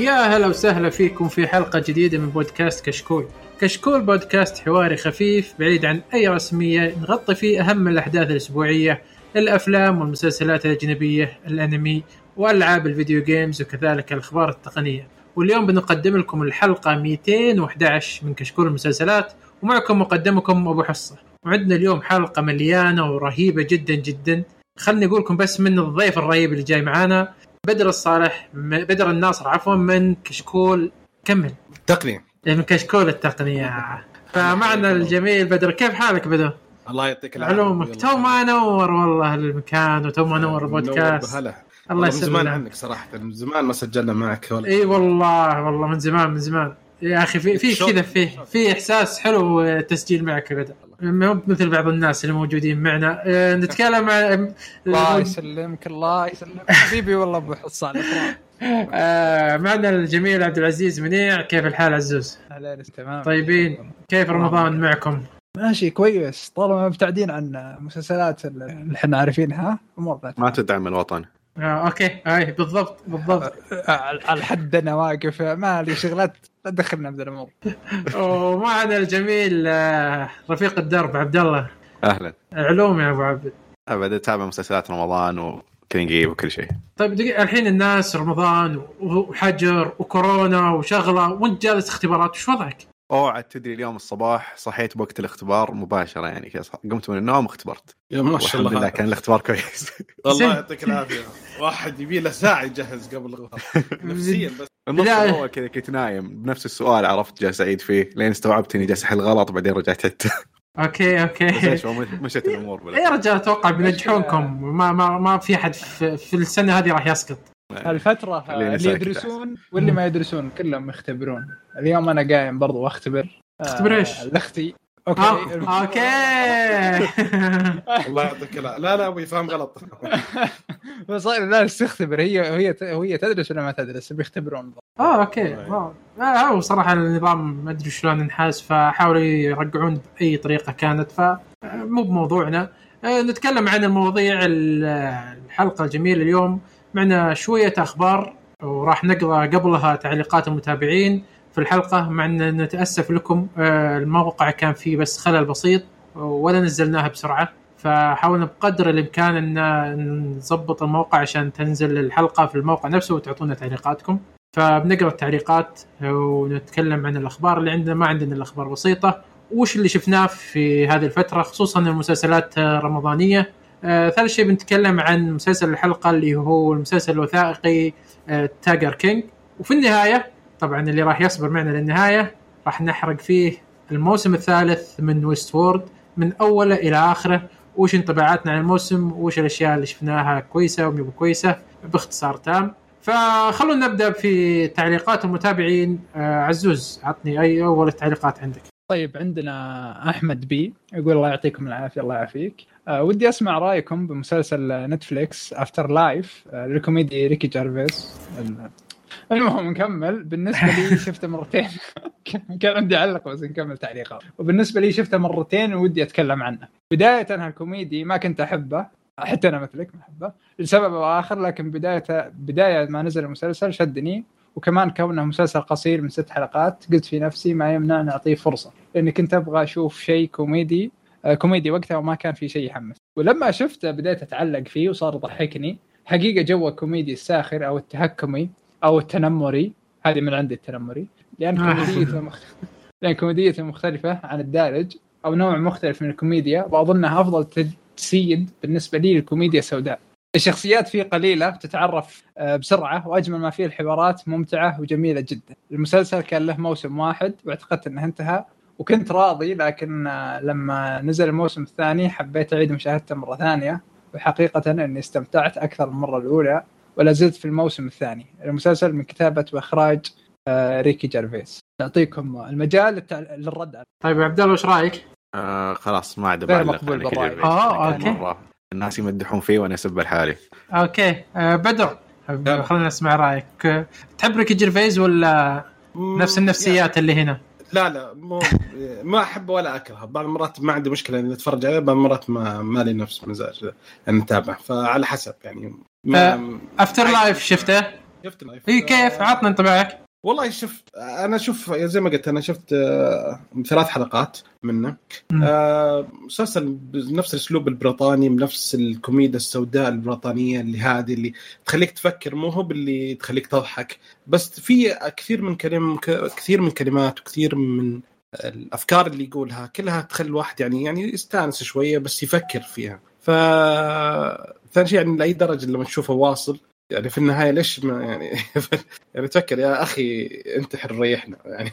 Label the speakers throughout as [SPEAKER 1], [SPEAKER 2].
[SPEAKER 1] يا هلا وسهلا فيكم في حلقة جديدة من بودكاست كشكول. كشكول بودكاست حواري خفيف بعيد عن أي رسمية نغطي فيه أهم الأحداث الأسبوعية الأفلام والمسلسلات الأجنبية الأنمي وألعاب الفيديو جيمز وكذلك الأخبار التقنية. واليوم بنقدم لكم الحلقة 211 من كشكول المسلسلات ومعكم مقدمكم أبو حصة. وعندنا اليوم حلقة مليانة ورهيبة جدا جدا. خلني أقول لكم بس من الضيف الرهيب اللي جاي معانا بدر الصالح بدر الناصر عفوا من كشكول كمل.
[SPEAKER 2] تقنية.
[SPEAKER 1] من كشكول التقنية. فمعنا الجميل بدر كيف حالك بدر؟
[SPEAKER 2] الله يعطيك العافية.
[SPEAKER 1] علومك. تو ما نور والله المكان وتو ما نور البودكاست.
[SPEAKER 2] هلا
[SPEAKER 1] الله
[SPEAKER 2] الله من زمان
[SPEAKER 1] يسلمك
[SPEAKER 2] عنك صراحة من زمان ما سجلنا معك. ولا
[SPEAKER 1] إي والله والله من زمان من زمان. يا أخي في في. كذا في في إحساس حلو التسجيل معك يا هو مثل بعض الناس اللي موجودين معنا. آه، نتكلم عن
[SPEAKER 3] الله يسلمك الله يسلمك. حبيبي والله أبو حصان.
[SPEAKER 1] آه، معنا الجميل عبد العزيز منيع. كيف الحال عزوز؟
[SPEAKER 3] اهلين تمام؟
[SPEAKER 1] طيبين. كيف رمضان معكم؟
[SPEAKER 3] ماشي كويس. طالما مبتعدين عن مسلسلات اللي إحنا عارفينها امورنا
[SPEAKER 4] ما تدعم الوطن.
[SPEAKER 1] آه، أوكي. أي بالضبط بالضبط.
[SPEAKER 3] على على الحد أنا واقف ما لي شغلات لا تدخلنا بهذه الأمور
[SPEAKER 1] ومعنا الجميل آه، رفيق الدرب عبد الله.
[SPEAKER 4] أهلا.
[SPEAKER 1] علوم يا أبو عبد.
[SPEAKER 4] ابدا اتابع مسلسلات رمضان وكلينج وكل شيء.
[SPEAKER 1] طيب دقيقة الحين الناس رمضان وحجر وكورونا وشغلة وانت جالس اختبارات وش وضعك؟
[SPEAKER 4] أوه عاد تدري اليوم الصباح صحيت بوقت الاختبار مباشرة يعني قمت من النوم واختبرت.
[SPEAKER 2] يا ما شاء
[SPEAKER 4] والحمد لله
[SPEAKER 2] الله
[SPEAKER 4] كان الاختبار كويس.
[SPEAKER 2] الله يعطيك العافية. واحد يبي له ساعة يجهز قبل الغرفة نفسيا بس.
[SPEAKER 1] لا.
[SPEAKER 4] الأول كذا كنت نايم. بنفس السؤال عرفت جالس اعيد فيه. لين استوعبت إني جالس أحل غلط بعدين رجعت عدت
[SPEAKER 1] okay
[SPEAKER 4] بس okay مشت الأمور
[SPEAKER 1] يا
[SPEAKER 4] بالله.
[SPEAKER 1] رجال أتوقع بينجحونكم ما ما ما في أحد في, في السنة هذه راح يسقط.
[SPEAKER 3] الفترة
[SPEAKER 4] خليني
[SPEAKER 3] اللي يدرسون واللي ما يدرسون كلهم يختبرون. اليوم أنا قايم برضو وأختبر.
[SPEAKER 1] تختبر إيش؟
[SPEAKER 3] آه، لاختي okay.
[SPEAKER 1] آه، okay.
[SPEAKER 2] الله يعطيك العافية. لا لا أبوي فاهم غلط.
[SPEAKER 3] بس لا تختبر هي هي هي تدرس ولا ما تدرس؟ بيختبرون.
[SPEAKER 1] آه okay. آه، آه، هو صراحة النظام ما أدري شلون انحاس فحاولوا يرجعون بأي طريقة كانت ف مو بموضوعنا. آه، نتكلم عن المواضيع ال- الحلقة الجميلة اليوم. معنا شوية أخبار وراح نقرأ قبلها تعليقات المتابعين. في الحلقة مع أن نتأسف لكم آه، الموقع كان فيه بس خلل بسيط ولا نزلناها بسرعة. فحاولنا بقدر الإمكان أن نظبط الموقع عشان تنزل الحلقة في الموقع نفسه وتعطونا تعليقاتكم. فبنقرأ التعليقات ونتكلم عن الأخبار اللي عندنا ما عندنا الأخبار بسيطة. وش اللي شفناه في هذه الفترة خصوصا المسلسلات الرمضانية. آه، ثالث شيء بنتكلم عن مسلسل الحلقة اللي هو المسلسل الوثائقي آه، Tiger King وفي النهاية طبعا اللي راح يصبر معنا للنهاية راح نحرق فيه الموسم الثالث من Westworld من أوله إلى آخره. وش انطباعاتنا عن الموسم؟ وش الأشياء اللي شفناها كويسة ومي كويسة؟ باختصار تام. فخلونا نبدأ في تعليقات المتابعين. آه، عزوز عطني أي أول التعليقات عندك؟
[SPEAKER 3] طيب عندنا أحمد بي يقول الله يعطيكم العافية الله يعافيك. أه ودي أسمع رأيكم بمسلسل نتفليكس After Life أه للكوميدي ريكي جارفيس. المهم نكمل. بالنسبة لي شفته مرتين. كان عندي علق بس نكمل تعليقات وبالنسبة لي شفته مرتين ودي أتكلم عنه. بداية هالكوميدي ما كنت أحبه. حتى أنا مثلك ما أحبه. لسبب أو آخر لكن بداية بداية ما نزل المسلسل شدني. وكمان كونه مسلسل قصير من ست حلقات قلت في نفسي ما يمنع نعطيه فرصة. لأني كنت أبغى أشوف شيء كوميدي آه، كوميدي وقتها وما كان في شيء يحمس. ولما شفته بديت أتعلق فيه وصار يضحكني. حقيقة جو الكوميدي الساخر أو التهكمي. أو التنمري. هذه من عندي التنمري. لأن
[SPEAKER 1] آه.
[SPEAKER 3] كوميديته مخ... لأن كوميديته مختلفة عن الدارج أو نوع مختلف من الكوميديا. وأظنها أفضل تجسيد بالنسبة لي للكوميديا السوداء الشخصيات فيه قليلة تتعرف آه، بسرعة وأجمل ما فيه الحوارات ممتعة وجميلة جدا. المسلسل كان له موسم واحد واعتقدت إنه انتهى. وكنت راضي لكن آه، لما نزل الموسم الثاني حبيت أعيد مشاهدته مرة ثانية. وحقيقة إني استمتعت أكثر من المرة الأولى. ولا زلت في الموسم الثاني. المسلسل من كتابة وإخراج آه، ريكي جارفيس. نعطيكم المجال للرد على
[SPEAKER 1] طيب يا عبد الله وش رأيك؟
[SPEAKER 4] آه خلاص ما عاد
[SPEAKER 3] غير
[SPEAKER 4] بعلق
[SPEAKER 3] مقبول.
[SPEAKER 1] آه، okay.
[SPEAKER 4] مرة الناس يمدحون فيه وأنا أسب لحالي
[SPEAKER 1] okay آه، بدر
[SPEAKER 2] يلا.
[SPEAKER 1] خلينا نسمع رأيك آه، تحب ريكي جيرفيز ولا نفس النفسيات اللي هنا؟
[SPEAKER 2] لا لا مو ما أحب ولا أكره بعض المرات ما عندي مشكلة إني أتفرج عليه بعض المرات ما ما لي نفس مزاج إني أتابع فعلى حسب يعني
[SPEAKER 1] After Life شفته؟
[SPEAKER 2] شفت After
[SPEAKER 1] Life إيه كيف؟ عطنا انطباعك
[SPEAKER 2] والله شوف أنا شوف زي ما قلت أنا شفت آه، ثلاث حلقات منه. آه، مسلسل بنفس الأسلوب البريطاني بنفس الكوميديا السوداء البريطانية اللي هذه اللي تخليك تفكر مو هو باللي تخليك تضحك. بس في كثير من كلم كثير من كلمات وكثير من الأفكار اللي يقولها كلها تخلي الواحد يعني يعني يستانس شوية بس يفكر فيها. ف ثاني شيء يعني لأي درجة لما تشوفه واصل؟ يعني في النهاية ليش ما يعني يعني تفكر يا أخي انتحر ريحنا. يعني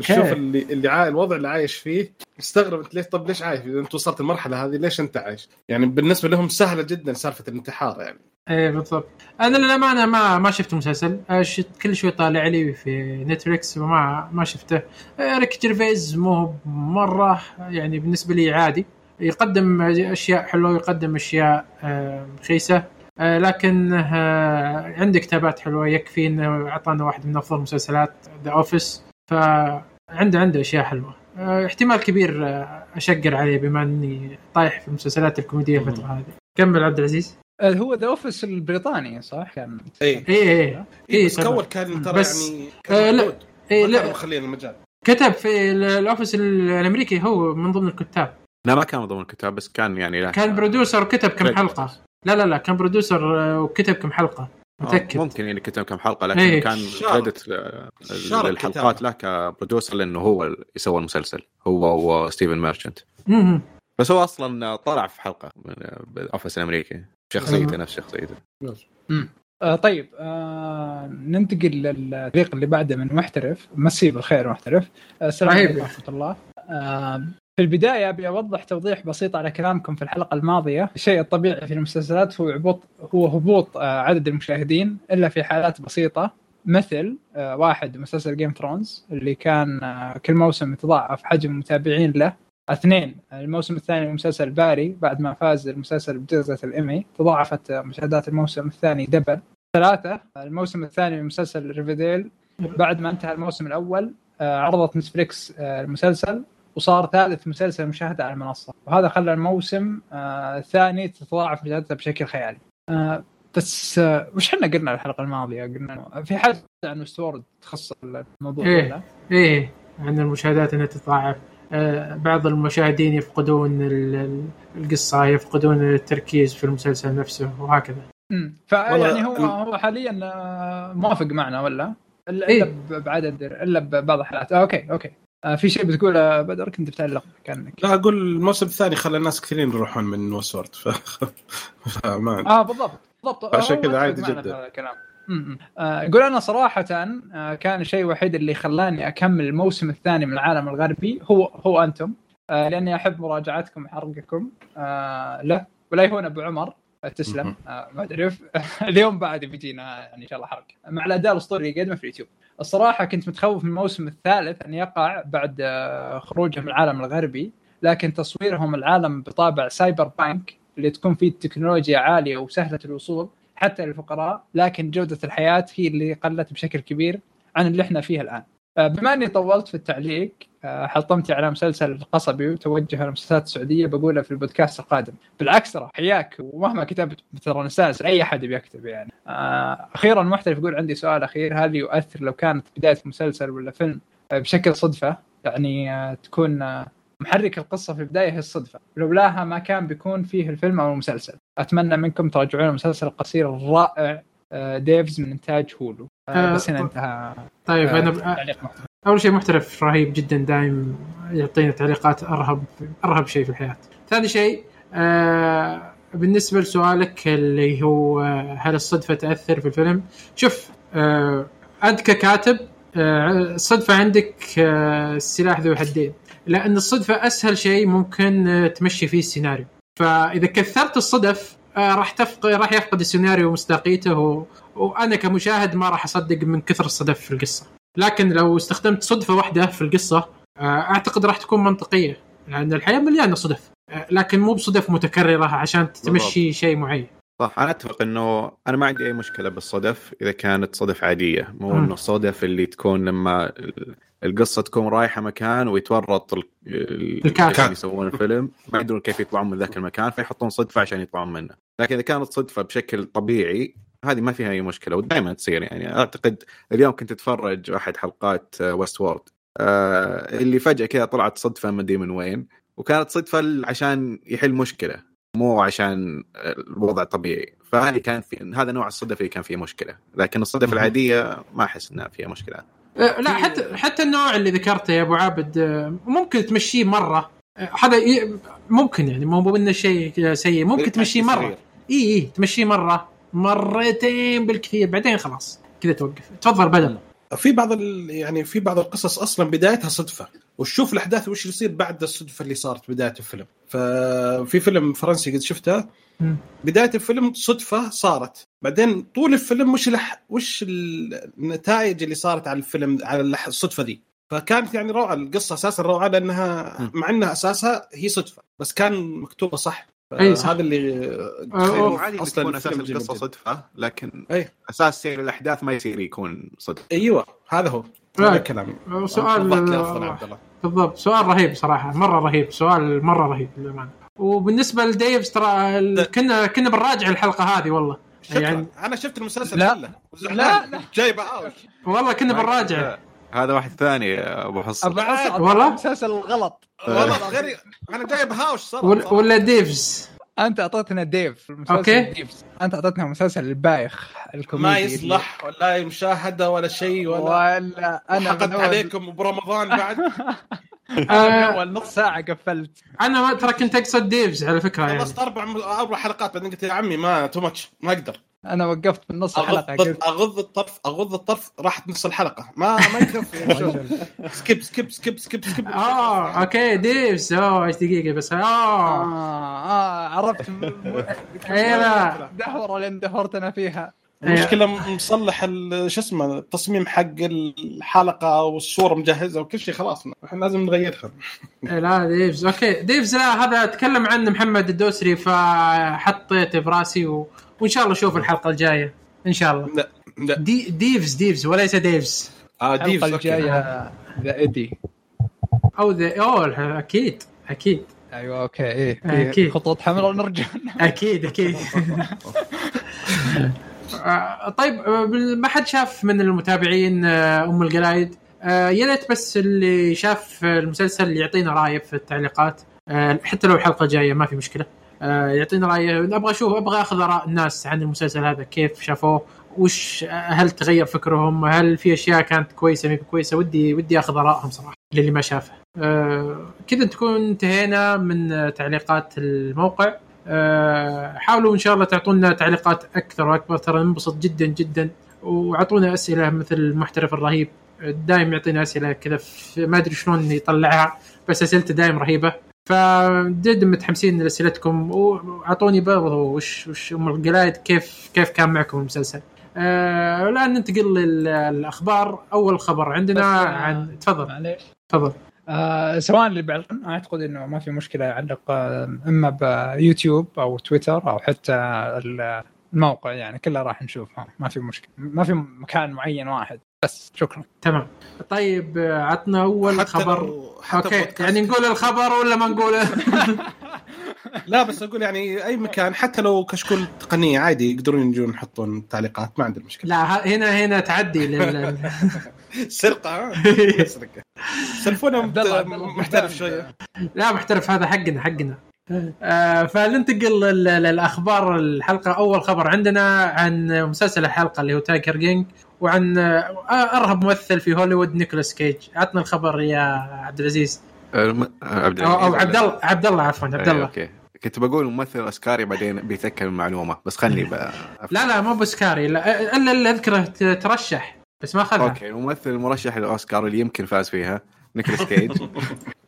[SPEAKER 2] شوف اللي اللي. الوضع اللي عايش فيه. استغرب أنت ليش طب ليش عايش؟ إذا أنت وصلت المرحله هذه ليش أنت عايش؟ يعني بالنسبة لهم سهلة جدا سالفة الانتحار يعني.
[SPEAKER 1] إيه بالضبط. أنا للامانه ما ما شفت المسلسل آه، شفت كل شوي طالع لي في نتفلكس وما ما شفته. آه، ريك جيرفيز مو مرة يعني بالنسبة لي عادي. يقدم أشياء حلوة ويقدم أشياء آه، خيسه آه، لكن آه، عنده كتابات حلوة يكفي إنه أعطانا واحد من أفضل مسلسلات The Office فعنده عنده أشياء حلوة. آه، احتمال كبير آه، أشقر عليه بما إني طايح في المسلسلات الكوميدية الفترة هذه. كمل عبد العزيز.
[SPEAKER 3] آه، هو The Office البريطاني صح؟ كان
[SPEAKER 2] اي
[SPEAKER 1] إيه إيه.
[SPEAKER 2] بس
[SPEAKER 1] طبعاً.
[SPEAKER 2] كول كان ترى
[SPEAKER 1] بس-
[SPEAKER 2] يعني
[SPEAKER 1] آه، لا.
[SPEAKER 2] ما
[SPEAKER 1] لا.
[SPEAKER 2] مخلين المجال
[SPEAKER 1] كتب في ال- ال Office ال- الأمريكي هو من ضمن الكتاب.
[SPEAKER 4] لا ما كان من ضمن الكتاب بس كان يعني له
[SPEAKER 1] كان producer وكتب كم. حلقة لا لا لا كان producer آه، وكتب كم حلقة
[SPEAKER 4] آه،
[SPEAKER 1] متأكد
[SPEAKER 4] ممكن يعني كتب كم حلقة لكن
[SPEAKER 1] إيه.
[SPEAKER 4] كان
[SPEAKER 2] شارك.
[SPEAKER 4] credit
[SPEAKER 2] شارك
[SPEAKER 4] للحلقات له ك producer لأنه هو اللي يسوى المسلسل هو وستيفن ميرشنت. بس هو أصلا طلع في حلقة من بال Office الأمريكي
[SPEAKER 1] شخصيته.
[SPEAKER 4] نفس شخصيته
[SPEAKER 3] آه طيب آه ننتقل للفريق اللي بعده من محترف مسي بالخير محترف آه السلام. عليكم ورحمة الله آه في البداية أبي أوضح توضيح بسيط على كلامكم في الحلقة الماضية. الشيء الطبيعي في المسلسلات هو هبوط هو هبوط آه عدد المشاهدين إلا في حالات بسيطة مثل آه واحد مسلسل Game of Thrones اللي كان آه كل موسم يتضاعف حجم المتابعين له. اثنين الموسم الثاني من مسلسل Barry بعد ما فاز المسلسل بجائزة الإيمي تضاعفت مشاهدات الموسم الثاني double. ثلاثة الموسم الثاني مسلسل Riverdale بعد ما انتهى الموسم الأول عرضت نتفليكس المسلسل. وصار ثالث مسلسل مشاهدة على المنصة وهذا خلى الموسم آه، الثاني تتضاعف مشاهدته بشكل خيالي آه، بس آه، وش إحنا قلنا الحلقة الماضية قلنا في حلقة عن Westworld تخص الموضوع
[SPEAKER 1] إيه.
[SPEAKER 3] ولا؟
[SPEAKER 1] إيه عن المشاهدات إنها تتضاعف آه، بعض المشاهدين يفقدون ال- ال- القصة يفقدون التركيز في المسلسل نفسه وهكذا
[SPEAKER 3] امم فيعني هو هو حاليا موافق معنا ولا؟ إلا
[SPEAKER 1] إيه.
[SPEAKER 3] بعدد إلا ببعض الحالات آه okay okay في شيء بتقول آه، بدر؟ كنت بتعلق كأنك.
[SPEAKER 2] لا أقول الموسم الثاني خلى الناس كثيرين يروحون من Westworld ف... فما.
[SPEAKER 3] آه بالضبط. بالضبط.
[SPEAKER 2] عشان كذا عادي جدا.
[SPEAKER 3] الكلام. امم آه، أنا صراحة آه، كان الشيء الوحيد اللي خلاني أكمل الموسم الثاني من العالم الغربي هو هو أنتم. آه، لأني أحب مراجعتكم وحرقكم آه، له ولا يهون أبو عمر. آه، تسلم. آه، ما تعرف اليوم بعد بيجينا يعني إن شاء الله حرق. مع الأداء الأسطوري اللي يقدمه في اليوتيوب. الصراحة كنت متخوف من الموسم الثالث أن يقع بعد آه، خروجه من العالم الغربي لكن تصويرهم العالم بطابع سايبر بانك اللي تكون فيه التكنولوجيا عالية وسهلة الوصول حتى للفقراء لكن جودة الحياة هي اللي قلت بشكل كبير عن اللي إحنا فيه الآن. آه، بما إني طولت في التعليق حطمتي على مسلسل القصبي وتوجه المسلسلات السعودية بقولها في البودكاست القادم. بالعكس ترى حياك. ومهما كتبت ترى نستانس أي أحد بيكتب يعني. آه، أخيرا محترف يقول عندي سؤال أخير هل يؤثر لو كانت بداية مسلسل ولا فيلم؟ آه، بشكل صدفة. يعني آه، تكون آه، محرك القصة في البداية هي الصدفة. لولاها ما كان بيكون فيه الفيلم أو المسلسل. أتمنى منكم تراجعون المسلسل القصير الرائع آه، Devs من إنتاج Hulu. آه،
[SPEAKER 1] آه،
[SPEAKER 3] بس هنا انتهى.
[SPEAKER 1] طيب
[SPEAKER 3] آه،
[SPEAKER 1] أنا ب-. أول شيء محترف رهيب جدا دايم يعطينا تعليقات أرهب أرهب شيء في الحياة. ثاني شيء آه بالنسبة لسؤالك اللي هو آه، هل الصدفة تأثر في الفيلم؟ شوف آه أنت ككاتب آه الصدفة عندك آه سلاح ذو حدين لأن الصدفة أسهل شيء ممكن تمشي فيه السيناريو. فإذا كثرت الصدف راح تفقد راح يفقد السيناريو مصداقيته و... وأنا كمشاهد ما راح أصدق من كثر الصدف في القصة. لكن لو استخدمت صدفة واحدة في القصة آه، أعتقد راح تكون منطقية لأن الحياة مليانة صدف آه، لكن مو بصدف متكررة عشان تمشي شيء معين.
[SPEAKER 4] صح أنا أتفق إنه أنا ما عندي أي مشكلة بالصدف إذا كانت صدف عادية. مو. إنه الصدف اللي تكون لما ال- القصة تكون رايحة مكان ويتورط ال- ال-
[SPEAKER 1] الكاتب.
[SPEAKER 4] اللي يسوون الفيلم. ما يدرون كيف يطلعون من ذاك المكان فيحطون صدفة عشان يطلعون منه. لكن إذا كانت صدفة بشكل طبيعي هذه ما فيها أي مشكلة ودائما تصير يعني. أعتقد اليوم كنت أتفرج أحد حلقات ويست وورد آه اللي فجأة كذا طلعت صدفة ما أدري من وين وكانت صدفة عشان يحل مشكلة مو عشان الوضع طبيعي. فهذه كان في هذا نوع الصدف اللي كان فيه مشكلة. لكن الصدف العادية ما أحس إنها فيها مشكلة.
[SPEAKER 1] آه، لا حتى حتى النوع اللي ذكرته يا أبو عابد آه، ممكن تمشيه مرة. آه، هذا ممكن يعني مو إنه شيء سيء ممكن تمشيه مرة. اي اي تمشيه مرة. مرتين بالكثير بعدين خلاص كذا توقف. تفضل بدل.
[SPEAKER 2] في بعض ال... يعني في بعض القصص أصلا بدايتها صدفة. وتشوف الأحداث وش يصير بعد الصدفة اللي صارت بداية الفيلم. ففي فيلم فرنسي قد شفته. بداية الفيلم صدفة صارت. بعدين طول الفيلم وش الح... وش النتائج اللي صارت على الفيلم على الصدفة دي؟ فكانت يعني روعة القصة أساسا روعة
[SPEAKER 4] لأنها.
[SPEAKER 2] مع إنها أساسها هي صدفة. بس كان مكتوبة صح. هذا اللي
[SPEAKER 4] عادي تكون أساس
[SPEAKER 2] القصة.
[SPEAKER 4] صدفة لكن
[SPEAKER 2] أي.
[SPEAKER 4] أساس سير الأحداث ما يصير يكون صدفة.
[SPEAKER 2] أيوه هذا هو. هذا كلامي
[SPEAKER 1] سؤال
[SPEAKER 2] الله.
[SPEAKER 1] بالضبط. سؤال رهيب صراحة مرة رهيب. سؤال مرة رهيب للأمانة. وبالنسبة لديفز ترى ال- كنا كنا بنراجع الحلقة هذه والله.
[SPEAKER 2] شكرا.
[SPEAKER 1] يعني
[SPEAKER 2] يعني أنا شفت المسلسل
[SPEAKER 3] لا.
[SPEAKER 2] كله.
[SPEAKER 3] لا، لا.
[SPEAKER 2] جايبة اوت
[SPEAKER 1] والله كنا بنراجع.
[SPEAKER 4] هذا واحد ثاني يا أبو حصن.
[SPEAKER 3] ابى اصعد
[SPEAKER 1] والله؟
[SPEAKER 3] المسلسل الغلط
[SPEAKER 2] والله غير أنا جايب هاوش صراحة.
[SPEAKER 1] ولا, ديفز.
[SPEAKER 3] أنت أعطيتنا ديف. المسلسل
[SPEAKER 1] أوكي.
[SPEAKER 3] ديف أنت أعطيتنا مسلسل البايخ الكوميدي
[SPEAKER 2] ما يصلح ولا مشاهدة ولا شيء ولا
[SPEAKER 3] ولا أنا
[SPEAKER 2] حقدت عليكم برمضان بعد.
[SPEAKER 3] من
[SPEAKER 1] آه
[SPEAKER 3] اول نص ساعة قفلت.
[SPEAKER 1] أنا ترى كنت اقصد ديفز على فكرة يعني.
[SPEAKER 2] خلصت أربع أربع حلقات بعدين قلت يا عمي ما too much ما أقدر.
[SPEAKER 3] أنا وقفت في نص الحلقة
[SPEAKER 2] أغض
[SPEAKER 3] قلت
[SPEAKER 2] أغض الطرف أغض الطرف راحت نص الحلقة. ما ما يكفي. skip skip skip skip skip.
[SPEAKER 1] آه okay Devs اوه إيش دقيقة بس؟ آه.
[SPEAKER 3] آه آه عرفت.
[SPEAKER 1] لا.
[SPEAKER 3] دهورة لين دهورت أنا فيها.
[SPEAKER 2] المشكلة مصلح ال- شو اسمه التصميم حق الحلقة والصورة مجهزة وكل شيء خلاص. إحنا لازم نغيرها.
[SPEAKER 1] إيه لا Devs okay. Devs لا هذا تكلم عنه محمد الدوسري فحطيته براسي و... وإن شاء الله أشوف الحلقة الجاية. إن شاء الله.
[SPEAKER 2] لا لا.
[SPEAKER 1] دي Devs Devs وليس Devs.
[SPEAKER 2] آه Devs.
[SPEAKER 3] الجاية ذا إيدي.
[SPEAKER 1] أو ذا أوه أكيد أكيد.
[SPEAKER 3] أيوه okay إيه في
[SPEAKER 1] أكيد.
[SPEAKER 3] خطوط حمراء نرجع.
[SPEAKER 1] أكيد أكيد. طيب ما حد شاف من المتابعين آه، أم القلايد؟ آه، يا ليت بس اللي شاف المسلسل يعطينا رأيه في التعليقات. آه، حتى لو الحلقة جاية ما في مشكلة. يعطينا رايه أبغى أشوف أبغى أخذ آراء الناس عن المسلسل هذا كيف شافوه؟ وش هل تغير فكرهم؟ هل في أشياء كانت كويسة ما كويسة؟ ودي ودي أخذ آرائهم صراحة للي ما شافه. آه، كذا تكون انتهينا من تعليقات الموقع. آه، حاولوا إن شاء الله تعطونا تعليقات أكثر وأكبر. ترى ننبسط جدا جدا. وأعطونا أسئلة مثل المحترف الرهيب. دايم يعطينا أسئلة كذا ما أدري شلون يطلعها بس أسئلته دايم رهيبة. فجد متحمسين لأسئلتكم وأعطوني برضو وش وش أم القلايد كيف كيف كان معكم المسلسل؟ آه الآن ننتقل للأخبار. أول خبر عندنا
[SPEAKER 3] آه،
[SPEAKER 1] عن تفضل.
[SPEAKER 3] معليش.
[SPEAKER 1] تفضل.
[SPEAKER 3] آه سواء اللي بيعلقون أعتقد إنه ما في مشكلة يعلق آه إما بيوتيوب أو تويتر أو حتى الموقع يعني كلها راح نشوفها ما في مشكلة ما في مكان معين واحد. بس شكرا.
[SPEAKER 1] تمام. طيب عطنا أول
[SPEAKER 2] حتى
[SPEAKER 1] خبر.
[SPEAKER 2] لو- حتى
[SPEAKER 1] أوكي
[SPEAKER 2] بودكاست.
[SPEAKER 1] يعني نقول الخبر ولا ما نقوله
[SPEAKER 2] لا بس أقول يعني أي مكان حتى لو كشكول تقنية عادي يقدرون يجون يحطون تعليقات ما عندنا مشكلة.
[SPEAKER 1] لا هنا هنا تعدي لل...
[SPEAKER 2] سرقة ها؟ سرقه سلفونا محترف شوية.
[SPEAKER 1] لا محترف هذا حقنا حقنا. آه فننتقل لل- للأخبار. الحلقة أول خبر عندنا عن مسلسل الحلقة اللي هو Tiger King وعن آه، أرهب ممثل في هوليوود نيكولاس كيج. عطنا الخبر يا عبد العزيز.
[SPEAKER 4] الم- عبد
[SPEAKER 1] أو, عبد الله عبد الله عفوا عبد
[SPEAKER 4] أي،
[SPEAKER 1] الله.
[SPEAKER 4] أوكي. كنت بقول ممثل أوسكاري بعدين بيتذكر المعلومة. بس خلني بقى
[SPEAKER 1] لا لا مو أوسكاري لا إلا اللي أذكره ترشح بس ما أخذها.
[SPEAKER 4] okay الممثل المرشح للأوسكار اللي يمكن فاز فيها نيكولاس كيج.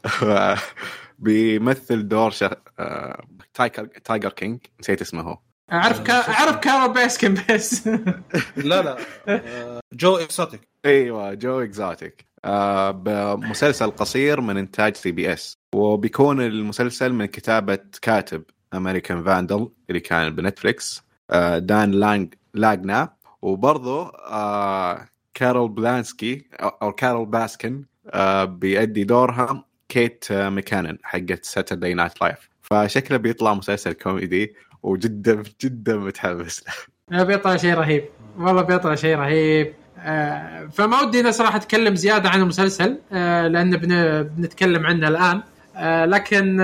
[SPEAKER 4] بيمثل دور شخ... آه، Tiger Tiger King. نسيت اسمه هو.
[SPEAKER 1] أعرف كا... أعرف كارول باسكن بس.
[SPEAKER 2] لا لا. آه، جو اكسوتيك
[SPEAKER 4] أيوه جو إكزوتيك. آه بمسلسل قصير من إنتاج CBS. وبيكون المسلسل من كتابة كاتب American Vandal اللي كان ب Netflix آه دان لانج لاجنا. وبرضه آه كارول بلانسكي أو أو كارول باسكن آه بيأدي دورها. كيت ماكينن حقت Saturday Night Live فشكله بيطلع مسلسل كوميدي وجدا جدا متحمس له.
[SPEAKER 1] بيطلع شيء رهيب. والله بيطلع شيء رهيب. آه، فما ودي أنا صراحة أتكلم زيادة عن المسلسل آه، لأن بن- بنتكلم عنه الآن. آه، لكن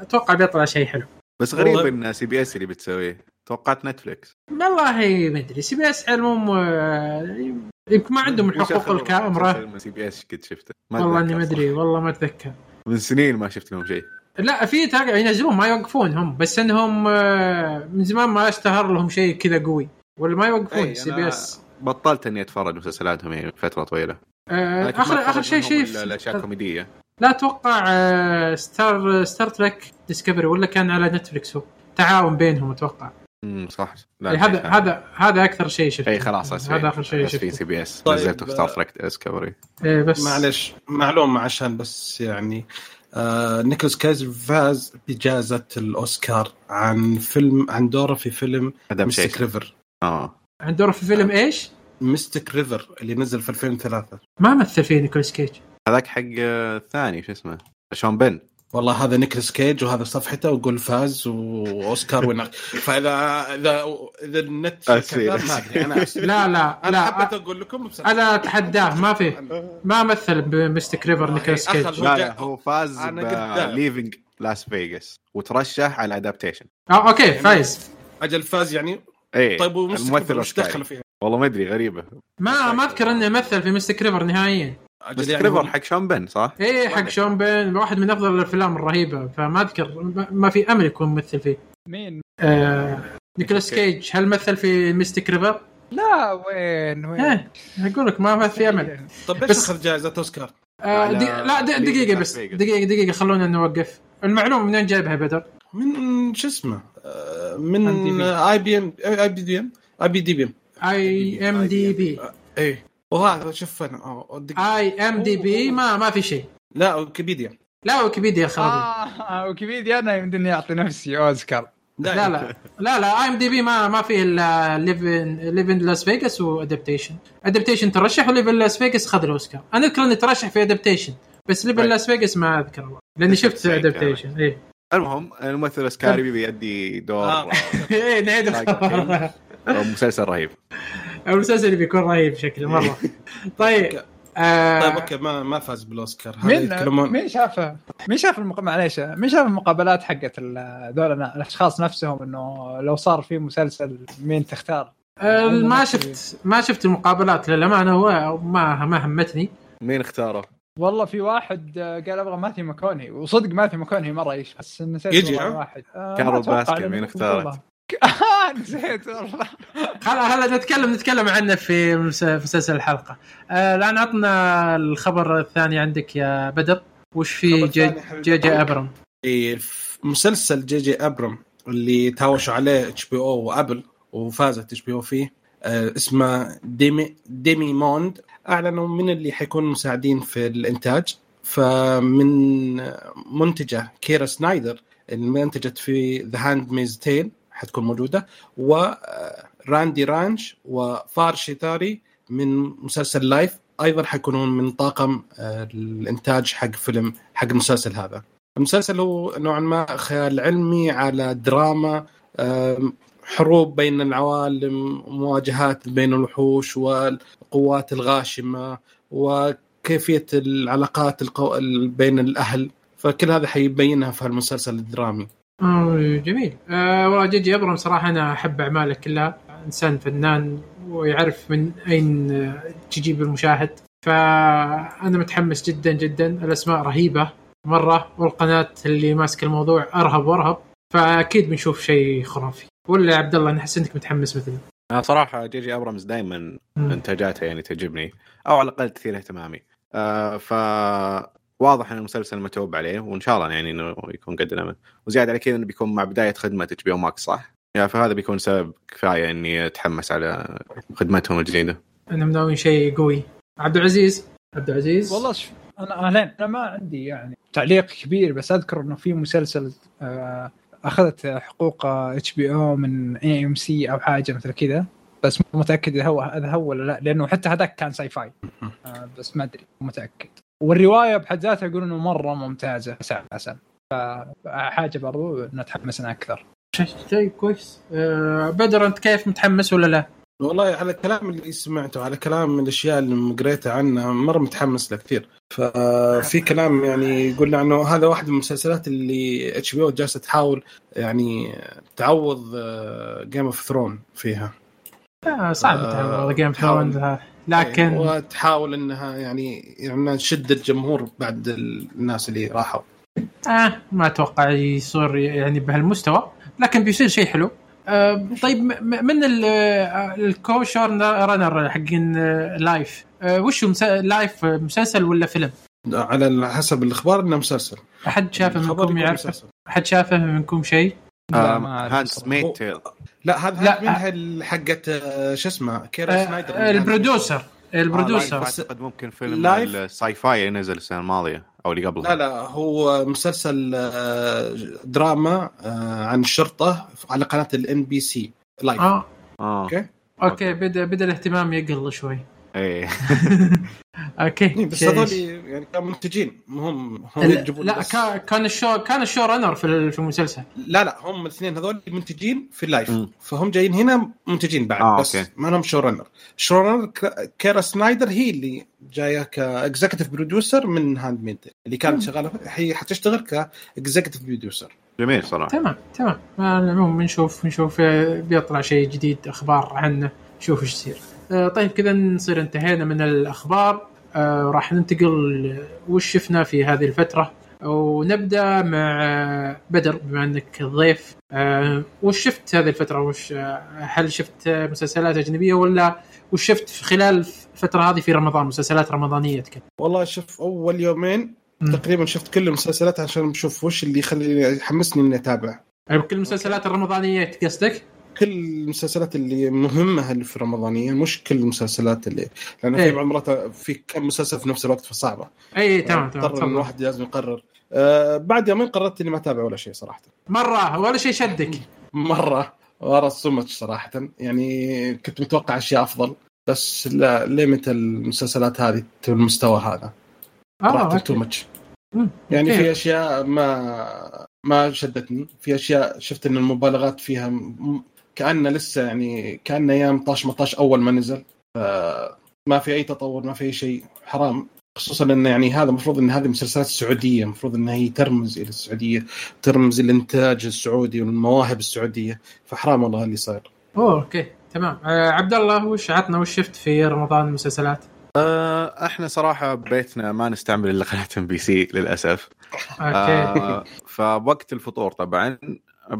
[SPEAKER 1] أتوقع بيطلع شيء حلو.
[SPEAKER 4] بس غريب
[SPEAKER 2] والله-
[SPEAKER 4] إن CBS اللي بتسويه. توقعت Netflix
[SPEAKER 1] والله ما أدري. CBS على العموم يمكن ما عندهم
[SPEAKER 4] وش
[SPEAKER 1] حقوق
[SPEAKER 4] آخر
[SPEAKER 1] الكاميرا
[SPEAKER 4] مسلسل من CBS قد شفته.
[SPEAKER 1] والله
[SPEAKER 4] إني
[SPEAKER 1] ما أدري والله ما أتذكر.
[SPEAKER 4] من سنين ما شفت لهم شيء.
[SPEAKER 1] لا في تاق- ينزلون ما يوقفون هم بس إنهم آه، من زمان ما اشتهر لهم شيء كذا قوي. ولا ما يوقفون CBS
[SPEAKER 4] بطلت إني أتفرج مسلسلاتهم يعني فترة طويلة.
[SPEAKER 1] آه، اخر
[SPEAKER 4] آخر
[SPEAKER 1] شيء شيء
[SPEAKER 4] الأشياء كوميديه
[SPEAKER 1] لا أتوقع Star Star Trek Discovery ولا كان على Netflix هو. تعاون بينهم أتوقع.
[SPEAKER 4] امم صح.
[SPEAKER 1] إيه، هذا هذا هذا أكثر شيء شفته.
[SPEAKER 4] اي خلاص.
[SPEAKER 1] هذا آخر شيء
[SPEAKER 4] بس في
[SPEAKER 1] شفته.
[SPEAKER 4] CBS
[SPEAKER 2] طيب،
[SPEAKER 4] نزلته في
[SPEAKER 2] Star
[SPEAKER 4] Trek Discovery
[SPEAKER 1] إيه بس
[SPEAKER 2] معلش معلومه عشان بس يعني آه نيكولاس كيج فاز بجائزة الأوسكار عن فيلم عن دوره في فيلم
[SPEAKER 4] Mystic
[SPEAKER 2] River
[SPEAKER 4] آه.
[SPEAKER 1] عند دوره في فيلم إيش؟
[SPEAKER 2] Mystic River اللي نزل في 2003
[SPEAKER 1] ما مثل فيه نيكولاس كيج.
[SPEAKER 4] هذاك حق آه، الثاني شو اسمه؟ شون بن.
[SPEAKER 2] والله هذا نيكولاس كيج وهذا صفحته وقول فاز و Oscar winner فاذا اذا إذا النت ما أدري أنا.
[SPEAKER 1] لا لا
[SPEAKER 2] أنا حبيت
[SPEAKER 1] لا
[SPEAKER 2] أقول لكم بصراحة.
[SPEAKER 1] أنا أتحداه ما في ما مثل ب Mystic River نيكولاس
[SPEAKER 2] أخذ
[SPEAKER 1] كيج
[SPEAKER 4] لا لا هو فاز.
[SPEAKER 2] ب
[SPEAKER 4] Leaving Las Vegas وترشح على Adaptation
[SPEAKER 1] آه okay فايز
[SPEAKER 2] أجل فاز يعني
[SPEAKER 4] اي
[SPEAKER 2] طيب و Mystic
[SPEAKER 4] الممثل
[SPEAKER 2] River وش
[SPEAKER 4] الأوسكاري.
[SPEAKER 2] دخل فيها؟
[SPEAKER 4] والله ما أدري غريبة
[SPEAKER 1] ما ما أذكر إنه مثل في Mystic River نهائيا
[SPEAKER 4] بس
[SPEAKER 2] يعني
[SPEAKER 4] كريفر
[SPEAKER 2] هو-
[SPEAKER 4] حق شون بن صح؟
[SPEAKER 1] إيه حق شون بين واحد من أفضل الأفلام الرهيبة فما أذكر ما- في أمل يكون ممثل فيه
[SPEAKER 3] مين؟
[SPEAKER 1] آه نيكولاس. كيج هل مثل في Mystic River؟
[SPEAKER 3] لا وين وين
[SPEAKER 1] إيه أقول لك ما ما في أمل
[SPEAKER 2] طيب ليش
[SPEAKER 1] بس-
[SPEAKER 2] أخذ جائزة أوسكار؟
[SPEAKER 1] آه دي لا دي
[SPEAKER 4] دقيقة
[SPEAKER 1] بس. دقيقة دقيقة خلونا نوقف المعلومة من وين جايبها بدر؟
[SPEAKER 2] من شو اسمه؟ آه، من. آي بي إم آي بي دي إم آي بي دي بي
[SPEAKER 1] إم IMDB
[SPEAKER 2] إيه وهذا شوف.
[SPEAKER 1] آي إم دي بي ما ما في شيء.
[SPEAKER 2] لا ويكيبيديا.
[SPEAKER 1] لا ويكيبيديا خرابي.
[SPEAKER 3] آه ويكيبيديا أنا يمديني أعطي نفسي أوسكار.
[SPEAKER 1] لا. لا لا. لا IMDB ما ما فيه إلا Leaving Leaving Las Vegas و Adaptation Adaptation ترشح و Leaving Las Vegas خذ الأوسكار. أنا أذكر إني ترشح في Adaptation بس
[SPEAKER 4] Leaving.
[SPEAKER 1] Las Vegas ما أذكر والله لأني شفت Adaptation إيه.
[SPEAKER 4] المهم الممثل الاوسكاري بيأدي دور.
[SPEAKER 2] آه.
[SPEAKER 1] إيه نعيد.
[SPEAKER 4] مسلسل رهيب.
[SPEAKER 1] المسلسل بيكون رهيب شكله مرة طيب آه
[SPEAKER 2] طيب okay ما ما فاز بالأوسكار
[SPEAKER 3] مين مين شاف مين شاف المق... معليش مين شاف المقابلات حقت ال- ذول الأشخاص نفسهم إنه لو صار في مسلسل مين تختار؟
[SPEAKER 1] آه، ما شفت ما شفت المقابلات للأمانة هو ما ما همتني
[SPEAKER 4] مين اختاره؟
[SPEAKER 3] والله في واحد آه، قال أبغى ماثيو ماكونهي وصدق ماثيو ماكونهي مرة يشبه بس نسيت
[SPEAKER 2] يجي،؟
[SPEAKER 3] واحد آه،
[SPEAKER 4] كارول باسكن، مين اختارت؟
[SPEAKER 3] آه، نسيت والله.
[SPEAKER 1] هلا هلا نتكلم نتكلم عنه في مس- في مسلسل الحلقة. آه الآن عطنا الخبر الثاني عندك يا بدر. وش في جي. جي, جي أبرم؟
[SPEAKER 2] إيه، في مسلسل جي جي أبرامز اللي تهاوشوا عليه HBO و Apple وفازت HBO فيه آه اسمه Demi Demimonde. أعلنوا من اللي حيكون مساعدين في الإنتاج. فمن منتجه كيرا سنايدر اللي انتجت في The Handmaid's Tale حتكون موجودة وراندي رانش وفار شيتاري من مسلسل Life أيضا حيكونون من طاقم آه، الإنتاج حق فيلم حق المسلسل هذا. المسلسل هو نوعا ما خيال علمي على دراما حروب بين العوالم مواجهات بين الوحوش والقوات الغاشمة وكيفية العلاقات القو... بين الأهل. فكل هذا حيبينها في المسلسل الدرامي.
[SPEAKER 1] آه جميل. آه والله جي جي أبرم صراحة أنا أحب أعماله كلها. إنسان فنان ويعرف من أين آه، تجيب المشاهد فأنا متحمس جدا جدا. الأسماء رهيبة مرة والقناة اللي ماسكه الموضوع أرهب وأرهب. فأكيد بنشوف شيء خرافي. ولا يا عبد الله أنا أحس إنك متحمس مثلي.
[SPEAKER 4] أنا صراحة جي جي ابرامز دائما. إنتاجاته يعني تعجبني أو على الأقل تثير اهتمامي. آه ف واضح إن المسلسل متعوب عليه وإن شاء الله يعني إنه يكون قد الأمل. وزيادة على كذا إنه بيكون مع بداية خدمة HBO Max صح؟ يعني فهذا بيكون سبب كفاية إني أتحمس على خدمتهم الجديدة.
[SPEAKER 1] أنا مناوي شيء قوي. عبد العزيز؟ عبد العزيز؟
[SPEAKER 3] والله شوف أنا اهلين أنا ما عندي يعني تعليق كبير بس أذكر إنه في مسلسل آه، أخذت حقوق إتش بي أو من اي ام سي أو حاجة مثل كذا بس مو متأكد إذا هو هذا هو ولا لا لأنه حتى هذاك كان sci-fi. آه، بس ما أدري مو متأكد. والرواية بحد ذاتها يقولون إنه مرة ممتازة. أساسا فحاجه برضو نتحمس لها أكثر.
[SPEAKER 1] شيء كويس. آه بدر أنت كيف متحمس ولا لا؟
[SPEAKER 2] والله على الكلام اللي سمعته على كلام الأشياء اللي قريتها عنها مرة متحمس له كثير. ففي كلام يعني يقول إنه هذا واحد من المسلسلات اللي HBO جالسة تحاول يعني تعوض Game of Thrones فيها.
[SPEAKER 1] آه صعب
[SPEAKER 2] آه،
[SPEAKER 1] تعوض Game
[SPEAKER 2] حاول.
[SPEAKER 1] Thrones لكن
[SPEAKER 2] وتحاول إنها يعني يعني تشد الجمهور بعد الناس اللي راحوا
[SPEAKER 1] آه ما أتوقع يصير يعني بهالمستوى لكن بيصير شيء حلو آه طيب من ال- آه، ال co-showrunner حقين آه، لايف آه وش هو مس- Life آه، مسلسل ولا فيلم؟
[SPEAKER 2] على حسب الأخبار إنه مسلسل
[SPEAKER 1] أحد شافه منكم يعرف. أحد شافه منكم شيء؟
[SPEAKER 3] صراحة.
[SPEAKER 4] Maid's Tale
[SPEAKER 2] لا هذا
[SPEAKER 1] لا.
[SPEAKER 2] منها ال- حقت آه، شو اسمه كيرا
[SPEAKER 1] آه
[SPEAKER 2] سنايدر
[SPEAKER 1] آه، ال producer.
[SPEAKER 4] آه،
[SPEAKER 1] ال producer
[SPEAKER 4] اعتقد ممكن فيلم
[SPEAKER 2] Life.
[SPEAKER 4] ال sci-fi نزل السنة الماضية أو اللي قبلها.
[SPEAKER 2] لا لا هو مسلسل آه، دراما آه، عن الشرطه على قناة ال NBC
[SPEAKER 1] Life
[SPEAKER 4] آه.
[SPEAKER 2] أوكي؟
[SPEAKER 1] أوكي بدا بدأ الاهتمام يقل شوي.
[SPEAKER 4] إيه.
[SPEAKER 1] أوكي.
[SPEAKER 2] إيه، بس هذول يعني كانوا منتجين. هم هم
[SPEAKER 1] لا,
[SPEAKER 2] يجيبون
[SPEAKER 1] لا
[SPEAKER 2] بس-
[SPEAKER 1] كان كان ال show كان ال showrunner في ال- في المسلسل.
[SPEAKER 2] لا لا هم الاثنين هذول منتجين في ال Life
[SPEAKER 4] مم.
[SPEAKER 2] فهم جايين هنا منتجين بعد
[SPEAKER 4] آه،
[SPEAKER 2] بس
[SPEAKER 4] أوكي.
[SPEAKER 2] ما لهم showrunner showrunner ك- كيرا سنايدر هي اللي جاية ك executive producer من Handmaid اللي كانت شغالة هي حتشتغل ك executive producer
[SPEAKER 4] جميل صراحة.
[SPEAKER 1] تمام تمام. على العموم بنشوف بنشوف آه، بيطلع شيء جديد أخبار عنه نشوف إيش يصير. آه، طيب كذا نصير انتهينا من الأخبار. آه، راح ننتقل آه، وش شفنا في هذه الفترة؟ ونبدأ مع آه، بدر بما إنك ضيف. آه، وش شفت هذه الفترة؟ وش آه، هل شفت آه، مسلسلات أجنبية ولا وش شفت خلال الفترة هذه في رمضان مسلسلات رمضانية تكلم.
[SPEAKER 2] والله شوف أول يومين
[SPEAKER 1] مم.
[SPEAKER 2] تقريبا شفت كل المسلسلات عشان أشوف وش اللي يخليني يحمسني إني أتابع.
[SPEAKER 1] يعني كل المسلسلات الرمضانية قصدك؟
[SPEAKER 2] كل المسلسلات اللي مهمة اللي في رمضانيه مش كل المسلسلات اللي لأن
[SPEAKER 1] إيه.
[SPEAKER 2] في المرات في كم مسلسل في نفس الوقت فصعبة
[SPEAKER 1] اي تمام تمام
[SPEAKER 2] اضطر
[SPEAKER 1] تفضل.
[SPEAKER 2] الواحد لازم يقرر آه بعد يومين قررت إني ما أتابع ولا شيء صراحة
[SPEAKER 1] مرة ولا شيء شدك
[SPEAKER 2] مرة ورا الصمت صراحة يعني كنت متوقع أشياء أفضل بس لا ليه متى المسلسلات هذه بالمستوى هذا آه تو. ماتش. يعني. في أشياء ما ما شدتني في أشياء شفت إن المبالغات فيها كأنه لسه يعني كأنه أيام 18 18 أول ما نزل. ما في أي تطور ما في أي شيء. حرام. خصوصا انه يعني هذا المفروض إن هذه مسلسلات سعودية. المفروض إنها هي ترمز إلى السعودية ترمز الإنتاج السعودي والمواهب السعودية. فحرام والله اللي صاير.
[SPEAKER 1] أوه أوكي. تمام. آه عبد الله وش عطنا وش شفت في رمضان مسلسلات؟
[SPEAKER 4] آه إحنا صراحة ببيتنا ما نستعمل إلا قناة ام بي سي للأسف.
[SPEAKER 1] أوكي.
[SPEAKER 4] آه فوقت الفطور طبعا.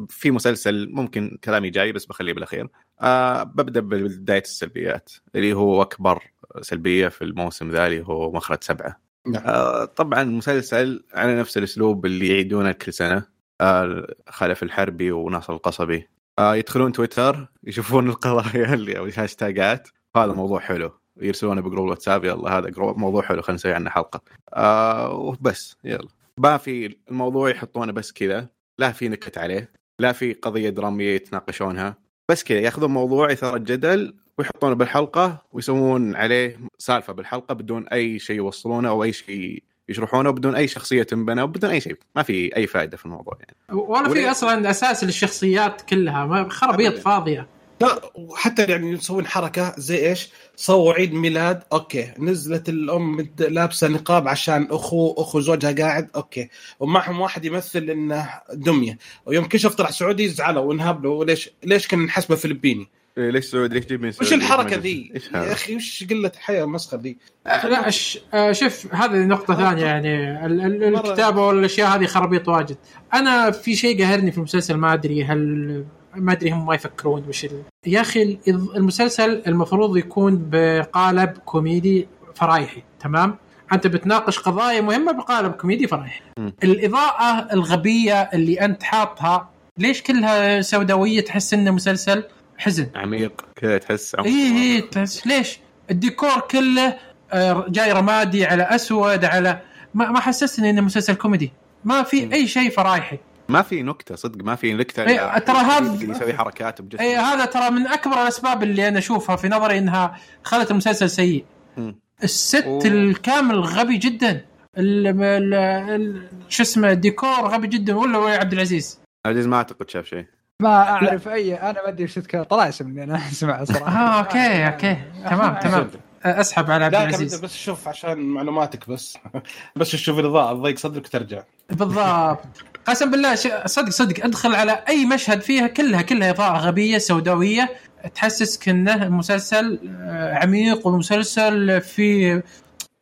[SPEAKER 4] في مسلسل ممكن كلامي جاي بس بخليه بالأخير. آه ببدأ ببداية السلبيات اللي هو أكبر سلبية في الموسم ذا اللي هو مخرج سبعة.
[SPEAKER 2] نعم.
[SPEAKER 4] آه طبعا المسلسل على نفس الأسلوب اللي يعيدونه كل سنة. آه خلف الحربي وناصر القصبي. آه يدخلون تويتر يشوفون القضايا اللي أو الهاشتاجات. هذا موضوع حلو. يرسلونه بجروب واتساب يلا هذا موضوع حلو خلينا نسوي عنه حلقة. آه وبس يلا. ما في الموضوع يحطونه بس كذا. لا في نكت عليه لا في قضية درامية يتناقشونها بس كذا ياخذون موضوع يثار الجدل ويحطونه بالحلقة ويسوون عليه سالفة بالحلقة بدون أي شيء يوصلونه أو أي شيء يشرحونه بدون أي شخصية تنبنى وبدون أي شيء ما في أي فائده في الموضوع يعني
[SPEAKER 1] ولا في؟ أصلا أساس للشخصيات كلها ما- خرابيط
[SPEAKER 4] أبداً.
[SPEAKER 2] لا وحتى يعني يسوون حركة زي إيش؟ صوروا عيد ميلاد أوكي نزلت الأم مد- لابسة نقاب عشان أخو أخو زوجها قاعد أوكي ومعهم واحد يمثل إنه دمية ويوم كشف طلع سعودي زعلوا وانهبلوا ليش ليش كنا نحسبه فلبيني؟
[SPEAKER 4] إيه ليش سعودي ليش جيب من
[SPEAKER 2] وش؟
[SPEAKER 4] الحركة
[SPEAKER 2] ذي؟ يا؟ أخي وش قلة حياة مسخر ذي؟
[SPEAKER 1] لا ش... آه، شوف هذه نقطة ثانية يعني ال- ال-
[SPEAKER 2] مرة-
[SPEAKER 1] الكتابة والأشياء هذه خرابيط واجد. أنا في شيء قاهرني في المسلسل ما أدري هل ما أدري هم ما يفكرون وش ال... يا أخي ال- المسلسل المفروض يكون بقالب كوميدي فرايحي تمام؟ أنت بتناقش قضايا مهمة بقالب كوميدي فرايحي.
[SPEAKER 4] م.
[SPEAKER 1] الإضاءة الغبية اللي أنت حاطها ليش كلها سوداوية تحس إنه مسلسل حزن؟
[SPEAKER 4] عميق كذا تحس عمق.
[SPEAKER 1] اي اي تحس ليش؟ الديكور كله آه، جاي رمادي على أسود على ما, ما حسسني إنه مسلسل كوميدي ما في أي شيء فرايحي
[SPEAKER 4] ما في نكتة صدق ما في نكتة
[SPEAKER 1] إيه، ترى هذا-
[SPEAKER 4] اللي يسوي حركات بجسمه.
[SPEAKER 1] اي هذا ترى من أكبر الأسباب اللي أنا أشوفها في نظري إنها خلت المسلسل سيء.
[SPEAKER 4] مم.
[SPEAKER 1] ال set
[SPEAKER 4] أوه.
[SPEAKER 1] الكامل غبي جدا. ال- ال- ال- شو اسمه الديكور غبي جدا. ولا ولا عبد العزيز؟
[SPEAKER 4] عزيز ما أعتقد شاف شيء.
[SPEAKER 3] ما أعرف أي أنا ما أدري إيش تتكلم طلاسم إني أنا أسمع صراحة.
[SPEAKER 1] آه أوكي أوكي. تمام تمام. أسحب على عبد العزيز.
[SPEAKER 2] بس شوف عشان معلوماتك بس. بس تشوف الاضاءه تضيق صدرك وترجع.
[SPEAKER 1] بالضبط. قسم بالله صدق صدق أدخل على أي مشهد فيها كلها كلها إضاءة غبية سوداوية تحسسك انه مسلسل آه، عميق ومسلسل فيه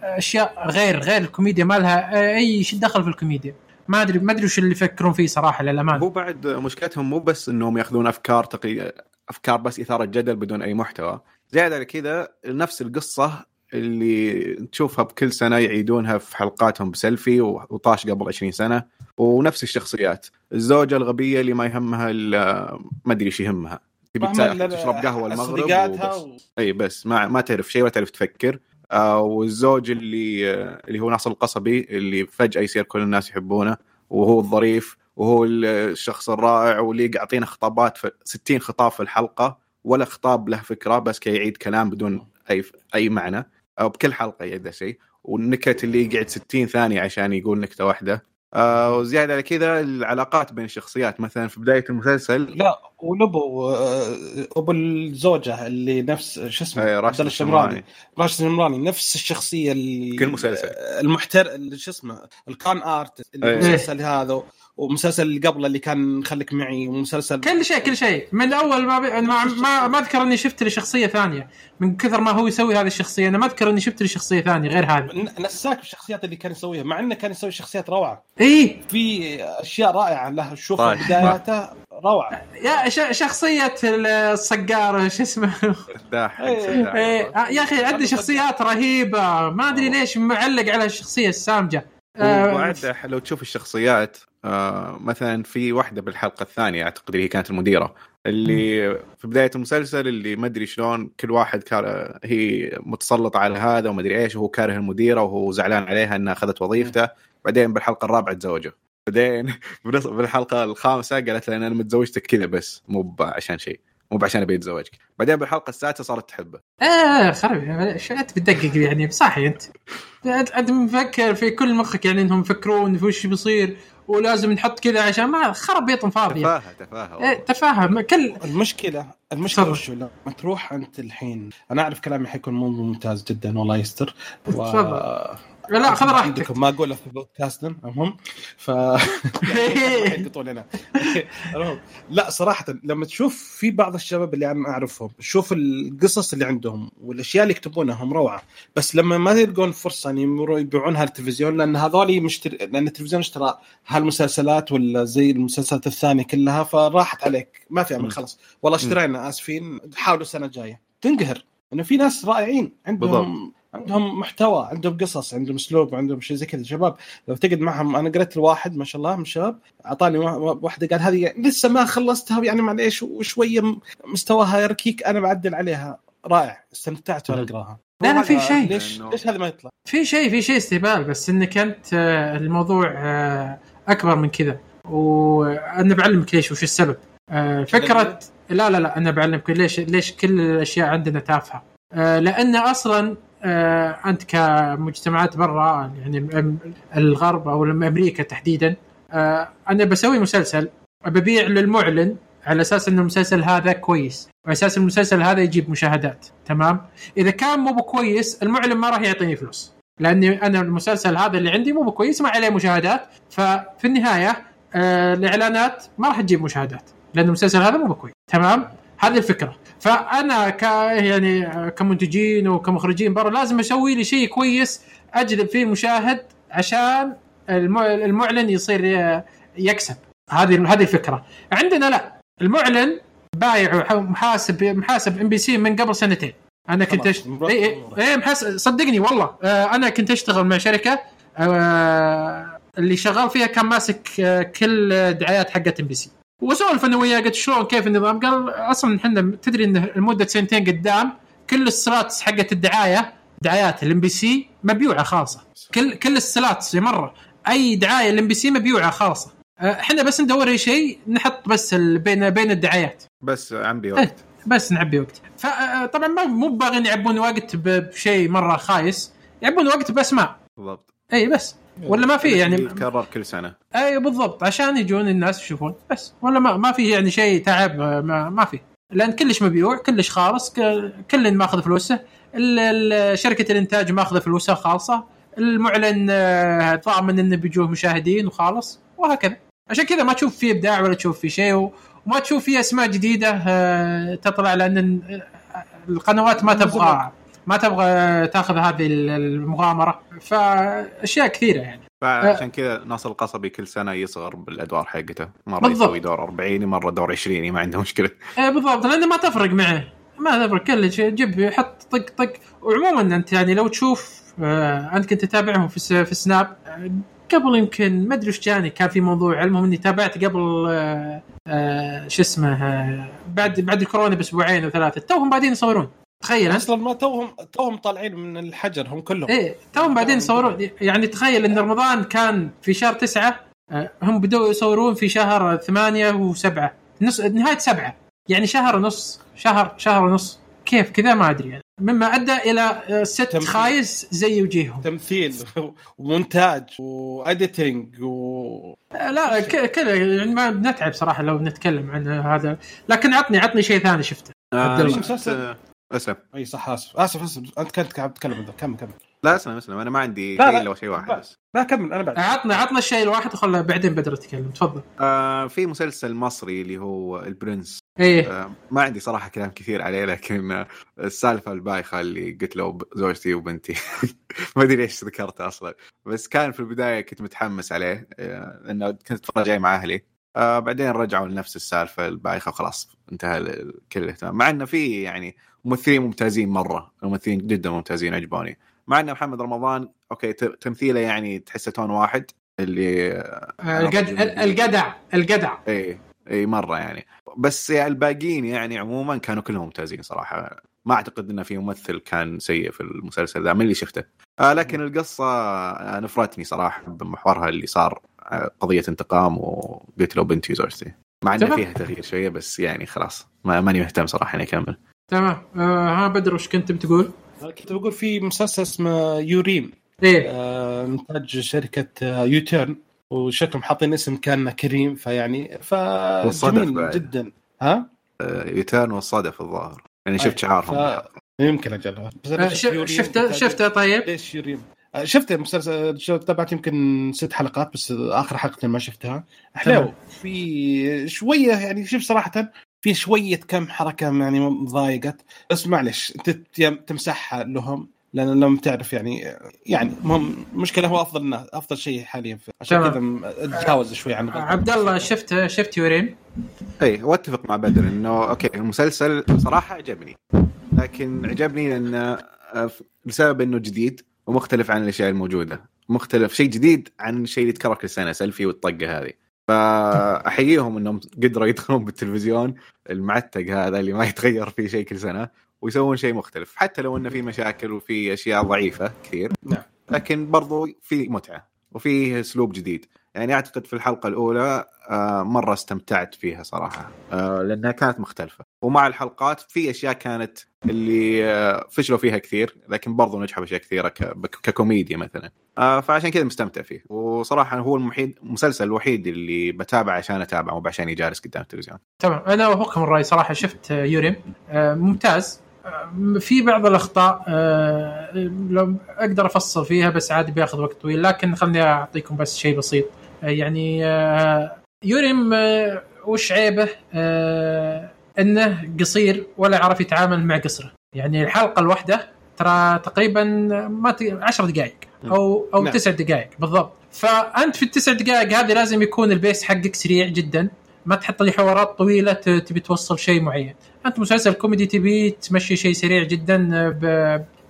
[SPEAKER 1] أشياء غير غير الكوميديا ما لها أي شيء دخل في الكوميديا. ما أدري ما أدري وش اللي يفكرون فيه صراحة للامانه
[SPEAKER 4] هو بعد مشكلتهم مو بس إنهم يأخذون أفكار تقي... أفكار بس إثارة جدل بدون أي محتوى. زيادة على كذا نفس القصة اللي تشوفها بكل سنة يعيدونها في حلقاتهم بسيلفي وطاش قبل 20 سنة ونفس الشخصيات. الزوجة الغبية اللي ما يهمها ال- ما أدري إيش يهمها. تبي تشرب قهوة المغرب وبس.
[SPEAKER 2] و...
[SPEAKER 4] إي بس ما ما تعرف شيء ولا تعرف تفكر. آه والزوج اللي اللي هو ناصر القصبي اللي فجأة يصير كل الناس يحبونه وهو الظريف وهو الشخص الرائع واللي يعطينا خطابات في 60 خطاب في الحلقة ولا خطاب له فكرة بس كي يعيد كلام بدون أي أي معنى. أو بكل حلقة يعيد شيء والنكت اللي يقعد 60 ثانية عشان يقول نكتة واحدة. آه وزيادة على كذا العلاقات بين الشخصيات مثلا في بداية المسلسل
[SPEAKER 2] لا ولبو آه، أبو الزوجة اللي نفس شو اسمه؟
[SPEAKER 4] آه،
[SPEAKER 2] عبد
[SPEAKER 4] راشد
[SPEAKER 2] الشمراني. راشد الشمراني نفس الشخصية اللي
[SPEAKER 4] كل مسلسل.
[SPEAKER 2] المحتر شو اسمه؟ الكان ارت
[SPEAKER 4] إيه.
[SPEAKER 2] المسلسل هذا. ومسلسل اللي قبله اللي كان خليك معي ومسلسل
[SPEAKER 1] كل شيء كل شيء. من اول ما بي... ما ما, ما أذكر إني شفت لي شخصية ثانية. من كثر ما هو يسوي هذه الشخصية أنا ما أذكر إني شفت لي شخصية ثانية غير هذه.
[SPEAKER 2] ن- نساك بالشخصيات اللي كان يسويها مع إنه كان يسوي شخصيات روعة.
[SPEAKER 1] إي.
[SPEAKER 2] في أشياء رائعة له شوف
[SPEAKER 4] طيب.
[SPEAKER 2] بداياته روعة.
[SPEAKER 1] يا ش... شخصية الصقار شو اسمه؟ آه، يا أخي عنده شخصيات رهيبة. ما أدري ليش معلق على الشخصية السامجة. آه،
[SPEAKER 4] وبعد لو تشوف الشخصيات آه مثلا في واحدة بالحلقة الثانية أعتقد اللي هي كانت المديرة اللي في بداية المسلسل اللي ما أدري شلون كل واحد كار هي متسلطة على هذا وما أدري إيش وهو كاره المديرة وهو زعلان عليها إنها أخذت وظيفته. بعدين بالحلقة الرابعة تزوجوا بعدين بالحلقة الخامسة قالت له أنا متزوجتك كذا بس مو عشان شيء مو بعشان أبي أتزوجك. بعدين بالحلقة السادسة صارت تحبه.
[SPEAKER 1] إيه خرب أنت بتدقق يعني؟ صاحي أنت. انت أنت مفكر في كل مخك يعني إنهم يفكرون في وش بيصير. ولازم نحط كذا عشان ما خرب بيطن فاضيه
[SPEAKER 4] تفاهة تفاهة
[SPEAKER 1] إيه. تفاهم كل
[SPEAKER 2] المشكلة
[SPEAKER 1] المشكلة.
[SPEAKER 2] وشو لما تروح أنت الحين أنا أعرف كلامي حيكون مو ممتاز جدا والله يستر و...
[SPEAKER 1] لا خذ راحتك.
[SPEAKER 2] عندكم ما اقوله في بودكاستنا المهم؟ ف يقطون هنا المهم لا صراحة لما تشوف في بعض الشباب اللي أنا أعرفهم شوف القصص اللي عندهم والأشياء اللي يكتبونها هم روعة. بس لما ما يلقون فرصة إن يمروا يبيعونها للتلفزيون لأن هذول مشتري لأن التلفزيون اشترى هالمسلسلات ولا زي المسلسلات الثانية كلها فراحت عليك. ما في. أمل خلاص. والله اشترينا آسفين. حاولوا السنة الجاية. تنقهر. إنه في ناس رائعين عندهم عندهم محتوى عندهم قصص عندهم اسلوب عندهم شيء زي كذا. شباب لو تقعد معهم أنا قريت الواحد ما شاء الله من الشباب أعطاني وا- وا- واحدة قال هذه لسه ما خلصتها يعني معليش وشوية مستواها يركيك أنا بعدل عليها. رائع استمتعت وأنا أقرأها.
[SPEAKER 1] لا لا في شيء.
[SPEAKER 2] ليش ليش هذا ما يطلع؟
[SPEAKER 1] في شيء في شيء استهبال بس إنك أنت آه، الموضوع آه، أكبر من كذا. وأنا بعلمك ليش وش السبب. آه، فكره لا لا لا أنا بعلمك ليش ليش كل الأشياء عندنا تافهة. لأن أصلا أنت كمجتمعات برا يعني الغرب أو أمريكا تحديدا آه، أنا بسوي مسلسل ببيع للمعلن على أساس ان المسلسل هذا كويس وعلى أساس المسلسل هذا يجيب مشاهدات تمام؟ إذا كان مو بكويس المعلن ما راح يعطيني فلوس لأني أنا المسلسل هذا اللي عندي مو بكويس ما عليه مشاهدات ففي النهاية آه الإعلانات ما راح تجيب مشاهدات لأن المسلسل هذا مو بكويس تمام؟ هذه الفكرة. فأنا ك يعني كمنتجين وكمخرجين برا لازم أسوي لي شيء كويس اجلب فيه مشاهد عشان الم- المعلن يصير يكسب. هذه هذه الفكرة. عندنا لا المعلن بايع محاسب محاسب إم بي سي من قبل سنتين. أنا كنت أشت... اي اي. إيه محاسب صدقني والله آه أنا كنت أشتغل مع شركة آه اللي شغال فيها كان ماسك آه كل دعايات حقت إم بي سي. وسولف أنا وياه قلت شلون كيف النظام؟ قال أصلا إحنا تدري إن لمده سنتين قدام كل ال slots حقت الدعاية دعايات الام بي سي مبيوعة خالصه كل كل ال slots مره أي دعاية الام بي سي مبيوعة خالصه آه، إحنا بس ندور أي شيء نحط بس بين بين الدعايات.
[SPEAKER 4] بس عم
[SPEAKER 1] إيه.
[SPEAKER 4] وقت.
[SPEAKER 1] بس نعبي وقت. فطبعا ما مو باغيين يعبون وقت بشيء مرة خايس. يعبون وقت بأسماء.
[SPEAKER 4] بالضبط.
[SPEAKER 1] اي بس. ولا ما في يعني
[SPEAKER 4] يتكرر كل سنة.
[SPEAKER 1] أي بالضبط عشان يجون الناس يشوفون بس. ولا ما, ما في يعني شيء تعب ما, ما في. لأن كلش مبيوع كلش خالص كل ماخذ فلوسه. شركة الإنتاج ماخذة فلوسها خالصة. المعلن آه، ضامن إنه بيجوه مشاهدين وخالص وهكذا. عشان كذا ما تشوف فيه إبداع ولا تشوف فيه شيء وما تشوف فيه أسماء جديدة آه، تطلع لأن آه، القنوات ما تبغى. ما تبغى تاخذ هذه المغامرة. فأشياء كثيرة يعني.
[SPEAKER 4] فعشان كذا ناصر القصبي كل سنة يصغر بالأدوار حقته. مرة
[SPEAKER 1] بالضبط.
[SPEAKER 4] يسوي دور 40 مرة دور 20 ما عنده مشكلة.
[SPEAKER 1] إيه بالضبط. لأنه ما تفرق معه. ما تفرق. كل شيء. جيب حط طق طق. وعموما أنت يعني لو تشوف آه أنت كنت تتابعهم في في السناب قبل يمكن ما أدري إيش جاني. كان في موضوع. المهم إني تابعت قبل آه آه شو اسمه بعد بعد الكورونا بأسبوعين أو ثلاثة توهم بعدين يصورون. تخيل
[SPEAKER 2] أصلا ما توهم توهم طالعين من الحجر هم كلهم.
[SPEAKER 1] إيه توهم بعدين يصورون يعني تخيل إن رمضان كان في شهر تسعة آه، هم بدوا يصورون في شهر ثمانية وسبعة. نص نهاية سبعة. يعني شهر ونص شهر شهر ونص. كيف؟ كذا ما أدري يعني. مما أدى إلى آه، ست
[SPEAKER 2] تمثيل.
[SPEAKER 1] خايس زي وجيههم.
[SPEAKER 2] تمثيل ومونتاج واديتنج و
[SPEAKER 1] آه، لا ك- كذا. يعني ما بنتعب صراحة لو نتكلم عن هذا. لكن عطني عطني شيء ثاني شفته.
[SPEAKER 2] مسلسل؟
[SPEAKER 4] اسلم.
[SPEAKER 2] أي صح آسف. آسف آسف. أنت كنت قاعد تتكلم. كمل كمل.
[SPEAKER 4] لا اسلم اسلم. أنا ما عندي
[SPEAKER 2] لا،
[SPEAKER 4] شيء
[SPEAKER 2] لا.
[SPEAKER 4] الا شيء واحد
[SPEAKER 2] لا.
[SPEAKER 4] بس.
[SPEAKER 2] لا كمل. أنا بعد.
[SPEAKER 1] عطنا عطنا الشيء الواحد وخله بعدين بدر يتكلم. تفضل.
[SPEAKER 4] آه في مسلسل مصري اللي هو البرنس.
[SPEAKER 1] إيه.
[SPEAKER 4] آه ما عندي صراحة كلام كثير عليه لكن آه السالفة البايخة اللي قلت له زوجتي وبنتي. ما أدري ليش ذكرته أصلا. بس كان في البداية كنت متحمس عليه آه لأنه كنت أتفرج عليه مع أهلي. آه بعدين رجعوا لنفس السالفة البايخة وخلاص انتهى ال- كل الاهتمام. مع إنه في يعني ممثلين ممتازين مرة ممثلين جدا ممتازين عجبوني مع إن محمد رمضان okay تمثيله يعني تحسه تون واحد اللي
[SPEAKER 1] آه، الجد- الجدع الجدع.
[SPEAKER 4] إي إي مرة يعني. بس يعني الباقيين يعني عموما كانوا كلهم ممتازين صراحة. ما أعتقد انه في ممثل كان سيء في المسلسل ذا من اللي شفته. آه لكن القصة آه، نفرتني صراحة بمحورها اللي صار آه، قضية انتقام وقلت له بنتي وزوجتي مع إن
[SPEAKER 1] تمام.
[SPEAKER 4] فيها تغيير شوية بس يعني خلاص ما ماني مهتم صراحة إني أكمل.
[SPEAKER 1] تمام. آه ها بدر وش كنت بتقول؟
[SPEAKER 2] كنت بقول في مسلسل اسمه يوريم.
[SPEAKER 1] إيه.
[SPEAKER 2] آه، انتاج شركة آه، يوتيرن وشكلهم حاطين اسم كان كريم فيعني
[SPEAKER 4] بعد.
[SPEAKER 2] جدا. ها؟
[SPEAKER 4] آه، يترن والصدف الظاهر. يعني. شفت شعارهم.
[SPEAKER 2] ف... يمكن أجل.
[SPEAKER 1] آه، شفته شفته؟ طيب.
[SPEAKER 2] ليش يوريم؟ آه، شفت المسلسل شو- تابعت يمكن ست حلقات بس آخر حلقتين ما شفتها. حلو. في شوية يعني شوف صراحة في شوية كم حركة يعني مضايقت بس معلش تمسحها لهم لأن لما تعرف يعني يعني مهم مشكله هو أفضل الناس أفضل شيء حاليا في عشان. كذا أتجاوز شوي عن.
[SPEAKER 1] عبد الله شفت شفت يورين؟
[SPEAKER 4] اي واتفق مع بدر إنه أوكي المسلسل صراحة عجبني. لكن عجبني لأن آه، لسبب إنه جديد ومختلف عن الأشياء الموجودة. مختلف شيء جديد عن الشيء اللي يتكرر كل سنة سيلفي والطقة هذه. فأحييهم إنهم قدروا يدخلون بالتلفزيون المعتق هذا اللي ما يتغير فيه شيء كل سنة ويسوون شيء مختلف. حتى لو إنه في مشاكل وفي أشياء ضعيفة كثير
[SPEAKER 2] نعم.
[SPEAKER 4] لكن برضو في متعة وفي أسلوب جديد. يعني أعتقد في الحلقة الأولى آه، مرة استمتعت فيها صراحة. آه، لأنها كانت مختلفة. ومع الحلقات في أشياء كانت اللي آه، فشلوا فيها كثير لكن برضو نجحوا بأشياء كثيرة ككوميديا مثلا. آه، فعشان كذا مستمتع فيه. وصراحة هو المحيد المسلسل الوحيد اللي بتابعه عشان أتابعه مو عشان جالس قدام التلفزيون.
[SPEAKER 1] تمام. أنا اوافقكم الراي صراحة. شفت يورين آه، ممتاز. في بعض الأخطاء لو أقدر أفصل فيها بس عادي بياخذ وقت طويل لكن خليني أعطيكم بس شيء بسيط. يعني يوريم وش عيبه؟ انه قصير ولا يعرف يتعامل مع قصره. يعني الحلقة الواحدة ترى تقريبا ما ت... 10 دقائق أو أو
[SPEAKER 2] نعم.
[SPEAKER 1] تسع دقائق بالضبط. فأنت في التسع دقائق هذه لازم يكون ال pace حقك سريع جدا. ما تحط لي حوارات طويلة تبي توصل شيء معين. أنت مسلسل كوميدي تبي تمشي شيء سريع جدا ب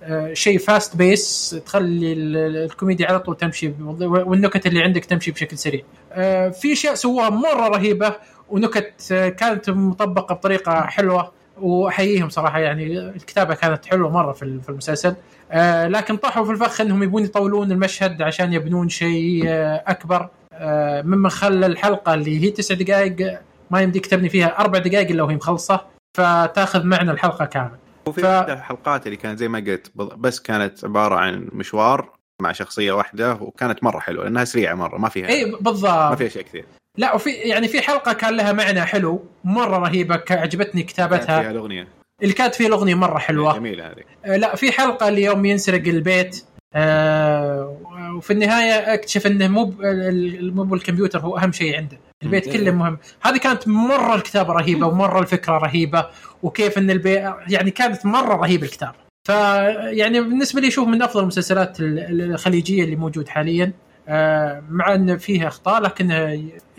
[SPEAKER 1] آه، شيء fast pace تخلي ال- ال- الكوميديا على طول تمشي والنكت اللي عندك تمشي بشكل سريع. آه، في أشياء سووها مرة رهيبة. ونكت كانت مطبقة بطريقة حلوة وأحييهم صراحة يعني الكتابة كانت حلوة مرة في ال- في المسلسل. آه، لكن طاحوا في الفخ إنهم يبون يطولون المشهد عشان يبنون شيء آه، أكبر. آه، مما خلى الحلقة اللي هي تسع دقائق ما يمديك تبني فيها أربع دقائق إلا وهي مخلصة فتأخذ معنى الحلقة كامل.
[SPEAKER 4] وفي
[SPEAKER 1] ف-.
[SPEAKER 4] الحلقات اللي كانت زي ما قلت بس كانت عبارة عن مشوار مع شخصية واحدة وكانت مرة حلوة لأنها سريعة مرة ما فيها
[SPEAKER 1] اي
[SPEAKER 4] ما
[SPEAKER 1] بالضبط
[SPEAKER 4] فيها شيء كثير.
[SPEAKER 1] لا وفي يعني في حلقة كان لها معنى حلو مرة رهيبة عجبتني
[SPEAKER 4] كانت
[SPEAKER 1] كتابتها
[SPEAKER 4] فيها الأغنية.
[SPEAKER 1] اللي كانت فيه الأغنية مرة حلوة.
[SPEAKER 4] جميلة هذه.
[SPEAKER 1] آه، لا في حلقة اليوم ينسرق البيت. آه، وفي النهاية أكتشف إنه مو مو بالكمبيوتر هو أهم شيء عنده. البيت. كله مهم. هذه كانت مرة الكتابة رهيبة ومرة الفكرة رهيبة وكيف إن البيت يعني كانت مرة رهيبة الكتابة. فيعني بالنسبة لي أشوف من أفضل المسلسلات ال- الخليجية اللي موجود حاليا. مع أن فيها أخطاء لكن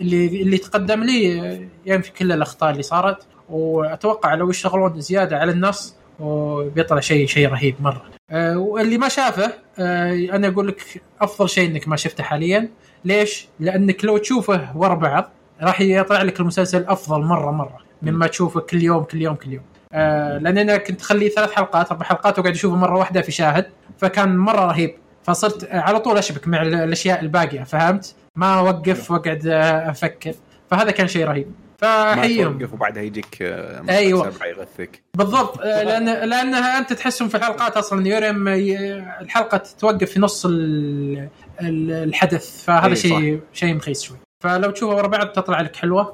[SPEAKER 1] اللي اللي تقدم لي آه، ينفي كل الأخطاء اللي صارت. وأتوقع لو يشتغلون زيادة على النص وبيطلع شيء شيء رهيب مرة. آه، واللي ما شافه آه، أنا أقول لك أفضل شيء إنك ما شفته حاليا. ليش؟ لأنك لو تشوفه ورا بعض راح يطلع لك المسلسل أفضل مرة مرة مما تشوفه كل يوم كل يوم كل يوم. آه، لأن أنا كنت أخليه ثلاث حلقات أربع حلقات وقاعد أشوفه مرة واحدة في شاهد فكان مرة رهيب. فصرت على طول أشبك مع ال- الأشياء الباقية فهمت؟ ما أوقف وأقعد آه، أفكر. فهذا كان شيء رهيب.
[SPEAKER 4] ما
[SPEAKER 1] فحيهم
[SPEAKER 4] توقف وبعدها يجيك آه،
[SPEAKER 1] أيوة.
[SPEAKER 4] سبعه يغثك.
[SPEAKER 1] بالضبط. آه، لأن لأنها أنت تحسهم في الحلقات أصلا يورم الحلقة توقف في نص ال- ال- الحدث. فهذا
[SPEAKER 4] إيه،
[SPEAKER 1] شيء شيء مخيس شوي. فلو تشوفها ورا بعض تطلع لك حلوة.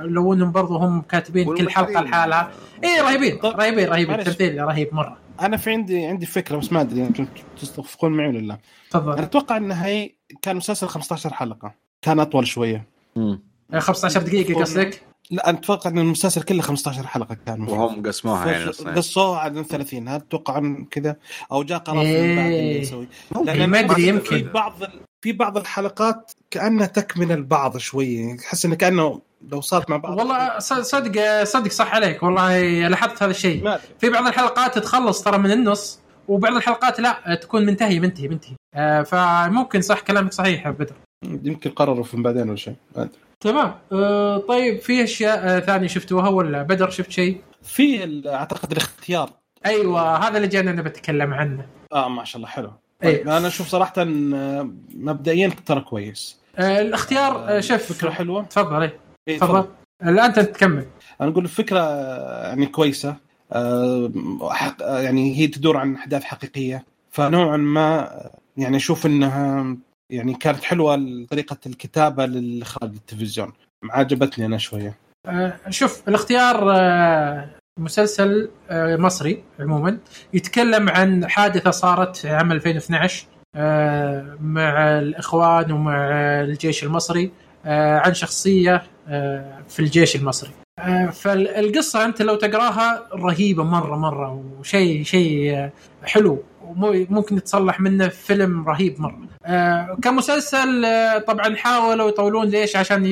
[SPEAKER 1] لو إنهم برضو هم كاتبين كل حلقة لحالها. اي رهيبين.
[SPEAKER 2] طب-
[SPEAKER 1] رهيبين رهيب
[SPEAKER 2] معلش.
[SPEAKER 1] التمثيل رهيب مرة.
[SPEAKER 2] أنا في عندي عندي فكرة بس ما أدري أنتم تتفقون معي ولا لا. أنا
[SPEAKER 1] تفضل
[SPEAKER 2] أتوقع إن هي كان مسلسل 15 حلقة. كان أطول شوية.
[SPEAKER 4] مم.
[SPEAKER 1] آه، 15 دقيقة قصدك؟
[SPEAKER 2] لا أنا أتوقع إن المسلسل كله 15 حلقة كان.
[SPEAKER 4] وهم قسموها يعني
[SPEAKER 2] قصوها على 30 هل تتوقع عن كذا أو جاء قرار من بعد
[SPEAKER 1] إيه.
[SPEAKER 2] اللي يسوي.
[SPEAKER 1] إيه، ما أدري،
[SPEAKER 2] في
[SPEAKER 1] يمكن.
[SPEAKER 2] بعض ال- في بعض الحلقات كأنها تكمل البعض شوية تحس إنه كأنه لو صارت مع بعض
[SPEAKER 1] والله صدق صدق صح عليك. والله لاحظت هذا الشيء. في بعض الحلقات تخلص ترى من النص وبعض الحلقات لا تكون منتهي منتهي منتهي آه فممكن صح كلامك صحيح يا بدر.
[SPEAKER 2] يمكن قرروا في بعدين ولا شيء. ما أدري.
[SPEAKER 1] تمام. آه طيب في أشياء آه ثانية شفتوها ولا بدر شفت شيء؟
[SPEAKER 2] في أعتقد الاختيار.
[SPEAKER 1] أيوه هذا اللي جانا أنا بتكلم عنه.
[SPEAKER 2] آه ما شاء الله حلو. طيب أنا أشوف صراحة آه، مبدئيا ترى كويس.
[SPEAKER 1] آه الاختيار آه شوف
[SPEAKER 2] فكرة حلوة.
[SPEAKER 1] تفضل اي
[SPEAKER 2] إيه،
[SPEAKER 1] تفضل. الان أنت تكمل.
[SPEAKER 2] أنا أقول الفكرة يعني كويسة. آه، يعني هي تدور عن أحداث حقيقية. فنوعا ما يعني أشوف إنها يعني كانت حلوة طريقة الكتابة للاخراج التلفزيون. عجبتني أنا شوية.
[SPEAKER 1] آه شوف الاختيار آه مسلسل آه مصري عموما. يتكلم عن حادثة صارت عام 2012 آه مع الإخوان ومع الجيش المصري عن شخصية في الجيش المصري. فالقصة أنت لو تقراها رهيبة مرة مرة وشيء شيء حلو. وممكن يتصلح منه فيلم رهيب مرة. آه كمسلسل آه طبعا حاولوا يطولون ليش؟ عشان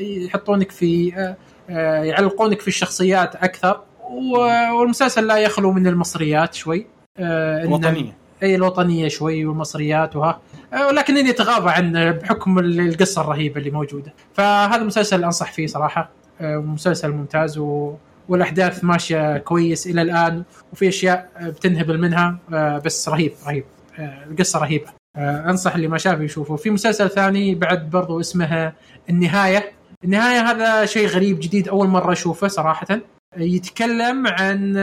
[SPEAKER 1] يحطونك في آه آه، يعلقونك في الشخصيات أكثر. والمسلسل لا يخلو من المصريات شوي. آه، إن-
[SPEAKER 2] وطنيه
[SPEAKER 1] إي الوطنية شوي والمصريات وها. آه، ولكن إني اتغاضى عن بحكم القصة الرهيبة اللي موجودة. فهذا المسلسل أنصح فيه صراحة. مسلسل ممتاز و... والأحداث ماشية كويس إلى الآن وفي أشياء بتنهبل منها آه، بس رهيب رهيب. آه، القصة رهيبة. آه، أنصح اللي ما شافه يشوفه. في مسلسل ثاني بعد برضو اسمه النهاية. النهاية هذا شيء غريب جديد أول مرة أشوفه صراحة. يتكلم عن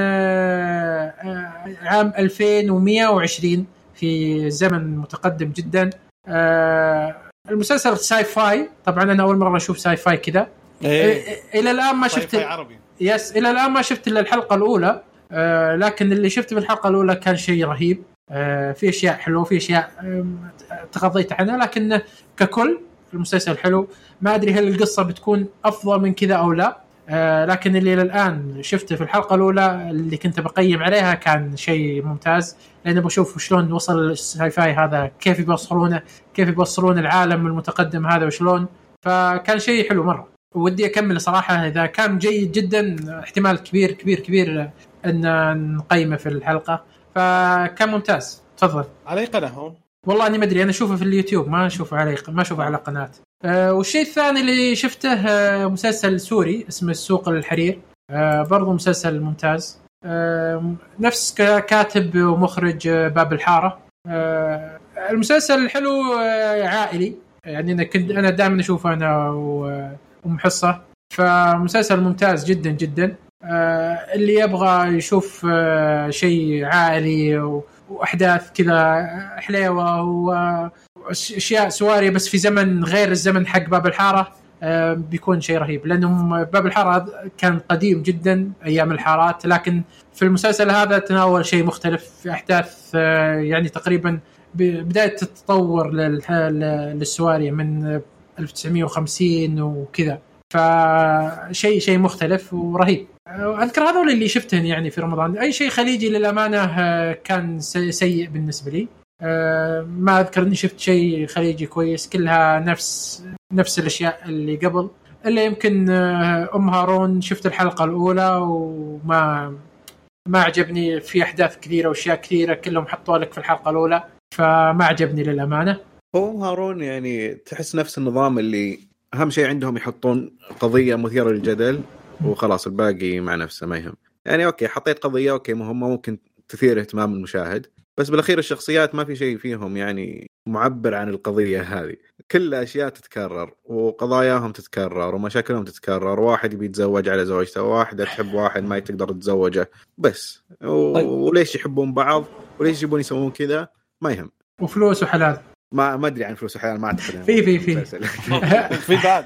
[SPEAKER 1] عام 2120 في زمن متقدم جدا. المسلسل sci-fi. طبعا أنا أول مرة أشوف sci-fi كذا.
[SPEAKER 2] إيه.
[SPEAKER 1] إلى الآن ما شفت
[SPEAKER 2] شفت عربي.
[SPEAKER 1] yes إلى الآن ما شفت إلا الحلقة الأولى. آه لكن اللي شفته في الحلقة الأولى كان شيء رهيب. آه في أشياء حلوة في أشياء تغاضيت عنها لكن ككل المسلسل حلو. ما أدري هل القصة بتكون أفضل من كذا أو لا. آه لكن اللي إلى الآن شفته في الحلقة الأولى اللي كنت بقيم عليها كان شيء ممتاز. لأن بشوف شلون وصل ال sci-fi هذا كيف يبصرونه كيف يبصرون العالم المتقدم هذا وشلون. فكان شيء حلو مرة. ودي أكمل صراحة إذا كان جيد جدا احتمال كبير كبير كبير إن نقيمه في الحلقة. فكان ممتاز. تفضل.
[SPEAKER 2] على اي قناة هو؟
[SPEAKER 1] والله أني ما أدري أنا أشوفه في اليوتيوب ما أشوفه على ما أشوفه على قناة. أه والشيء الثاني اللي شفته أه مسلسل سوري اسمه السوق الحرير. أه برضو مسلسل ممتاز. أه نفس كاتب ومخرج آه، باب الحارة. أه المسلسل حلو آه، عائلي. يعني أنا كنت أنا دائما أشوفه أنا و- وام حصة. فمسلسل ممتاز جدا جدا. آه، اللي يبغى يشوف آه، شيء عائلي وأحداث كذا حليوة واشياء سواري بس في زمن غير الزمن حق باب الحارة آه، بيكون شيء رهيب. لأنه باب الحارة كان قديم جدا أيام الحارات. لكن في المسلسل هذا تناول شيء مختلف في أحداث يعني تقريبا بداية التطور للسواري من 1950 وكذا. فشيء شيء مختلف ورهيب. أذكر هذول اللي شفتهم يعني في رمضان. أي شيء خليجي للأمانة آه، كان سيء بالنسبة لي. آه، ما أذكر إني شفت شيء خليجي كويس. كلها نفس نفس الأشياء اللي قبل. إلا يمكن آه، أم هارون شفت الحلقة الأولى وما ما عجبني. في أحداث كثيرة وأشياء كثيرة كلهم حطوا لك في الحلقة الأولى. فما عجبني للأمانة.
[SPEAKER 4] هو هارون يعني تحس نفس النظام اللي أهم شيء عندهم يحطون قضية مثيرة للجدل وخلاص الباقي مع نفسه ما يهم. يعني okay حطيت قضية okay مهمة ممكن تثير اهتمام المشاهد بس بالأخير الشخصيات ما في شيء فيهم يعني معبر عن القضية هذه. كل اشياء تتكرر وقضاياهم تتكرر ومشاكلهم تتكرر واحد يبي يتزوج على زوجته واحدة تحب واحد ما تقدر تتزوجه بس. و... طيب. وليش يحبون بعض؟ وليش يبون يسوون كذا؟ ما يهم.
[SPEAKER 1] وفلوس وحلال.
[SPEAKER 4] ما ما أدري عن فلوس وحلال ما أعتقد
[SPEAKER 1] في في في
[SPEAKER 2] في. بعد.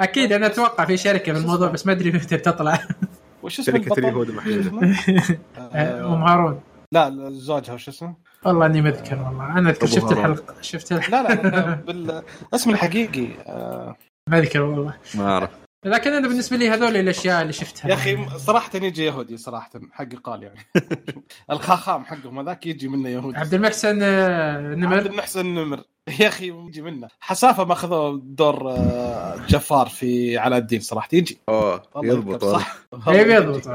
[SPEAKER 1] أكيد أنا أتوقع في شركة في الموضوع بس ما أدري متى بتطلع
[SPEAKER 2] وش اسم شركة اليهود
[SPEAKER 1] أم هارون.
[SPEAKER 2] لا زوجها وش اسمه؟
[SPEAKER 1] والله إني ما أذكر والله. أنا أذكر شفت الحلقة شفت
[SPEAKER 2] الحلقة. لا لا بالاسم الحقيقي
[SPEAKER 1] آه. ما أذكر والله.
[SPEAKER 4] ما أعرف.
[SPEAKER 1] لكن أنا بالنسبة لي هذول الأشياء اللي شفتها.
[SPEAKER 2] يا أخي صراحة يجي يهودي صراحة حق قال يعني. الخاخام حقهم هذاك يجي منه يهودي.
[SPEAKER 1] عبد المحسن آه، نمر؟
[SPEAKER 2] عبد المحسن نمر. يا أخي يجي منه. حسافة ما أخذوا دور آه، جفار في علاء الدين صراحة يجي.
[SPEAKER 4] أوه يضبط
[SPEAKER 1] صح. اي يضبط.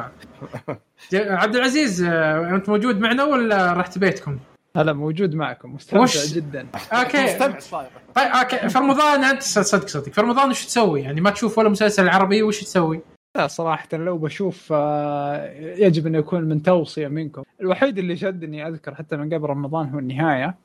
[SPEAKER 1] عبد العزيز آه، أنت موجود معنا ولا رحت بيتكم؟
[SPEAKER 3] هلا موجود معكم. مستمتع وش... جدا.
[SPEAKER 1] okay. مستمع صاير طيب okay. في رمضان أنت صدق صدق. في رمضان وش تسوي؟ يعني ما تشوف ولا مسلسل عربي وش تسوي؟
[SPEAKER 3] لا صراحة لو بشوف آه، يجب انه يكون من توصية منكم، الوحيد اللي شدني أذكر حتى من قبل رمضان هو النهاية.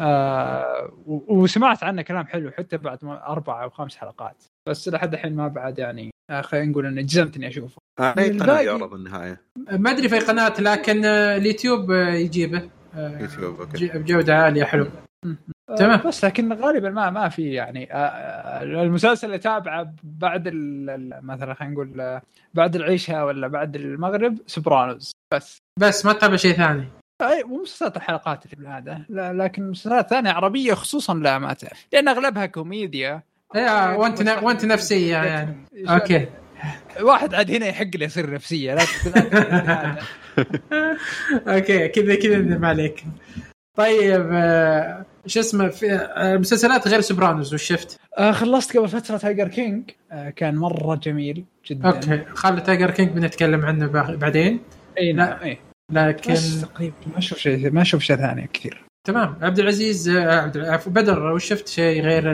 [SPEAKER 3] آه وسمعت عنه كلام حلو حتى بعد أربع أو خمس حلقات. بس لحد الحين ما بعد يعني آه خلينا نقول إني جزمت اني أشوفه.
[SPEAKER 4] آه أي قناة يعرض النهاية؟
[SPEAKER 1] ما أدري في قناة لكن اليوتيوب يجيبه. يوتيوب okay. بجودة عالية حلو.
[SPEAKER 3] تمام. بس لكن غالبا ما ما في يعني المسلسل اللي تابعه بعد مثلا خلينا نقول بعد العشاء ولا بعد المغرب سوبرانوز. بس.
[SPEAKER 1] بس ما تتابع شيء ثاني.
[SPEAKER 3] أي مو مسلسلات الحلقات اللي بالعاده لا لكن مسلسلات ثانية عربية خصوصا لا ما تعرف. لأن أغلبها كوميديا.
[SPEAKER 1] اي وانت وانت نفسية يعني. okay.
[SPEAKER 3] واحد عاد هنا يحق له يصير نفسية لا
[SPEAKER 1] okay كذا كذا ما عليك. طيب آه، شو اسمه في آه، مسلسلات غير سوبرانوس وش شفت؟
[SPEAKER 3] آه خلصت قبل فترة Tiger King آه كان مرة جميل جدا.
[SPEAKER 1] okay خلي Tiger King بنتكلم عنه بعدين.
[SPEAKER 3] إي نعم إي.
[SPEAKER 1] لكن
[SPEAKER 3] تقريبا ما أشوف شيء ما أشوف شيء ثاني كثير.
[SPEAKER 1] تمام. عبد العزيز عبد بدر وش شفت شيء غير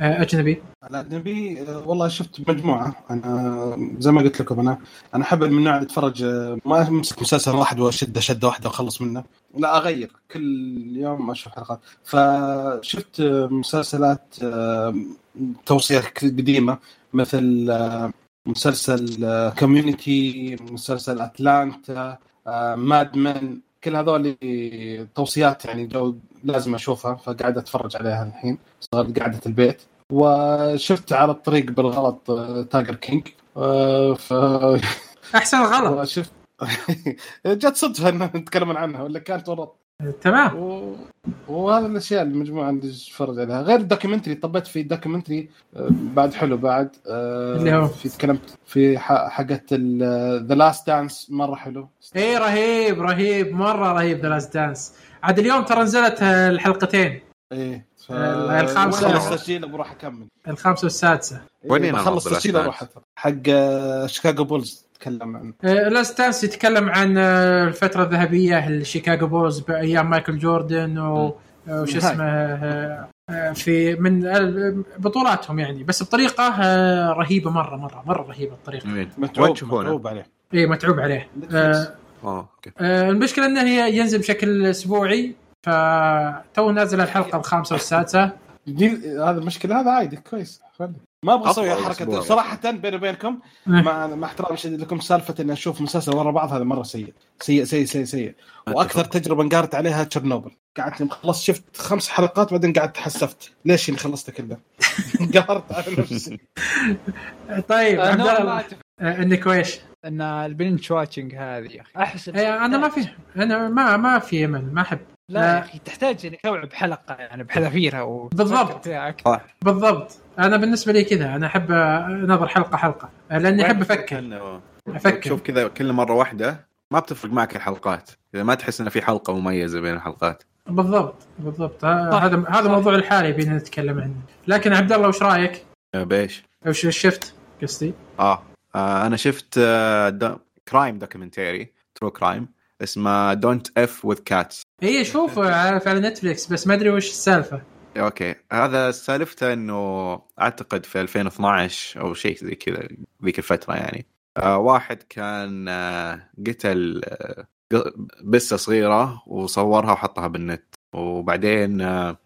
[SPEAKER 1] الاجنبي؟
[SPEAKER 2] الاجنبي والله شفت مجموعة. أنا زي ما قلت لكم أنا أنا أحب من اللي أتفرج ما أمسك مسلسل واحد واشده شده واحدة وأخلص منه. لا أغير كل يوم أشوف حلقات. فشفت مسلسلات توصية قديمة مثل مسلسل Community مسلسل Atlanta Mad Men كل هذول توصيات يعني جو لازم أشوفها فقاعد أتفرج عليها الحين صار قاعدة البيت. وشفت على الطريق بالغلط Tiger King ف
[SPEAKER 1] أحسن غلط
[SPEAKER 2] شفت جت صدفة ان نتكلم عنها ولا كانت ورط
[SPEAKER 1] تمام.
[SPEAKER 2] و... وهذا الأشياء المجموعه اللي اتفرج عليها. غير ال documentary طبيت في documentary آه، بعد حلو بعد آه، اللي هو في تكلمت في حقت The Last Dance مرة حلو.
[SPEAKER 1] اي رهيب رهيب مرة رهيب The Last Dance عاد اليوم ترى نزلت الحلقتين.
[SPEAKER 2] إيه ف...
[SPEAKER 1] الخامسه
[SPEAKER 2] خلص تسجيل بروح أكمل.
[SPEAKER 1] الخامسه والسادسه
[SPEAKER 4] وين
[SPEAKER 2] خلص تسجيل أروح حق شيكاغو بولز تكلم عن
[SPEAKER 1] Last Dance يتكلم عن آه، الفترة الذهبية لشيكاغو بولز بأيام مايكل جوردن و وش اسمه آه، آه، في من بطولاتهم يعني. بس بطريقة رهيبة مرة مرة مرة رهيبة الطريقة.
[SPEAKER 2] متعوب, متعوب عليه.
[SPEAKER 1] اي متعوب عليه.
[SPEAKER 4] آه okay.
[SPEAKER 1] المشكلة إنه هي ينزل بشكل أسبوعي فتو نازل الحلقة الخامسة والسادسة.
[SPEAKER 2] هذا المشكلة هذا عادي كويس ما
[SPEAKER 4] أبغى
[SPEAKER 2] أسوي
[SPEAKER 4] حركة.
[SPEAKER 2] صراحة بيني وبينكم
[SPEAKER 1] إيه.
[SPEAKER 2] مع مع احترامي الشديد لكم سالفة إني أشوف مسلسل ورا بعض هذا مرة سيء. سيء سيء سيء سيء. وأكثر تجربة انقهرت عليها تشيرنوبل. قعدت خلصت شفت خمس حلقات بعدين قعدت حسفت ليش إني خلصته كله انقهرت على نفسي.
[SPEAKER 1] طيب عبد الله. آه، إنك ويش؟
[SPEAKER 3] إن ال binge watching هذه يا أخي. احس
[SPEAKER 1] إيه، أنا ما في. أنا ما ما في امل ما أحب.
[SPEAKER 3] لا يا أخي تحتاج إنك توعب حلقة يعني بحذافيرها و
[SPEAKER 1] بالضبط. بالضبط. أنا بالنسبة لي كذا أنا أحب انظر حلقة حلقة لأني أحب
[SPEAKER 4] أفكر
[SPEAKER 1] أفكر
[SPEAKER 4] شوف كذا كل مرة واحدة ما بتفرق معك الحلقات إذا ما تحس انه في حلقة مميزة بين الحلقات
[SPEAKER 1] بالضبط بالضبط
[SPEAKER 3] صح.
[SPEAKER 1] هذا هذا
[SPEAKER 3] صح.
[SPEAKER 1] موضوع الحالي بينا نتكلم عنه لكن عبد الله وش
[SPEAKER 4] رأيك؟ بايش
[SPEAKER 1] وش شفت قصدي؟
[SPEAKER 4] آه. آه أنا شفت crime documentary true crime اسمه Don't F with Cats
[SPEAKER 1] اي شوف عارف على نتفلكس بس ما أدري وش السالفة
[SPEAKER 4] okay. هذا سالفته إنه أعتقد في 2012 أو شيء زي كذا ذيك الفترة يعني. آه واحد كان آه قتل آه بسة صغيرة وصورها وحطها بالنت. وبعدين آه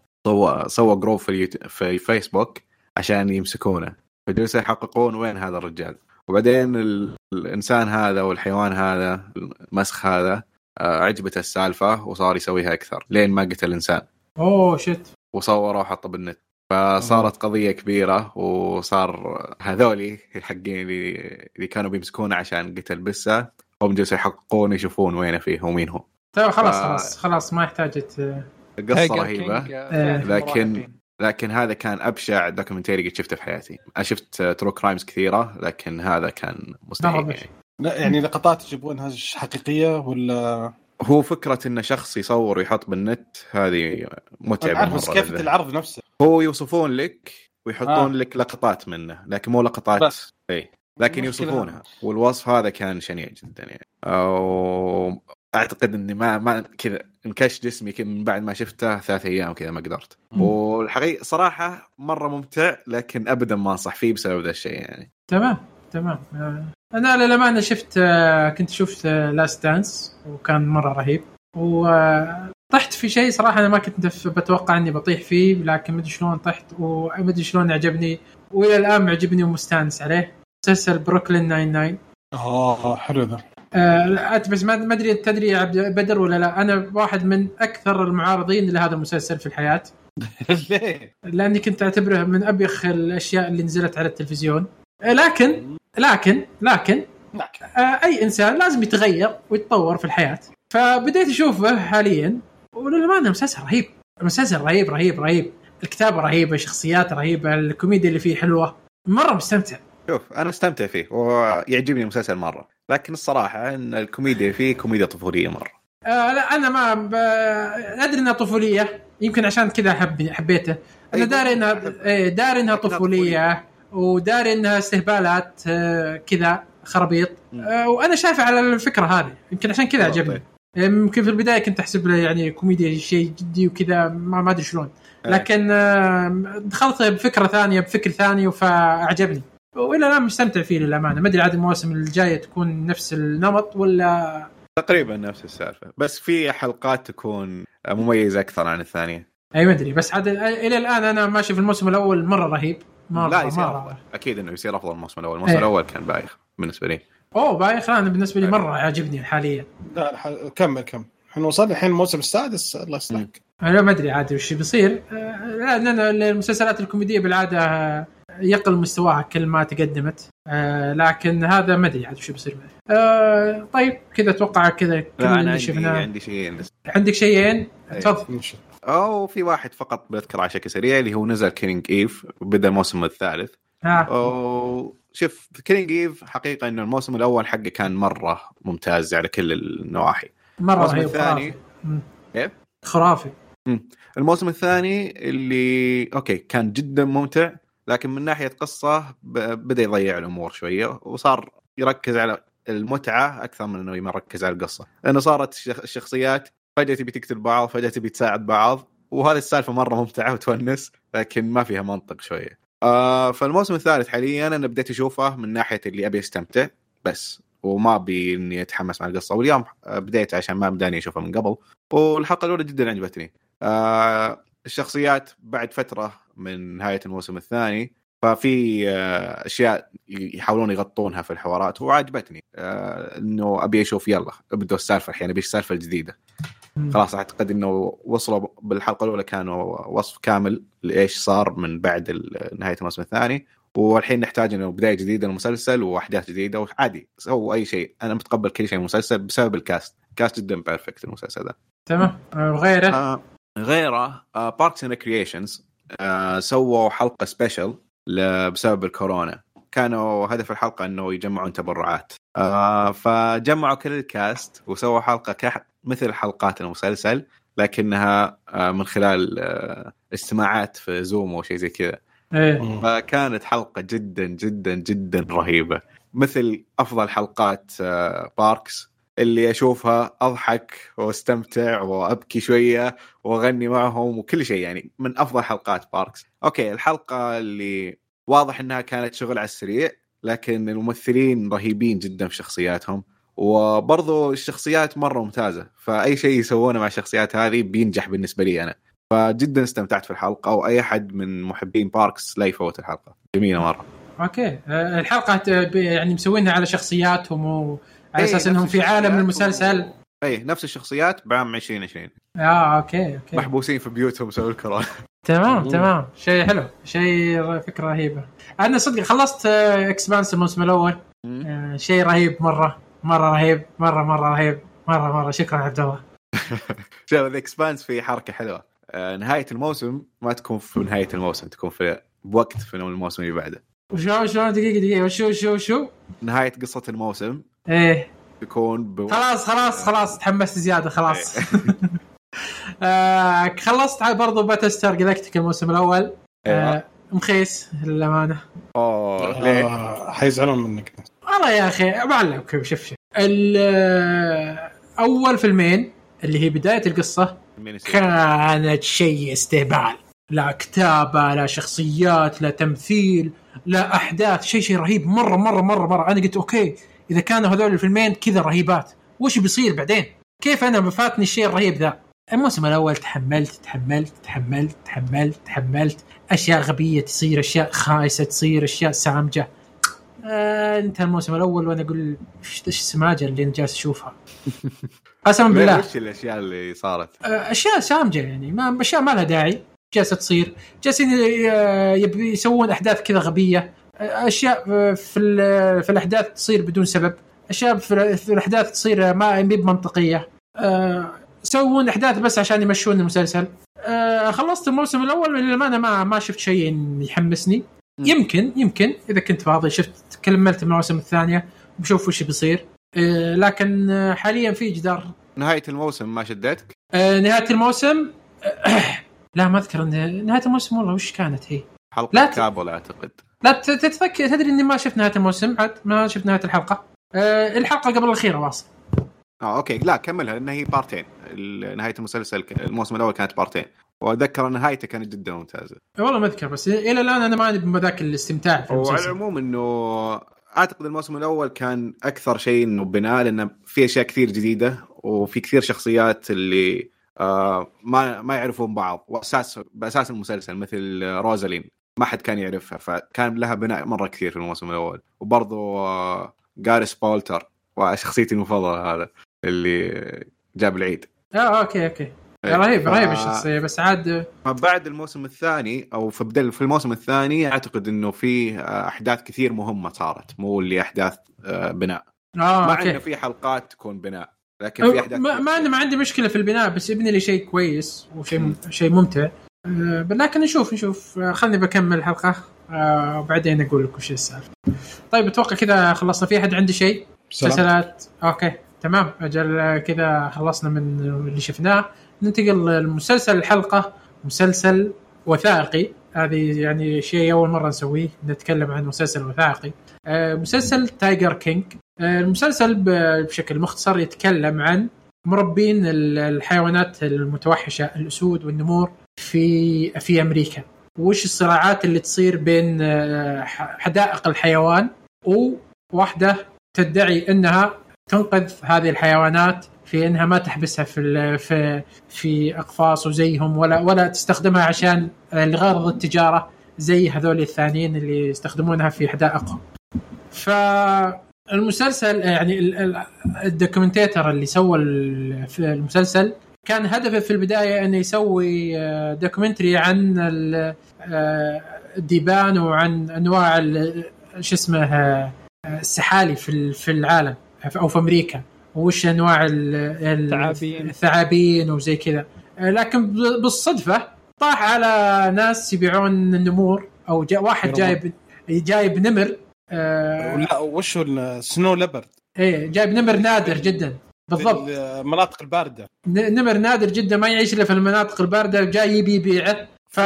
[SPEAKER 4] سوى group في في فيسبوك عشان يمسكونه. فجلسوا يحققون وين هذا الرجال. وبعدين ال... الإنسان هذا والحيوان هذا المسخ هذا آه عجبته السالفة وصار يسويها أكثر لين ما قتل الانسان
[SPEAKER 1] أوه شت
[SPEAKER 4] وصوره وحطه بالنت. فصارت قضية كبيرة وصار هذولي الحقين اللي, اللي كانوا بيمسكونه عشان قتل بسة هم جلسوا يحققون يشوفون وينه فيه ومين هو.
[SPEAKER 1] طيب خلاص
[SPEAKER 4] ف-
[SPEAKER 1] خلاص خلاص ما يحتاج ت-
[SPEAKER 4] قصة
[SPEAKER 3] رهيبة. آه،
[SPEAKER 1] إيه.
[SPEAKER 4] لكن-. لكن هذا كان أبشع documentary قد شفته في حياتي. أنا شفت true crimes كثيرة لكن هذا كان مستحيل يعني.
[SPEAKER 2] لا يعني لقطات يجيبونها حقيقية ولا
[SPEAKER 4] هو فكرة إن شخص يصور ويحط بالنت هذه متعبة
[SPEAKER 2] عارف بس كيف. العرض نفسه؟
[SPEAKER 4] هو يوصفون لك ويحطون
[SPEAKER 2] آه.
[SPEAKER 4] لك لقطات منه لكن مو لقطات.
[SPEAKER 2] بس.
[SPEAKER 4] اي لكن يوصفونها. والوصف هذا كان شنيع جدا يعني. أو أعتقد إني ما ما كذا انكش جسمي كذا من بعد ما شفته ثلاث أيام كذا ما قدرت.
[SPEAKER 1] مم.
[SPEAKER 4] والحقيقة صراحة مرة ممتع لكن ابدا ما أنصح فيه بسبب ذا الشيء يعني.
[SPEAKER 1] تمام تمام. آه، أنا للأمانة شفت آه، كنت شفت Last Dance وكان مرة رهيب. وطحت في شيء صراحة أنا ما كنت بتوقع إني بطيح فيه لكن مدري شلون طحت ومدري شلون عجبني وإلى الآن معجبني ومستانس عليه. مسلسل بروكلين 99
[SPEAKER 2] آه حلو ذا
[SPEAKER 1] آه لا، أنت بس ما أدري تدري يا عبد بدر ولا لا. أنا واحد من أكثر المعارضين لهذا المسلسل في الحياة.
[SPEAKER 2] ليه؟
[SPEAKER 1] لأني كنت أعتبره من أبيخ الأشياء اللي نزلت على التلفزيون. آه، لكن لكن لكن
[SPEAKER 2] لكن
[SPEAKER 1] آه، أي إنسان لازم يتغير ويتطور في الحياة. فبديت أشوفه حاليا وللأمانة مسلسل رهيب. المسلسل رهيب رهيب رهيب. الكتابة رهيبة شخصيات رهيبة الكوميديا اللي فيه حلوة. مرة مستمتع.
[SPEAKER 4] شوف أنا استمتع فيه ويعجبني المسلسل مرة. لكن الصراحة إن الكوميديا فيه كوميديا طفولية مرة.
[SPEAKER 1] آه لا أنا ما ب... أدري إنها طفولية. يمكن عشان كذا حب... حبيته. أنا
[SPEAKER 4] أي،
[SPEAKER 1] داري انها. إيه، داري
[SPEAKER 4] إنها
[SPEAKER 1] طفولية. وداري إنها استهبالات آه، كذا خرابيط. آه، وأنا شايفه على الفكرة هذه. يمكن عشان كذا عجبني.
[SPEAKER 4] طيب.
[SPEAKER 1] يمكن في البداية كنت أحسب له يعني كوميديا شيء جدي وكذا ما ما أدري شلون.
[SPEAKER 4] إيه.
[SPEAKER 1] لكن آه، دخلت بفكرة ثانية بفكر ثاني فأعجبني. وإلى الآن مستمتع فيه للأمانة. ما أدري عاد المواسم الجاية تكون نفس النمط ولا
[SPEAKER 4] تقريبا نفس السالفة. بس في حلقات تكون مميزة أكثر عن الثانية.
[SPEAKER 1] أي ما أدري. بس عاد إلى الآن أنا ماشي في الموسم الأول مرة رهيب.
[SPEAKER 4] لا يصير أفضل. أكيد إنه يصير أفضل الموسم الأول. الموسم
[SPEAKER 1] إيه.
[SPEAKER 4] الأول كان بايخ بالنسبة لي.
[SPEAKER 1] أوه بايخ. أنا بالنسبة لي مرة عاجبني حاليا.
[SPEAKER 2] لا الح- كمل كمل. إحنا وصلنا الحين الموسم السادس الله يسلمك.
[SPEAKER 1] أنا ما أدري عاد وش بيصير. آه، لأن المسلسلات الكوميدية بالعادة يقل مستواها كل ما تقدمت. آه، لكن هذا ما أدري عاد وش بيصير. آه، طيب كذا أتوقع كذا كل
[SPEAKER 4] أنا
[SPEAKER 1] اللي
[SPEAKER 4] عندي
[SPEAKER 1] شفناه.
[SPEAKER 4] عندي شيئين
[SPEAKER 1] عندك شيئين؟
[SPEAKER 4] إيه.
[SPEAKER 1] تفضل.
[SPEAKER 4] أو في واحد فقط بذكره على شكل سريع اللي هو نزل Killing Eve بدأ الموسم الثالث أو شوف Killing Eve حقيقة إنه الموسم الأول حقه كان مرة ممتاز على كل النواحي
[SPEAKER 1] مرة
[SPEAKER 4] الموسم الثاني. كيف؟
[SPEAKER 1] خرافي
[SPEAKER 4] الموسم الثاني اللي okay كان جدا ممتع لكن من ناحية قصة. بدأ يضيع الأمور شوية وصار يركز على المتعة أكثر من إنه يركز على القصة لأنه صارت الشخ- الشخصيات فجأة تبي تقتل بعض فجأة تبي تساعد بعض. وهذه السالفة مرة ممتعة وتونس لكن ما فيها منطق شوية. آه فالموسم الثالث حاليا أنا بديت أشوفه من ناحية اللي أبي أستمتع بس. وما أبي إني أتحمس مع القصة. واليوم آه، بديت عشان ما بداني اشوفها من قبل. والحلقة الأولى جدا عجبتني. آه الشخصيات بعد فترة من نهاية الموسم الثاني ففي آه، أشياء يحاولون يغطونها في الحوارات. وعجبتني آه، إنه أبي أشوف يلا ابدوا السالفة الحين أبي السالفة
[SPEAKER 1] الجديدة.
[SPEAKER 4] خلاص أعتقد إنه وصلوا بالحلقة الأولى كانوا وصف كامل لإيش صار من بعد نهاية الموسم الثاني. والحين نحتاج إنه بداية جديدة للمسلسل وأحداث جديدة وعادي سووا أي شيء. أنا متقبل كل شيء المسلسل بسبب ال cast. cast جدا perfect المسلسل ده.
[SPEAKER 1] تمام. آه، وغيره؟
[SPEAKER 4] آه غيره Parks and Recreation سووا حلقة special بسبب الكورونا. كانوا هدف الحلقة إنه يجمعون تبرعات. آه فجمعوا كل ال cast وسووا حلقة كح مثل حلقات المسلسل لكنها آه من خلال آه اجتماعات في زوم أو شيء زي كذا.
[SPEAKER 1] إيه.
[SPEAKER 4] فكانت حلقة جدا جدا جدا رهيبة. مثل أفضل حلقات آه، Parks اللي أشوفها أضحك وأستمتع وأبكي شوية وأغني معهم وكل شيء يعني من أفضل حلقات Parks okay الحلقة اللي واضح إنها كانت شغل على السريع. لكن الممثلين رهيبين جدا في شخصياتهم وبرضو الشخصيات مرة ممتازة فأي شيء يسوونه مع الشخصيات هذه بينجح بالنسبة لي أنا. فجدا استمتعت في الحلقة وأي أحد من محبين Parks لا يفوت الحلقة. جميلة مرة.
[SPEAKER 1] okay. آه، الحلقة يعني مسوينها على شخصياتهم وعلى
[SPEAKER 4] إيه،
[SPEAKER 1] أساس
[SPEAKER 4] إنهم
[SPEAKER 1] في عالم المسلسل.
[SPEAKER 4] و- اي نفس الشخصيات بعام 2020
[SPEAKER 1] آه okay okay.
[SPEAKER 4] محبوسين في بيوتهم بسبب الكورونا.
[SPEAKER 1] تمام
[SPEAKER 2] مم.
[SPEAKER 1] تمام. شيء حلو شيء فكرة رهيبة. أنا صدق خلصت Expanse الموسم الأول. آه، شيء رهيب مرة مرة رهيب مرة مرة رهيب مرة مرة. شكرا عبد الله.
[SPEAKER 4] شوف ذا Expanse في حركة حلوة. آه، نهاية الموسم ما تكون في نهاية الموسم تكون في بوقت في الموسم اللي بعده.
[SPEAKER 1] وشو شو دقيقة دقيقة. شو شو شو؟
[SPEAKER 4] نهاية قصة الموسم
[SPEAKER 1] إيه.
[SPEAKER 4] تكون ب...
[SPEAKER 1] خلاص خلاص خلاص. تحمست زيادة خلاص. آه خلصت برضو Battlestar Galactica الموسم الأول
[SPEAKER 4] أيوة.
[SPEAKER 1] آه مخيس للأمانة
[SPEAKER 4] أوه ليه؟
[SPEAKER 2] آه، حيزعلون منك
[SPEAKER 1] والله يا أخي بعلمك شوف شوف آه، أول فيلمين اللي هي
[SPEAKER 4] بداية القصة.
[SPEAKER 1] كانت شيء استهبال لا كتابة لا شخصيات لا تمثيل لا أحداث شيء شيء رهيب مرة مرة مرة مرة أنا قلت okay إذا كانوا هذول الفيلمين كذا رهيبات وش بيصير بعدين؟ كيف أنا بفاتني الشيء الرهيب ذا؟ الموسم الأول تحملت تحملت تحملت تحملت تحملت. أشياء غبية تصير أشياء خايسة تصير أشياء سامجة. آه انتهى الموسم الأول وأنا أقول إيش إيش السماجه اللي أنا جالس أشوفها. قسما؟ بالله.
[SPEAKER 4] وش الأشياء اللي صارت؟
[SPEAKER 1] أشياء سامجة يعني. ما أشياء ما لها داعي. جالسة تصير. جالسين آه، يبي يسوون أحداث كذا غبية. آه، أشياء آه، في في الأحداث تصير بدون سبب. أشياء في ال- في الأحداث تصير ما مي بمنطقية. آه، يسوون احداث بس عشان يمشون المسلسل. آه، خلصت الموسم الأول للامانه ما ما شفت شيء يحمسني.
[SPEAKER 4] مم.
[SPEAKER 1] يمكن يمكن إذا كنت فاضي شفت كملت المواسم الثانية بشوف وش بيصير. آه، لكن آه، حاليا في جدار
[SPEAKER 4] نهاية الموسم ما شدتك؟
[SPEAKER 1] آه، نهاية الموسم لا ما أذكر نهاية الموسم والله وش كانت هي؟
[SPEAKER 4] حلقة
[SPEAKER 1] لا ت-
[SPEAKER 4] كابول أعتقد.
[SPEAKER 1] لا ت- تتفكر تدري إني ما شفت نهاية الموسم عاد ما شفت نهاية الحلقة. آه، الحلقة قبل الأخيرة واصل.
[SPEAKER 4] آه okay. لا كملها لأن هي part ين. نهاية المسلسل الموسم الأول كانت part ين. وأتذكر نهايته كانت جدا ممتازة.
[SPEAKER 1] والله ما أذكر بس إلى الآن أنا ماني بذاك الاستمتاع في
[SPEAKER 4] وعلى
[SPEAKER 1] المسلسل.
[SPEAKER 4] العموم إنه أعتقد الموسم الأول كان أكثر شيء إنه بناء لأنه في أشياء كثير جديدة وفي كثير شخصيات اللي آه ما ما يعرفون بعض. وأساس بأساس المسلسل مثل روزالين. ما حد كان يعرفها فكان لها بناء مرة كثير في الموسم الأول. وبرضه آه جايوس بالتر وشخصيتي المفضلة هذا. اللي جاب العيد.
[SPEAKER 1] آه okay okay. رهيب
[SPEAKER 4] ف-
[SPEAKER 1] رهيب الشخصية بس عاد
[SPEAKER 4] فبعد الموسم الثاني أو في بدل في الموسم الثاني أعتقد إنه في آه، أحداث كثير مهمة صارت. مو اللي أحداث آه، بناء.
[SPEAKER 1] آه
[SPEAKER 4] مع
[SPEAKER 1] إنه
[SPEAKER 4] في حلقات تكون بناء لكن في أحداث
[SPEAKER 1] ما. ما أنا ما عندي مشكلة في البناء بس ابني لي شيء كويس وشيء شيء ممتع. آه، لكن نشوف نشوف. آه، خلني بكمل الحلقة آه، وبعدين أقول لك وش السالفة. طيب أتوقع كذا خلصنا. في أحد عنده شيء؟ مسلسلات؟ okay. تمام أجل كذا خلصنا من اللي شفناه. ننتقل للمسلسل الحلقة مسلسل وثائقي. هذه يعني شيء أول مرة نسويه نتكلم عن مسلسل وثائقي. آه، مسلسل تايجر كينج آه، المسلسل ب- بشكل مختصر يتكلم عن مربين ال- الحيوانات المتوحشة الأسود والنمور في في أمريكا. وش الصراعات اللي تصير بين آه، حدائق الحيوان وواحدة تدعي إنها تنقذ هذه الحيوانات في إنها ما تحبسها في في في أقفاص وزيهم ولا ولا تستخدمها عشان لغرض التجارة زي هذول الثانيين اللي يستخدمونها في حدائقهم فالمسلسل يعني ال- ال- الدوكيومنتيتر اللي سوى المسلسل كان هدفه في البداية انه يسوي آه، documentary عن آه، الديبان وعن أنواع شو اسمه آه، السحالي في في العالم. أو في أمريكا. وش أنواع ال- ال-
[SPEAKER 3] الثعابين.
[SPEAKER 1] الثعابين وزي كذا. لكن بالصدفة طاح على ناس يبيعون النمور أو جا واحد. جايب جايب نمر آه
[SPEAKER 2] لا وش هو ال snow
[SPEAKER 1] leopard؟ إيه جايب نمر نادر جدا. بالضبط.
[SPEAKER 2] المناطق الباردة.
[SPEAKER 1] ن- نمر نادر جدا ما يعيش إلا في المناطق الباردة وجاي يبي يبيعه. ف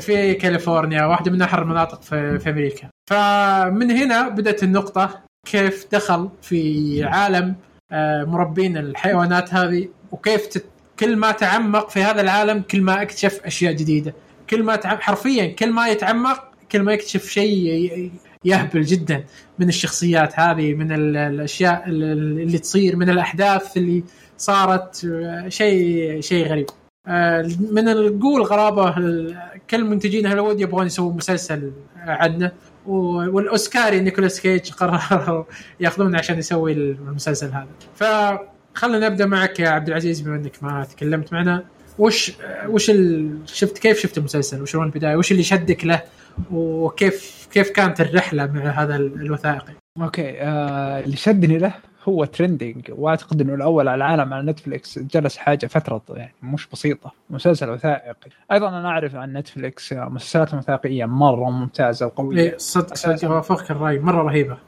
[SPEAKER 1] في كاليفورنيا واحدة من أحر المناطق في, في أمريكا. فمن هنا بدأت النقطة كيف دخل في عالم آه، مربين الحيوانات هذه وكيف تت... كل ما تعمق في هذا العالم كل ما اكتشف أشياء جديدة. كل ما تعم... حرفيا كل ما يتعمق كل ما يكتشف شيء يهبل جدا من الشخصيات هذه من ال- الأشياء ال- اللي تصير من الأحداث اللي صارت آه، شيء شيء غريب. آه، من قو الغرابة كل المنتجين هوليوود يبغون يسووا مسلسل عنه. والاوسكاري نيكولاس كيج قرروا ياخذونه عشان يسوي المسلسل هذا. فخلنا نبدأ معك يا عبد العزيز بما إنك ما تكلمت معنا. وش وش. شفت كيف شفت المسلسل؟ وشلون البداية؟ وش اللي شدك له؟ وكيف كيف كانت الرحلة مع هذا الوثائقي؟
[SPEAKER 3] okay آه اللي شدني له هو trending واعتقد إنه الأول على العالم على نتفلكس جلس حاجة فترة يعني مش بسيطة. مسلسل وثائقي. أيضا أنا أعرف عن نتفلكس مسلسلات وثائقية مرة ممتازة وقوية.
[SPEAKER 1] إيه صدق صدق اوافقك الرأي مرة رهيبة.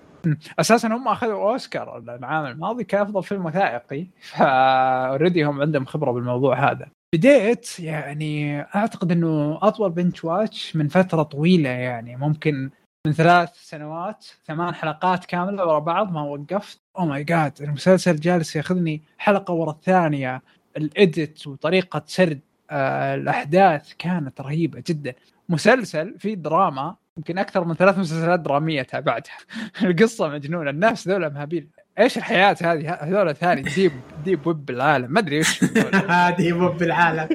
[SPEAKER 3] أساسا هم أخذوا أوسكار العام الماضي كأفضل فيلم وثائقي ف already هم عندهم خبرة بالموضوع هذا. بديت يعني أعتقد إنه أطول binge watch من فترة طويلة يعني ممكن من ثلاث سنوات ثمان حلقات كاملة ورا بعض ما وقفت. oh my god المسلسل جالس ياخذني حلقة ورا الثانية. ال edit وطريقة سرد آه الأحداث كانت رهيبة جدا. مسلسل فيه دراما يمكن أكثر من ثلاث مسلسلات درامية تابعتها. القصة مجنونة الناس ذولا مهابيل. إيش الحياة هذه؟ هذول ثاني deep deep web العالم ما أدري إيش.
[SPEAKER 1] هذه مو بالعالم.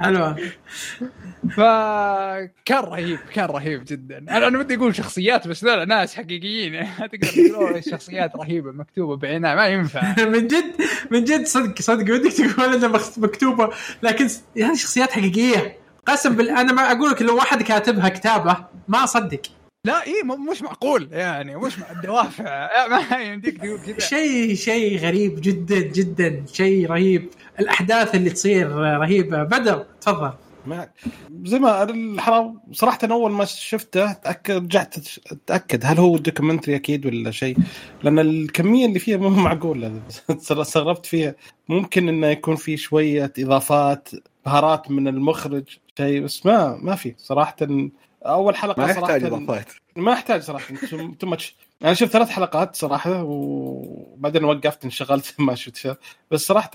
[SPEAKER 1] حلوة
[SPEAKER 3] فكان رهيب كان رهيب جدا. أنا أنا ودي أقول شخصيات بس ذولا ناس حقيقيين. تقدر تقول شخصيات رهيبة مكتوبة بعنايه ما ينفع.
[SPEAKER 1] من جد من جد صدق صدق ودك تقول إنها مكتوبة. لكن هذه شخصيات حقيقية. قسم بالله أنا ما أقول لك لو واحد كاتبها كتابه. ما أصدق.
[SPEAKER 3] لا اي مش معقول يعني مش مع الدوافع. ما يمديك تقول كذا.
[SPEAKER 1] شيء شيء غريب جدا جدا. شيء رهيب. الأحداث اللي تصير رهيبة. بدر تفضل.
[SPEAKER 2] معك. زي ما الحرام صراحة أول ما شفته تأكد رجعت اتاكد هل هو documentary أكيد ولا شيء. لأن الكمية اللي فيها مو معقولة. استغربت فيها. ممكن إنه يكون في شوية إضافات بهارات من المخرج شيء بس ما ما في. صراحة أول حلقة
[SPEAKER 4] ما
[SPEAKER 2] صراحة
[SPEAKER 4] يحتاج إضافات.
[SPEAKER 2] ما يحتاج صراحة. too much أنا شفت ثلاث حلقات صراحة وبعدين وقفت انشغلت ما شفت فيها بس صراحة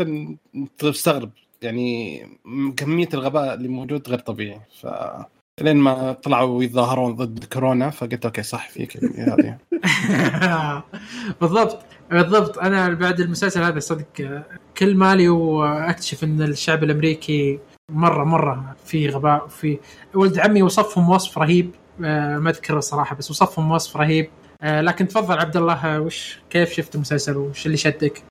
[SPEAKER 2] تستغرب. يعني كمية الغباء اللي موجود غير طبيعي. ف لين ما طلعوا يتظاهرون ضد كورونا فقلت أوكي صح في كمية هذه.
[SPEAKER 1] بالضبط. بالضبط. أنا بعد المسلسل هذا صدق كل مالي وأكتشف إن الشعب الأمريكي مره مرة في غباء وفي ولد عمي وصفهم وصف رهيب آه، ما أذكره الصراحه بس وصفهم وصف رهيب. آه، لكن تفضل عبد الله آه، وش كيف شفت المسلسل وش اللي شدك؟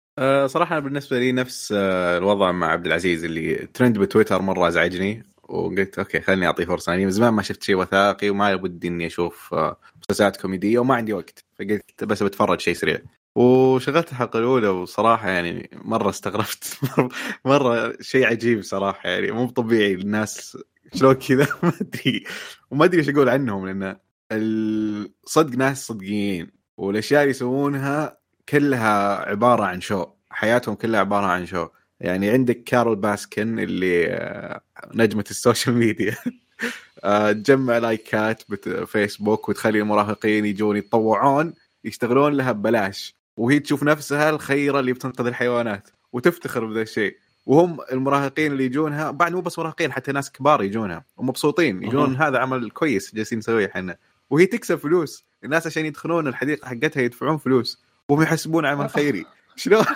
[SPEAKER 4] صراحة بالنسبة لي نفس الوضع مع عبد العزيز اللي ترند بتويتر مرة ازعجني وقلت okay خليني أعطيه فرصة يعني من زمان ما شفت شيء وثائقي وما ودي إني أشوف مسلسلات كوميدية وما عندي وقت فقلت بس بتفرج شيء سريع. وشغلت الحلقة الأولى وصراحة يعني مرة استغربت. مرة, شيء عجيب صراحة يعني مو طبيعي الناس شلون كذا. ما أدري. وما أدري إيش أقول عنهم لأن الصدق ناس صدقيين والأشياء اللي يسوونها كلها عبارة عن show حياتهم كلها عبارة عن show يعني عندك كارول باسكن اللي آه، نجمة ال social media. آه، تجمع لايكات بفيسبوك وتخلي المراهقين يجون يتطوعون يشتغلون لها ببلاش. وهي تشوف نفسها الخيرة اللي بتنقذ الحيوانات وتفتخر بذا الشيء. وهم المراهقين اللي يجونها بعد مو بس مراهقين حتى ناس كبار يجونها ومبسوطين يقولون هذا عمل كويس جالسين نسويه إحنا. وهي تكسب فلوس الناس عشان يدخلون الحديقة حقتها يدفعون فلوس وهم يحسبون عمل خيري. شلون؟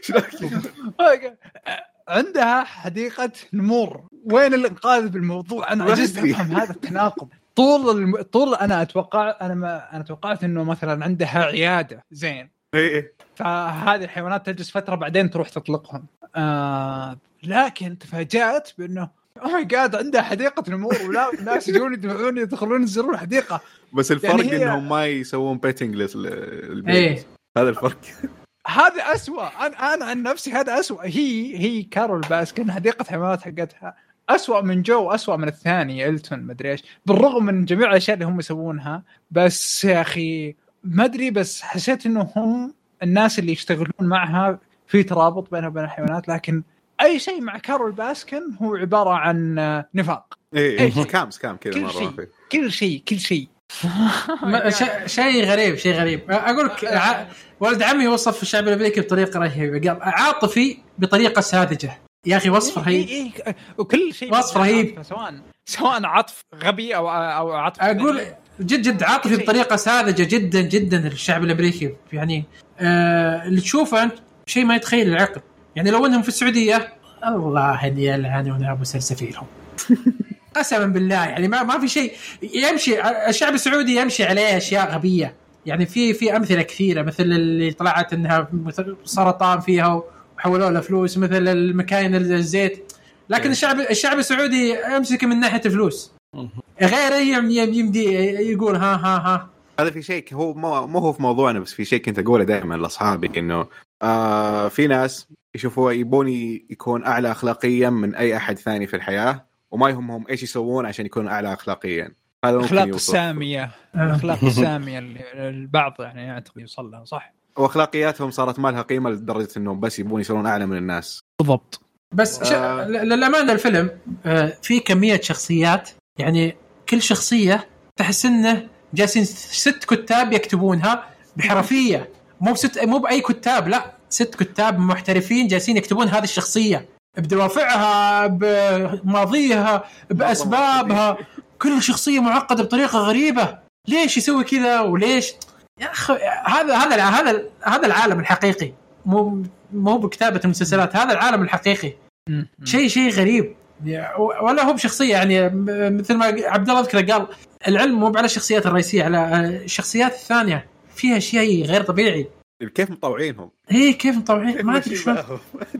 [SPEAKER 4] شلون؟
[SPEAKER 3] عندها حديقة نمور. وين الإنقاذ بالموضوع؟ أنا عجزت. أفهم هذا التناقض. طول الم... طول أنا أتوقع أنا ما أنا توقعت إنه مثلا عندها عيادة زين.
[SPEAKER 4] إيه.
[SPEAKER 3] فهذه الحيوانات تجلس فترة بعدين تروح تطلقهم. آه لكن تفاجأت بإنه oh my God عندها حديقة نمور ولا الناس يجون يدفعون يدخلون يزورون الحديقه
[SPEAKER 4] بس الفرق
[SPEAKER 3] يعني هي-
[SPEAKER 4] إنهم ما يسوون petting للبيت.
[SPEAKER 1] إيه.
[SPEAKER 4] هذا الفرق.
[SPEAKER 3] هذا أسوأ. أنا أنا عن نفسي هذا أسوأ. هي هي كارول باسكن حديقة حيوانات حقتها. أسوأ من جو وأسوأ من الثاني إلتون مدري إيش بالرغم من جميع الأشياء اللي هم يسوونها بس يا أخي ما أدري بس حسيت إنه هم الناس اللي يشتغلون معها في ترابط بينها وبين الحيوانات لكن أي شيء مع كارول باسكن هو عبارة عن آه، نفاق إيش؟
[SPEAKER 4] إيه. سكام سكام كذا
[SPEAKER 3] كل
[SPEAKER 4] مرة
[SPEAKER 3] شيء.
[SPEAKER 4] في
[SPEAKER 3] كل شيء كل شيء
[SPEAKER 1] شيء غريب شيء غريب أقول لك ع- ولد عمي وصف الشعب الأمريكي بطريقة رهيبة قال عاطفي بطريقة ساذجة يا أخي وصف رهيب.
[SPEAKER 3] إيه إيه وكل شيء
[SPEAKER 1] وصف رهيب.
[SPEAKER 3] سواء سواء عطف غبي أو أو عطف
[SPEAKER 1] أقول جد جد عاطفي. بطريقة ساذجة جدا جدا للشعب الأمريكي. يعني آه اللي تشوفه أنت شيء ما يتخيل العقل. يعني لو إنهم في السعودية الله يلعنون أبو سلسفيلهم. قسما بالله يعني ما ما في شيء. يمشي الشعب السعودي يمشي عليه أشياء غبية. يعني في في أمثلة كثيرة مثل اللي طلعت إنها سرطان فيها وحولوا لها فلوس مثل المكاين الزيت. لكن الشعب الشعب السعودي امسك من ناحية فلوس. غيره يم- يمدي يقول ها ها ها.
[SPEAKER 4] هذا في شيء هو مو مو هو في موضوعنا بس في شيء كنت أقوله دائما لاصحابي إنه آه في ناس يشوفوا يبون يكون أعلى اخلاقيا من أي أحد ثاني في الحياة وما يهمهم إيش يسوون عشان يكونوا أعلى اخلاقيا. هذا
[SPEAKER 3] الاخلاق السامية.
[SPEAKER 1] آه.
[SPEAKER 3] الاخلاق السامية اللي البعض يعني يعتقد يوصل لها صح؟
[SPEAKER 4] واخلاقياتهم صارت ما لها قيمة لدرجة إنهم بس يبون يصيرون أعلى من الناس.
[SPEAKER 3] بالضبط.
[SPEAKER 1] بس ش...
[SPEAKER 4] آه.
[SPEAKER 1] ل- للأمانة الفيلم آه، في كمية شخصيات يعني كل شخصية تحس إنه جالسين ست كتاب يكتبونها بحرفية. مو بست مو بأي كتاب لا. ست كتاب محترفين جالسين يكتبون هذه الشخصية. بدوافعها بماضيها بأسبابها. كل شخصية معقدة بطريقة غريبة. ليش يسوي كذا؟ وليش يا أخي هذا هذا هذا هذا العالم الحقيقي. مو مو بكتابة المسلسلات هذا العالم الحقيقي. شيء شيء غريب. ولا هو بشخصية يعني مثل ما عبد الله ذكر قال العلم مو على الشخصيات الرئيسية على الشخصيات الثانية فيها شيء غير طبيعي.
[SPEAKER 4] كيف مطوعينهم؟
[SPEAKER 1] هي كيف مطوعين؟ ما أدري شلون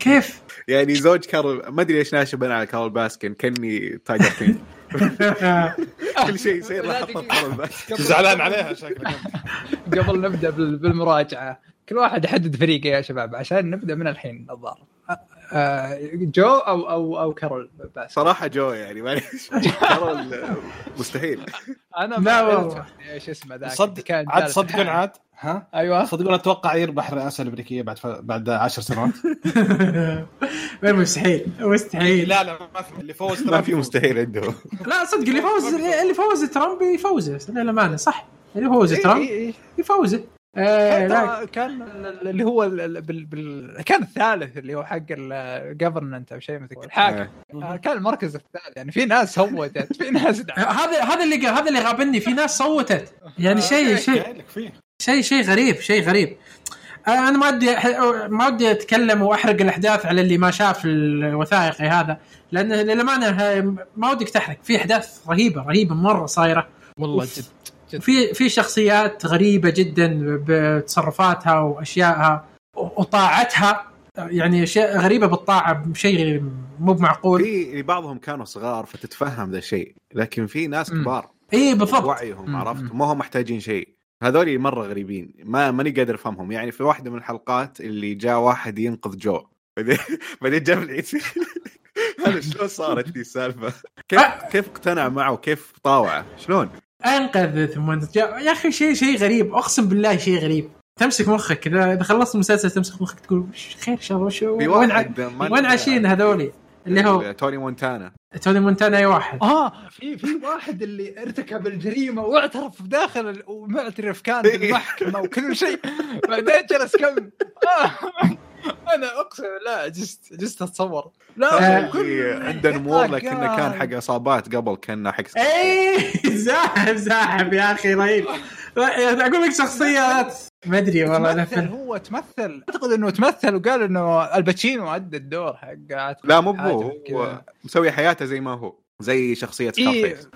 [SPEAKER 1] كيف؟
[SPEAKER 4] يعني زوج كارل ما أدري ليش ناشب أنا على كارل باسكن كأني Tiger King. كل شيء يصير كارل باسكن.
[SPEAKER 2] زعلان عليها شكلك.
[SPEAKER 3] قبل نبدأ بال- بالمراجعة كل واحد يحدد فريقه يا شباب عشان نبدأ من الحين. الظاهر جو أو أو أو كارول بس.
[SPEAKER 4] صراحة جو يعني معليش كارل آه، مستحيل.
[SPEAKER 1] أنا
[SPEAKER 3] ما
[SPEAKER 1] والله.
[SPEAKER 3] إيش اسمه ذاك
[SPEAKER 2] صدق
[SPEAKER 3] كان
[SPEAKER 2] عاد
[SPEAKER 3] يتحايل.
[SPEAKER 2] عاد ها؟
[SPEAKER 3] أيوه.
[SPEAKER 2] صدقون أتوقع يربح الرئاسه الأمريكية بعد ف... بعد 10 سنوات.
[SPEAKER 1] غير مستحيل؟ مستحيل.
[SPEAKER 2] لا لا ما في اللي فوز
[SPEAKER 4] ما في مستحيل عنده.
[SPEAKER 1] لا صدق اللي فوز اللي فوز ترامب يفوزه للامانه صح. اللي فوز ترامب
[SPEAKER 3] إيه، إيه.
[SPEAKER 1] يفوزه. آه لا
[SPEAKER 3] ترى كان ال- اللي هو ال- ال- بال... بال... كان الثالث اللي هو حق الجفرنمنت أو شيء مثل كذا. الحاكم آه، كان المركز الثالث. يعني في ناس صوتت في ناس.
[SPEAKER 1] هذا هذا اللي هذا اللي غابني. في ناس صوتت. يعني شيء شيء
[SPEAKER 2] فيه.
[SPEAKER 1] شيء شيء غريب شيء غريب. آه، أنا ما ودي ما ودي أتكلم وأحرق الأحداث على اللي ما شاف الوثائقي هذا. لأن للأمانة ما ودك تحرق في أحداث رهيبه رهيبة مرة صايرة.
[SPEAKER 3] والله جد.
[SPEAKER 1] في في شخصيات غريبة جدا بتصرفاتها وأشيائها وطاعتها يعني أشياء غريبة بالطاعة بشيء مو بمعقول
[SPEAKER 4] في بعضهم كانوا صغار فتتفهم ذا الشيء لكن في ناس. كبار
[SPEAKER 1] اي بالضبط
[SPEAKER 4] وعيهم. عرفت ما هم محتاجين شيء هذول مرة غريبين ما ماني قادر أفهمهم يعني في واحدة من الحلقات اللي جاء واحد ينقذ جو بعدين بعدين جاب العيد هذا شلون صارت دي السالفة؟ كيف كيف اقتنع معه وكيف طاوعه؟ شلون؟
[SPEAKER 1] انقذ ثم جاء يا أخي شيء شيء غريب. أقسم بالله شيء غريب. تمسك مخك كذا. إذا خلصت المسلسل تمسك مخك تقول "وش خير ان شاء الله وش وين ع... وين عايشين هذولي؟ اللي هو
[SPEAKER 4] توني مونتانا.
[SPEAKER 1] توني مونتانا أي واحد.
[SPEAKER 3] آه في في واحد اللي ارتكب الجريمة واعترف داخل ومعترف كان بالمحكمه وكل شيء. بعدين جلس كم آه. أنا أقسم بالله عجزت عجزت أتصور. لا
[SPEAKER 1] آه.
[SPEAKER 4] في عنده نمور لكنه كان حق عصابات قبل كان حق
[SPEAKER 1] اي زاحف زاحف يا أخي رهيب. أقول لك شخصيات. ما أدري والله
[SPEAKER 3] تمثل هو تمثل. أعتقد إنه تمثل وقال إنه الباتشينو ادى الدور حق
[SPEAKER 4] لا مو. هو مسوي حياته زي ما هو زي شخصية
[SPEAKER 3] إيه.
[SPEAKER 4] Scarface.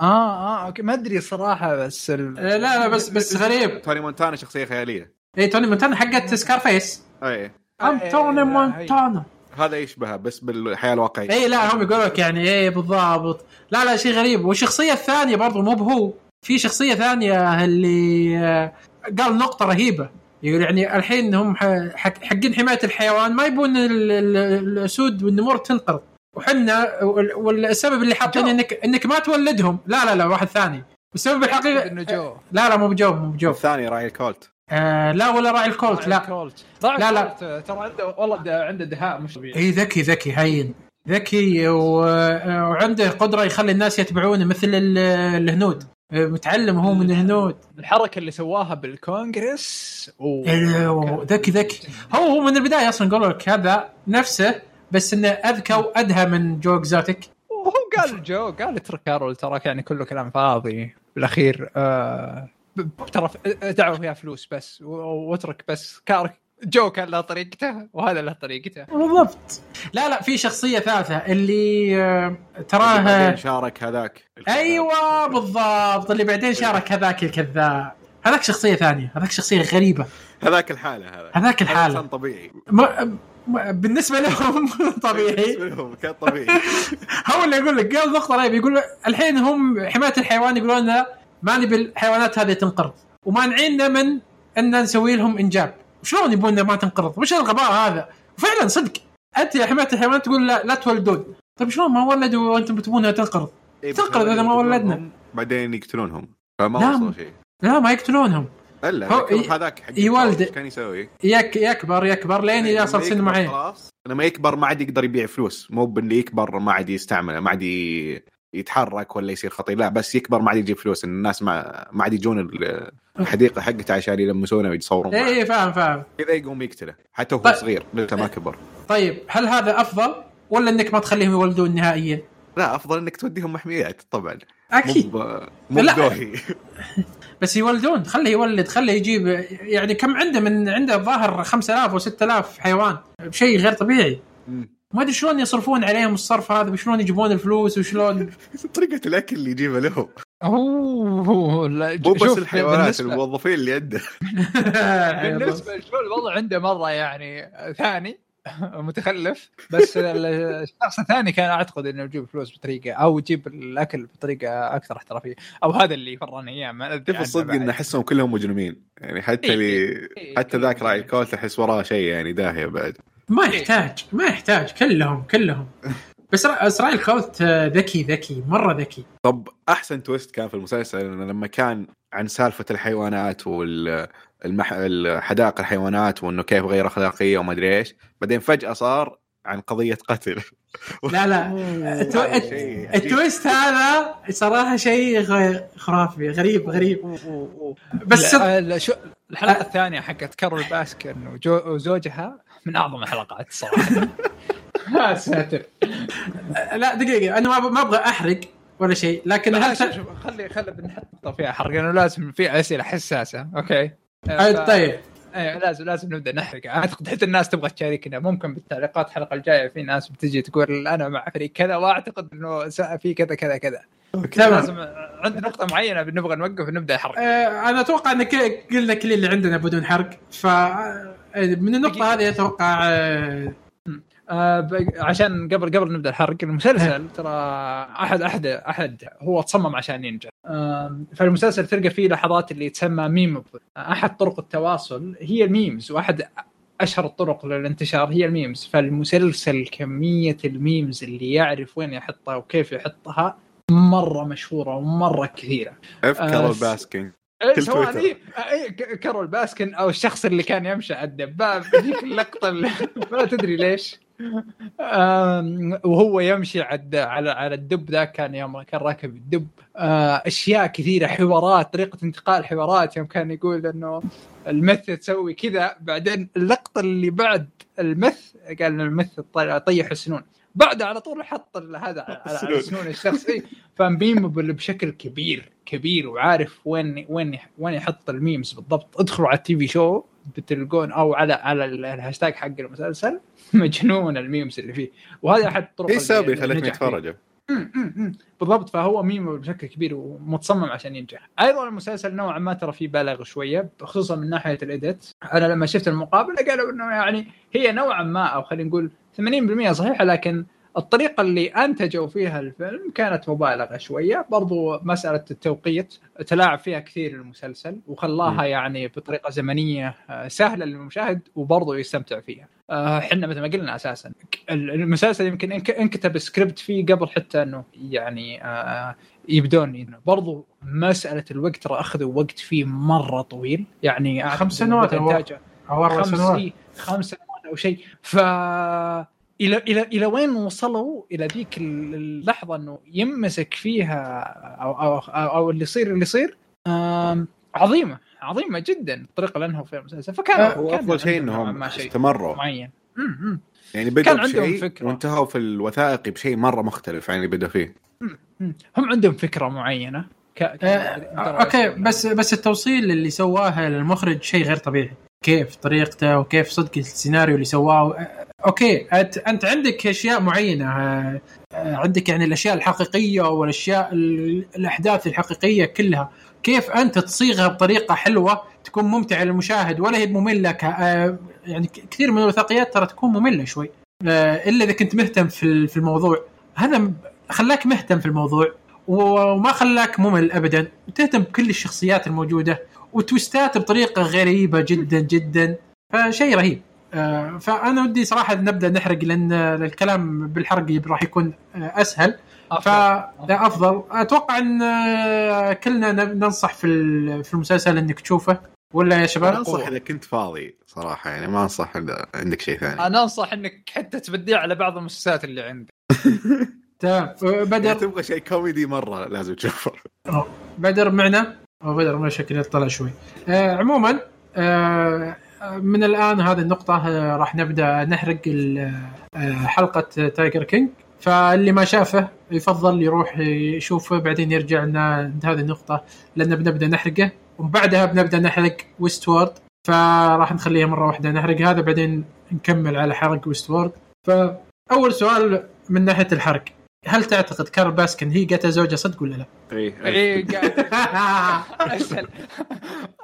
[SPEAKER 3] آه آه okay. ما أدري صراحة بس ال...
[SPEAKER 1] لا لا بس بس غريب.
[SPEAKER 4] توني مونتانا شخصية خيالية.
[SPEAKER 1] اي توني مونتانا حقت Scarface.
[SPEAKER 4] I
[SPEAKER 1] am توني مونتانا
[SPEAKER 4] هذا يشبهه بس بالحياة الواقعية.
[SPEAKER 1] اي لا هم يقول لك يعني إيه بالضبط. لا لا شيء غريب. والشخصية الثانية برضو مو بهو. في شخصية ثانية اللي آه، قال نقطة رهيبة. يقول يعني الحين هم حقين حماية الحيوان ما يبون ال- ال- الأسود والنمور تنقرض. وحنا وال- والسبب اللي حاطين. انك إنك ما تولدهم. لا لا لا واحد ثاني. والسبب الحقيقي
[SPEAKER 3] إنه جو.
[SPEAKER 1] لا لا مو بجو مو بجو.
[SPEAKER 4] الثاني راعي ال cult
[SPEAKER 1] آه لا ولا راعي ال
[SPEAKER 3] cult
[SPEAKER 1] لا.
[SPEAKER 3] cult
[SPEAKER 1] لا،
[SPEAKER 3] لا. ترى عنده والله ده- عنده دهاء مش طبيعي.
[SPEAKER 1] إي ذكي ذكي هين. ذكي و... وعنده قدرة يخلي الناس يتبعونه مثل ال- الهنود. متعلم هو من الهنود.
[SPEAKER 3] الحركة اللي سواها بالكونغرس.
[SPEAKER 1] إيه، ذكي ذكي. هو هو من البداية أصلا قالوا لك هذا نفسه بس إنه أذكى وأدهى من جو إكزوتيك.
[SPEAKER 3] وهو قال جو قال اترك كارول تراك يعني كله كلام فاضي. بالأخير آه ترى دعوه فيها فلوس بس واترك بس. كارك جو كان له طريقته وهذا له طريقته.
[SPEAKER 1] بالضبط. لا لا في شخصية ثالثة اللي آه، تراها
[SPEAKER 4] بعدين شارك هذاك
[SPEAKER 1] أيوه بالضبط. اللي بعدين شارك هذاك الكذاب. هذاك شخصية ثانية. هذاك شخصية غريبة.
[SPEAKER 4] هذاك الحالة هذا.
[SPEAKER 1] هذاك الحالة.
[SPEAKER 4] إنسان طبيعي.
[SPEAKER 1] ما بالنسبة لهم طبيعي.
[SPEAKER 4] بالنسبة لهم كان طبيعي.
[SPEAKER 1] هو اللي يقول لك قال نقطه رهيبه يقول الحين هم حماية الحيوان يقولون لنا ما نبي الحيوانات هذه تنقرض. ومانعيننا من أن نسوي لهم إنجاب. شلون يبون ما تنقرض؟ وش الغباء هذا؟ وفعلا صدق. أنت يا حمايه الحيوانات تقول لا لا تولدون. طيب شلون؟ ما ولدوا وأنتم تبونها تنقرض.
[SPEAKER 4] إيه،
[SPEAKER 1] تنقرض إذا ما ولدنا.
[SPEAKER 4] بعدين يقتلونهم. فما
[SPEAKER 1] لا،
[SPEAKER 4] وصلوا شيء.
[SPEAKER 1] لا ما يقتلونهم.
[SPEAKER 4] إلا
[SPEAKER 1] هو
[SPEAKER 4] هذاك حق
[SPEAKER 1] يولد.
[SPEAKER 4] كان يسوي؟
[SPEAKER 1] يك يكبر يكبر لين يصل سن معين.
[SPEAKER 4] خلاص لما يكبر ما عاد يقدر يبيع فلوس. مو باللي يكبر ما عاد يستعمله ما عاد ي- يتحرك ولا يصير خطير. لا بس يكبر ما عاد يجيب فلوس. الناس ما ما عاد يجون ال- الحديقة حقته عشان يلمسونه ويتصورون.
[SPEAKER 1] اي إي، فاهم فاهم.
[SPEAKER 4] كذا يقوم يقتله. حتى وهو
[SPEAKER 1] طيب.
[SPEAKER 4] صغير لسه ما كبر.
[SPEAKER 1] طيب هل هذا أفضل ولا إنك ما تخليهم يولدون نهائيا؟
[SPEAKER 4] لا أفضل إنك توديهم محميات طبعا. أكيد. مو
[SPEAKER 1] لا.
[SPEAKER 4] بدوهي.
[SPEAKER 1] بس يولدون. خليه يولد خليه يجيب يعني كم عنده من عنده الظاهر 5000 و 6000 حيوان شيء غير طبيعي. ما أدري شلون يصرفون عليهم الصرف هذا وشلون يجيبون الفلوس وشلون؟
[SPEAKER 4] طريقة الأكل اللي يجيبه لهم.
[SPEAKER 3] أوه لا
[SPEAKER 4] مو بس
[SPEAKER 3] شوف،
[SPEAKER 4] الحيوانات
[SPEAKER 3] بالنسبة-
[SPEAKER 4] الموظفين اللي عنده.
[SPEAKER 3] بالنسبة لشو الوضع عنده مرة يعني ثاني متخلف بس ال- الشخص الثاني كان أعتقد إنه يجيب فلوس بطريقة أو يجيب الأكل بطريقة أكثر احترافية أو هذا اللي فراني اياه ما
[SPEAKER 4] أدري
[SPEAKER 3] عنه
[SPEAKER 4] الصدق. إن أحسهم كلهم مجرمين. يعني حتى
[SPEAKER 3] إيه،
[SPEAKER 4] اللي
[SPEAKER 3] إيه،
[SPEAKER 4] حتى
[SPEAKER 3] كلهم
[SPEAKER 4] ذاك راعي
[SPEAKER 3] مجرمين.
[SPEAKER 4] الكوت أحس وراه شيء يعني داهية بعد.
[SPEAKER 1] ما يحتاج ما يحتاج كلهم كلهم. بس را- إسرائيل كوت آه، ذكي ذكي مرة ذكي.
[SPEAKER 4] طب أحسن تويست كان في المسلسل إنه لما كان عن سالفة الحيوانات وال المح... حدائق الحيوانات وإنه كيف غير أخلاقية وما أدري إيش بعدين فجأة صار عن قضية قتل.
[SPEAKER 1] لا لا. التو-.
[SPEAKER 4] ال
[SPEAKER 1] twist هذا صراحة شيء غ- خرافي غريب غريب. بس
[SPEAKER 3] لا، لا، شو الحلقة الثانية حقت كارول باسكن وجو- وزوجها من أعظم الحلقات الصراحه يا ساتر.
[SPEAKER 1] لا دقيقة أنا ما ما أبغى أحرق ولا شيء لكن هل
[SPEAKER 3] شوف شوف خلي خلي بنحط نقطة فيها حرق لأنه لازم في أسئلة حساسة. أوكي.
[SPEAKER 1] آه،
[SPEAKER 3] ف-
[SPEAKER 1] طيب.
[SPEAKER 3] إيه لازم لازم نبدأ نحرق. أعتقد حتى الناس تبغى تشاركنا. ممكن بالتعليقات الحلقة الجاية في ناس بتجي تقول أنا مع فريق كذا وأعتقد إنه س- في كذا كذا كذا.
[SPEAKER 1] تمام
[SPEAKER 3] لازم عند نقطة معينة بنبغى نوقف ونبدأ حرق
[SPEAKER 1] آه، أنا أتوقع إن ك- قلنا كل اللي عندنا بدون حرق ف من النقطة هذه أتوقع آه،
[SPEAKER 3] آه عشان قبل قبل نبدأ الحرق المسلسل ترى احد احد أحد هو تصمم عشان ينجح. آه. فالمسلسل تلقى فيه لحظات اللي تسمى ميم. أحد طرق التواصل هي ال memes وأحد أشهر الطرق للانتشار هي ال memes. فالمسلسل كمية ال memes اللي يعرف وين يحطها وكيف يحطها مرة مشهورة ومرة كثيرة.
[SPEAKER 4] اف
[SPEAKER 3] آه،
[SPEAKER 4] كارول
[SPEAKER 3] سواء. هي إيه، كارول باسكن أو الشخص اللي كان يمشي على الدباب. ذيك اللقطة اللي ما تدري ليش. وهو يمشي على على الدباب ذاك كان يوم كان راكب الدباب. آه، أشياء كثيرة حوارات طريقة انتقال حوارات. يوم كان يقول إنه ال meth تسوي كذا بعدين اللقطة اللي بعد ال meth قال ال meth طي- طيح السنون. بعد على طول حط هذا على- على
[SPEAKER 4] سنون.
[SPEAKER 3] سنون الشخص. اي ف memeable بشكل كبير كبير وعارف وين وين وين يحط ال memes بالضبط. ادخلوا على ال TV show بتلقون أو على على ال- الهاشتاج حق المسلسل. مجنون ال memes اللي فيه. وهذا أحد الطرق
[SPEAKER 4] إيه السبب
[SPEAKER 3] اللي
[SPEAKER 4] يخليك
[SPEAKER 3] بالضبط فهو ميم بشكل كبير ومتصمم عشان ينجح. أيضا المسلسل نوعا ما ترى فيه بالغ شوية خصوصا من ناحية الاديت أنا لما شفت المقابلة قالوا إنه يعني هي نوعا ما أو خلينا نقول 80% صحيحة لكن الطريقة اللي أنتجوا فيها الفيلم كانت مبالغة شوية. برضو مسألة التوقيت تلاعب فيها كثير المسلسل وخلاها
[SPEAKER 4] مم.
[SPEAKER 3] يعني بطريقة زمنية آه، سهلة للمشاهد وبرضو يستمتع فيها. آه، إحنا مثل ما قلنا أساسا المسلسل يمكن إنك- انكتب سكريبت فيه قبل حتى إنه يعني آه، يبدون إنه برضو مسألة الوقت ترى اخذوا وقت فيه مرة طويل. يعني
[SPEAKER 1] خمس سنوات أو أربع
[SPEAKER 3] خمس
[SPEAKER 1] سنوات.
[SPEAKER 3] خمس سنوات أو شيء. ف إلى إلى إلى وين وصلوا؟ إلى ذيك اللحظة إنه يمسك فيها أو أو أو, أو اللي يصير اللي يصير عظيمة عظيمة جدا الطريقة اللي انهوا فيها المسلسل. فكان
[SPEAKER 1] آه،
[SPEAKER 4] هو
[SPEAKER 3] كان
[SPEAKER 4] افضل شيء
[SPEAKER 3] عندهم إنهم
[SPEAKER 4] استمروا.
[SPEAKER 3] معين.
[SPEAKER 4] يعني
[SPEAKER 3] كان
[SPEAKER 4] بدأوا
[SPEAKER 3] عندهم
[SPEAKER 4] بشيء
[SPEAKER 3] فكرة.
[SPEAKER 4] وانتهوا في الوثائقي بشيء مرة مختلف عن اللي بدأوا فيه.
[SPEAKER 3] هم عندهم فكرة معينة. ك... ك...
[SPEAKER 1] آه، okay بس بس التوصيل اللي سواه للمخرج شيء غير طبيعي. كيف طريقته وكيف صدق السيناريو اللي سواه. okay أنت عندك أشياء معينة. آه، آه، عندك يعني الأشياء الحقيقية والأشياء ال- الأحداث الحقيقية كلها. كيف أنت تصيغها بطريقة حلوة تكون ممتعة للمشاهد ولا هي مملة آه، يعني كثير من الوثائقيات ترى تكون مملة شوي. إلا إذا كنت مهتم في ال- في الموضوع. هذا خلاك مهتم في الموضوع وما خلاك ممل ابدا. وتهتم بكل الشخصيات الموجودة. وتويستات بطريقة غريبة جدا جدا. فشيء رهيب. آه، فأنا ودي صراحة نبدأ نحرق لأن الكلام بالحرق راح يكون آه، أسهل. فافضل أتوقع إن آه، كلنا ننصح في ال- في المسلسل إنك تشوفه. ولا يا شباب؟
[SPEAKER 4] أنصح إذا كنت فاضي صراحة يعني ما أنصح إذا عندك شيء ثاني.
[SPEAKER 3] أنا أنصح إنك حتى تبديه على بعض المسلسلات اللي عندك.
[SPEAKER 1] تمام. بدر.
[SPEAKER 4] تبغى شيء كوميدي مرة لازم تشوفه.
[SPEAKER 1] بدر معنا؟ أو بدر ما شكله طلع شوي. آه عموما آه من الآن هذه النقطة آه راح نبدأ نحرق آه حلقة تايجر كينج فاللي ما شافه يفضل يروح يشوفه بعدين يرجع لنا عند هذه النقطة لأن بنبدأ نحرقه. وبعدها بنبدأ نحرق ويست وورد فراح نخليها مرة واحدة نحرق هذا بعدين نكمل على حرق ويست وورد فأول سؤال من ناحية الحرق. هل تعتقد كارل باسكن هي قتل زوجها صدق ولا لا؟
[SPEAKER 4] اي
[SPEAKER 3] إيه قاعد اسهل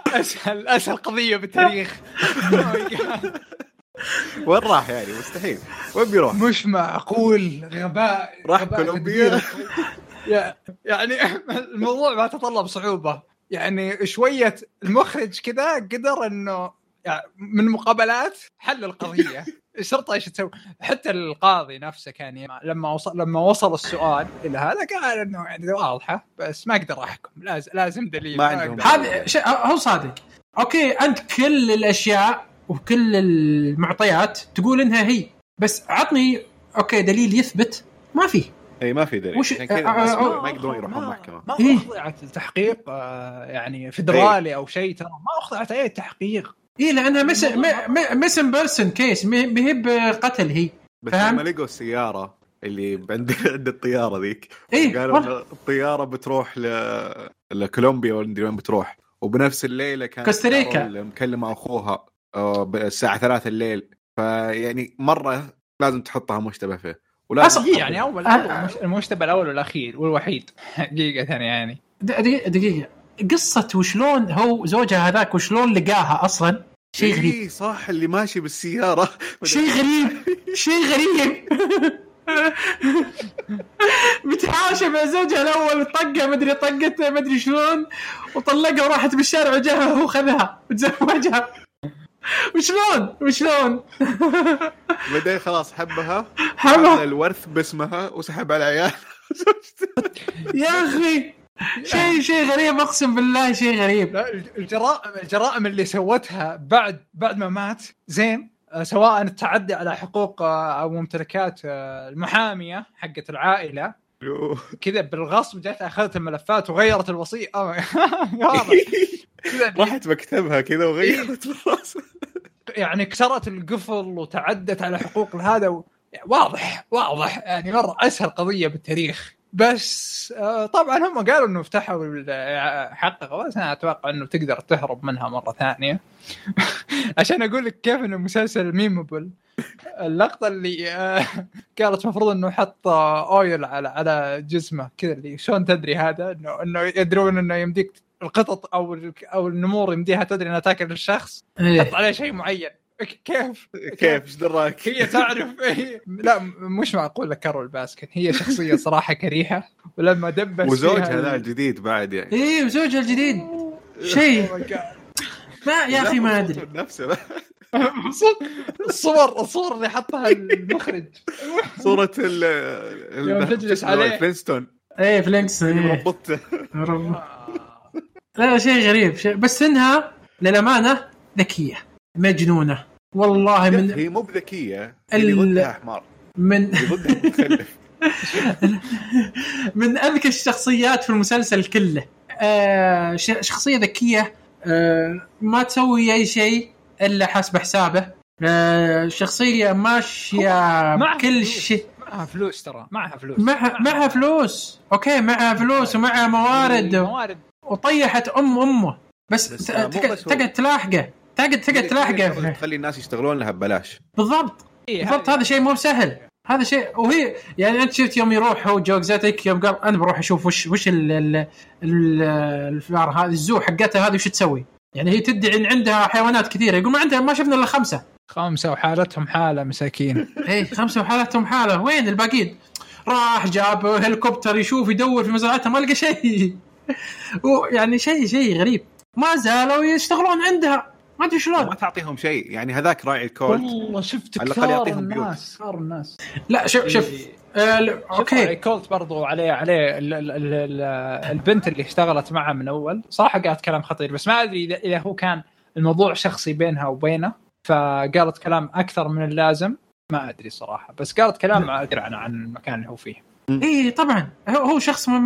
[SPEAKER 3] اسهل اسهل قضية بالتاريخ.
[SPEAKER 4] وين راح يعني؟ مستحيل. وين بيروح؟
[SPEAKER 3] مش معقول. غباء.
[SPEAKER 4] راح كولومبيا.
[SPEAKER 3] يعني الموضوع ما تطلب صعوبة. يعني شوية المخرج كذا قدر إنه يعني من مقابلات حل القضية. الشرطة إيش تسوي؟ حتى القاضي نفسه كان ي- لما وصل لما وصل السؤال إلى هذا قال إنه يعني واضحة بس ما أقدر أحكم. لازم لازم دليل.
[SPEAKER 4] ما عندهم.
[SPEAKER 1] هذا هو صادق. أوكي أنت كل الأشياء وكل المعطيات تقول إنها هي بس عطني أوكي دليل يثبت ما في
[SPEAKER 4] إي ما في دليل.
[SPEAKER 1] وش-
[SPEAKER 4] عشان كذا
[SPEAKER 1] آه، آه،
[SPEAKER 4] ما
[SPEAKER 1] آه،
[SPEAKER 4] ما يقدرون يروحون
[SPEAKER 3] ما-
[SPEAKER 4] محكمه
[SPEAKER 3] ما
[SPEAKER 1] إيه.
[SPEAKER 3] أخضعت لتحقيق آه، يعني فدرالي أو شيء ترى ما أخضعت أي تحقيق.
[SPEAKER 1] اي لأنها مسن بيرسون كيس ما هي بقتل هي.
[SPEAKER 4] بس
[SPEAKER 1] فهمت؟
[SPEAKER 4] لما لقوا السيارة اللي عند عند الطيارة ذيك
[SPEAKER 1] إيه،
[SPEAKER 4] قالوا الطيارة بتروح ل... لكولومبيا ولا مدري وين بتروح. وبنفس الليلة كانت
[SPEAKER 1] كوستاريكا.
[SPEAKER 4] مكلمه أخوها ب- الساعة 3 الليل. فيعني مرة لازم تحطها مشتبه فيه. ولازم
[SPEAKER 1] أصلاً-
[SPEAKER 3] هي يعني اول. أول مش- المشتبه الأول والأخير والوحيد. حقيقه يعني.
[SPEAKER 1] دقيقة دقيقة. قصة وشلون هو زوجها هذاك وشلون لقاها أصلا؟ شيء غريب.
[SPEAKER 4] إيه صح اللي ماشي بالسيارة.
[SPEAKER 1] شيء غريب شيء غريب. متحاشى مع زوجها الأول طقه مدري طقته مدري شلون وطلقها وراحت بالشارع وجاها هو خذها وتزوجها وشلون؟ وشلون؟
[SPEAKER 4] بعدين خلاص حبها
[SPEAKER 1] حبها.
[SPEAKER 4] الورث باسمها وسحب على عيال
[SPEAKER 1] يا أخي شيء شيء غريب أقسم بالله شيء غريب.
[SPEAKER 3] الجرائم الجرائم اللي سوتها بعد بعد ما مات زين آه، سواء التعدي على حقوق آه، أو ممتلكات آه، المحامية حقت العائلة كذا بالغصب جت أخذت الملفات وغيرت الوصية. واضح.
[SPEAKER 4] راحت مكتبها كذا وغيرت بالراس
[SPEAKER 3] يعني كسرت القفل وتعدت على حقوق هذا و... واضح واضح. يعني مرة أسهل قضية بالتاريخ. بس آه، طبعا هم قالوا إنه فتحوا حققوا بس أنا أتوقع إنه تقدر تهرب منها مرة ثانية. عشان أقول لك كيف انه مسلسل ميمبل. اللقطة اللي آه، قالت المفروض إنه حط آه، oil على على جسمه كذا اللي شلون تدري هذا؟ إنه إنه يدرون إنه يمديك القطط أو أو النمور يمديها تدري إنها تاكل الشخص.
[SPEAKER 1] إيه.
[SPEAKER 3] حط عليه شيء معين. كيف؟
[SPEAKER 4] كيف؟ إيش دراك؟
[SPEAKER 3] هي تعرف؟ هي لا مش معقول لك كارول باسكن هي شخصية صراحة كريهة ولما دبس
[SPEAKER 4] وزوجها ذا
[SPEAKER 3] ال-
[SPEAKER 4] الجديد بعد يعني.
[SPEAKER 1] إيه وزوجها الجديد. شيء.
[SPEAKER 3] Oh.
[SPEAKER 1] ما يا أخي ما أدري.
[SPEAKER 4] نفسه
[SPEAKER 3] الصور الصور اللي حطها المخرج.
[SPEAKER 4] صورة ال
[SPEAKER 3] يوم تجلس عليه.
[SPEAKER 4] فلينستون.
[SPEAKER 1] إيه فلينستون إيه.
[SPEAKER 4] مربطته
[SPEAKER 1] رب. لا شيء غريب. شيء بس إنها للأمانة ذكية مجنونة. والله من
[SPEAKER 4] هي مو بذكية.
[SPEAKER 1] ال-
[SPEAKER 4] اللي ضدها حمار
[SPEAKER 1] من من اذكى الشخصيات في المسلسل كله. آه ش- شخصية ذكية. آه ما تسوي أي شيء إلا حسب حسابه. آه شخصية
[SPEAKER 3] ماشية
[SPEAKER 1] بكل
[SPEAKER 3] فلوس.
[SPEAKER 1] شيء.
[SPEAKER 3] معها فلوس ترى معها فلوس.
[SPEAKER 1] معها معها فلوس. أوكي معها فلوس ومعها موارد.
[SPEAKER 3] موارد.
[SPEAKER 1] وطيحت أم أمه. بس,
[SPEAKER 4] بس هو.
[SPEAKER 1] تقعد تلاحقه. تقعد تقعد تلاحقه.
[SPEAKER 4] تخلي الناس يشتغلون لها ببلاش.
[SPEAKER 1] بالضبط.
[SPEAKER 3] إيه،
[SPEAKER 1] بالضبط هذا شيء مو سهل. هذا شيء وهي يعني أنت شفت يوم يروح هو جو إكزوتيك يوم قال أنا بروح أشوف وش وش ال ال ال الفار هذه الزو حقتها هذه وش تسوي؟ يعني هي تدعي إن عندها حيوانات كثيرة. يقول ما عندها ما شفنا إلا خمسة.
[SPEAKER 3] خمسة وحالتهم حالة مساكين.
[SPEAKER 1] اي خمسة وحالتهم حالة. وين الباقيين؟ راح جاب هليكوبتر يشوف يدور في مزرعتها ما لقى شيء. ويعني شيء شيء غريب. ما زالوا يشتغلون عندها. ما أدري شلون.
[SPEAKER 4] ما تعطيهم شيء. يعني هذاك راعي الكولت
[SPEAKER 3] والله شفت كثار. الناس كثار الناس.
[SPEAKER 1] لا شوف شوف آه ل- أوكي.
[SPEAKER 3] كولت برضو عليه عليه ال ال ال ال البنت اللي اشتغلت معه من أول. صراحة قالت كلام خطير بس ما أدري اذا هو كان الموضوع شخصي بينها وبينه فقالت كلام أكثر من اللازم. ما أدري صراحة بس قالت كلام أدري عن عن المكان اللي هو فيه.
[SPEAKER 1] اي طبعا. هو هو شخص من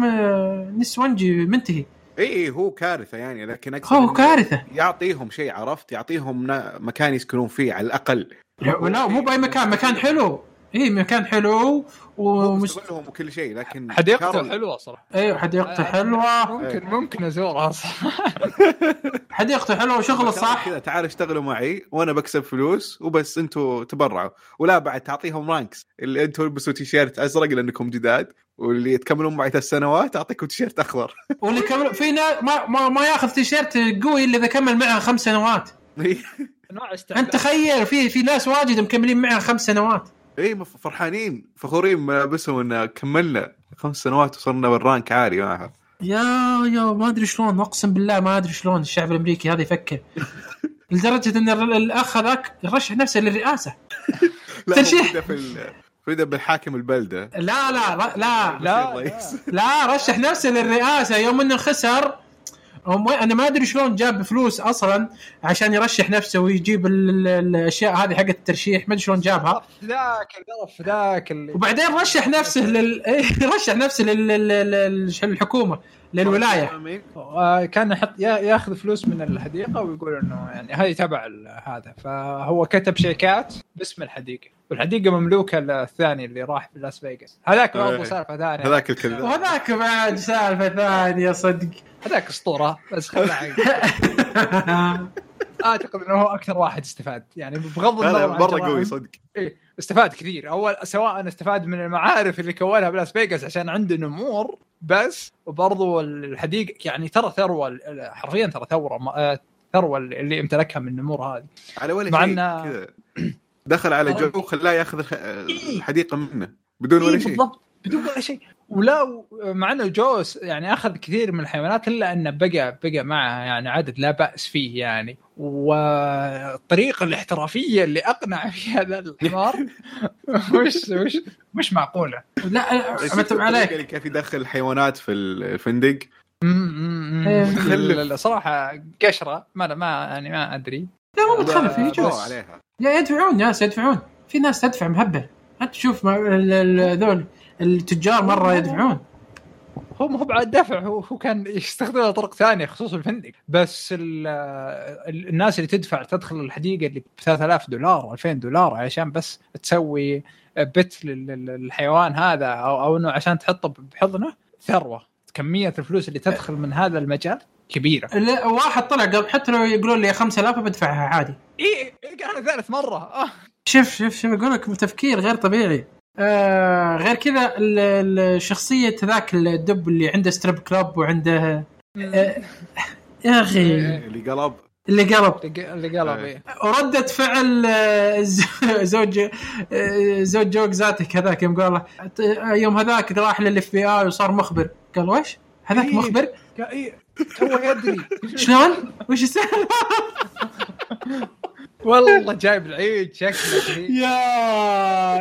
[SPEAKER 1] نسوانجي منتهي.
[SPEAKER 4] اي إي، هو كارثة يعني لكن
[SPEAKER 1] هو كارثة.
[SPEAKER 4] يعطيهم شيء عرفت؟ يعطيهم مكان يسكنون فيه على الأقل.
[SPEAKER 1] لا مو بأي مكان. مكان حلو. اي مكان حلو.
[SPEAKER 4] مستغلهم وكل شيء لكن
[SPEAKER 3] حديقته
[SPEAKER 4] كارول-
[SPEAKER 3] حلوة صراحة.
[SPEAKER 1] أيوه حديقته حلوة
[SPEAKER 3] ممكن ممكن أزورها صراحة.
[SPEAKER 1] حديقته حلوة وشغله صح؟
[SPEAKER 4] كذا تعال اشتغلوا معي وأنا بكسب فلوس وبس أنتم تبرعوا. ولا بعد تعطيهم ranks اللي أنتم البسوا تيشيرت أزرق لأنكم جداد واللي تكملون معي ثلاث سنوات أعطيكم تيشيرت أخضر.
[SPEAKER 1] واللي كمل في ناس ما, ما, ما ياخذ تيشيرت قوي إلا إذا كمل معها خمس سنوات. أنت تخيل في في ناس واجد مكملين معها خمس سنوات.
[SPEAKER 4] اي فرحانين فخورين ملابسهم إن كملنا خمس سنوات وصلنا بالرانك عالي معها
[SPEAKER 1] يا يا ما أدري شلون أقسم بالله ما أدري شلون الشعب الأمريكي هذا يفكر. لدرجة إن ال- الأخ هذاك يرشح نفسه
[SPEAKER 4] للرئاسة.
[SPEAKER 1] ترشيح.
[SPEAKER 4] بدا بالحاكم البلدة.
[SPEAKER 1] لا لا لا لا,
[SPEAKER 3] لا.
[SPEAKER 1] لا رشح نفسه للرئاسة. يوم إنه خسر هم أنا ما أدري شلون جاب فلوس أصلا عشان يرشح نفسه ويجيب ال- ال- الأشياء هذه حقت الترشيح ما أدري شلون جابها.
[SPEAKER 3] ذاك القرف ذاك
[SPEAKER 1] وبعدين رشح نفسه لل رشح نفسه لل... لل... لل... للحكومة. للولاية.
[SPEAKER 3] آه، كان يحط يا- ياخذ فلوس من الحديقة ويقول إنه يعني هذه تبع ال- هذا. فهو كتب شيكات باسم الحديقة. والحديقة مملوكة للثاني اللي راح في لاس فيغاس. هذاك برضه
[SPEAKER 4] إيه.
[SPEAKER 3] سالفة ثانية.
[SPEAKER 4] هذاك الكذاب
[SPEAKER 1] وهذاك بعد سالفة ثانية صدق.
[SPEAKER 3] هذاك أسطورة بس خلنا أعتقد إنه هو أكثر واحد استفاد. يعني بغض النظر مرة
[SPEAKER 4] قوي صدق.
[SPEAKER 3] إيه استفاد كثير. اول سواء استفاد من المعارف اللي كونها بلاس فيغاس عشان عنده نمور بس وبرضو الحديقه يعني ترى ثروة حرفيا ترى ثروة ما- آه، ثروة اللي امتلكها من النمور هذه.
[SPEAKER 4] على ولا
[SPEAKER 3] مع
[SPEAKER 4] شيء كذا. دخل على جو وخلاه ياخذ الحديقة منه بدون ولا
[SPEAKER 3] إيه
[SPEAKER 4] شيء.
[SPEAKER 3] بالضبط. بدون ولا شيء. ولا مع إنه جوس يعني أخذ كثير من الحيوانات إلا إنه بقى بقى معه يعني عدد لا بأس فيه يعني. والطريقة الاحترافية اللي أقنع فيها ذا الحمار مش مش مش معقولة؟
[SPEAKER 1] لا امتب
[SPEAKER 4] الطريقة
[SPEAKER 1] عليك
[SPEAKER 4] كيف يدخل الحيوانات في الفندق؟
[SPEAKER 1] إيه.
[SPEAKER 3] مخلف صراحة قشرة. ما ما يعني ما أدري.
[SPEAKER 1] لا مو متخلف
[SPEAKER 4] لا،
[SPEAKER 1] يجوز
[SPEAKER 4] عليها.
[SPEAKER 1] يا يدفعون ناس يدفعون. في ناس تدفع مهبل. انت تشوف ما- ال- ال- ذول. التجار مرة يدفعون.
[SPEAKER 3] هو ما هو بعد دفع هو هو كان يستخدمها طرق ثانية خصوصا الفندق. بس ال- ال- الناس اللي تدفع تدخل الحديقة اللي ب 3000 دولار 2000 دولار عشان بس تسوي بت لل- لل- للحيوان هذا أو أو إنه عشان تحطه بحضنه. ثروة. كمية الفلوس اللي تدخل من هذا المجال كبيرة.
[SPEAKER 1] لا، واحد طلع قبل حتى لو يقولون لي 5000 بدفعها عادي.
[SPEAKER 3] اي قال ثالث مرة. آه.
[SPEAKER 1] شوف شوف شوف أقول لك تفكير غير طبيعي. آه غير كذا ال- ال- الشخصية ذاك الدب اللي عنده strip club وعنده آه يا أخي
[SPEAKER 4] اللي قلب
[SPEAKER 1] اللي قلب
[SPEAKER 3] اللي قلب إيه.
[SPEAKER 1] وردة فعل آه، زوج زوج جو إكزوتيك هذاك يوم قال له يوم هذاك راح لل FBI وصار مخبر قال وش؟ هذاك
[SPEAKER 3] إيه.
[SPEAKER 1] مخبر؟
[SPEAKER 3] قال إيه، تو يدري
[SPEAKER 1] شلون؟ وش السالفة؟
[SPEAKER 3] والله جايب العيد شكله
[SPEAKER 1] يا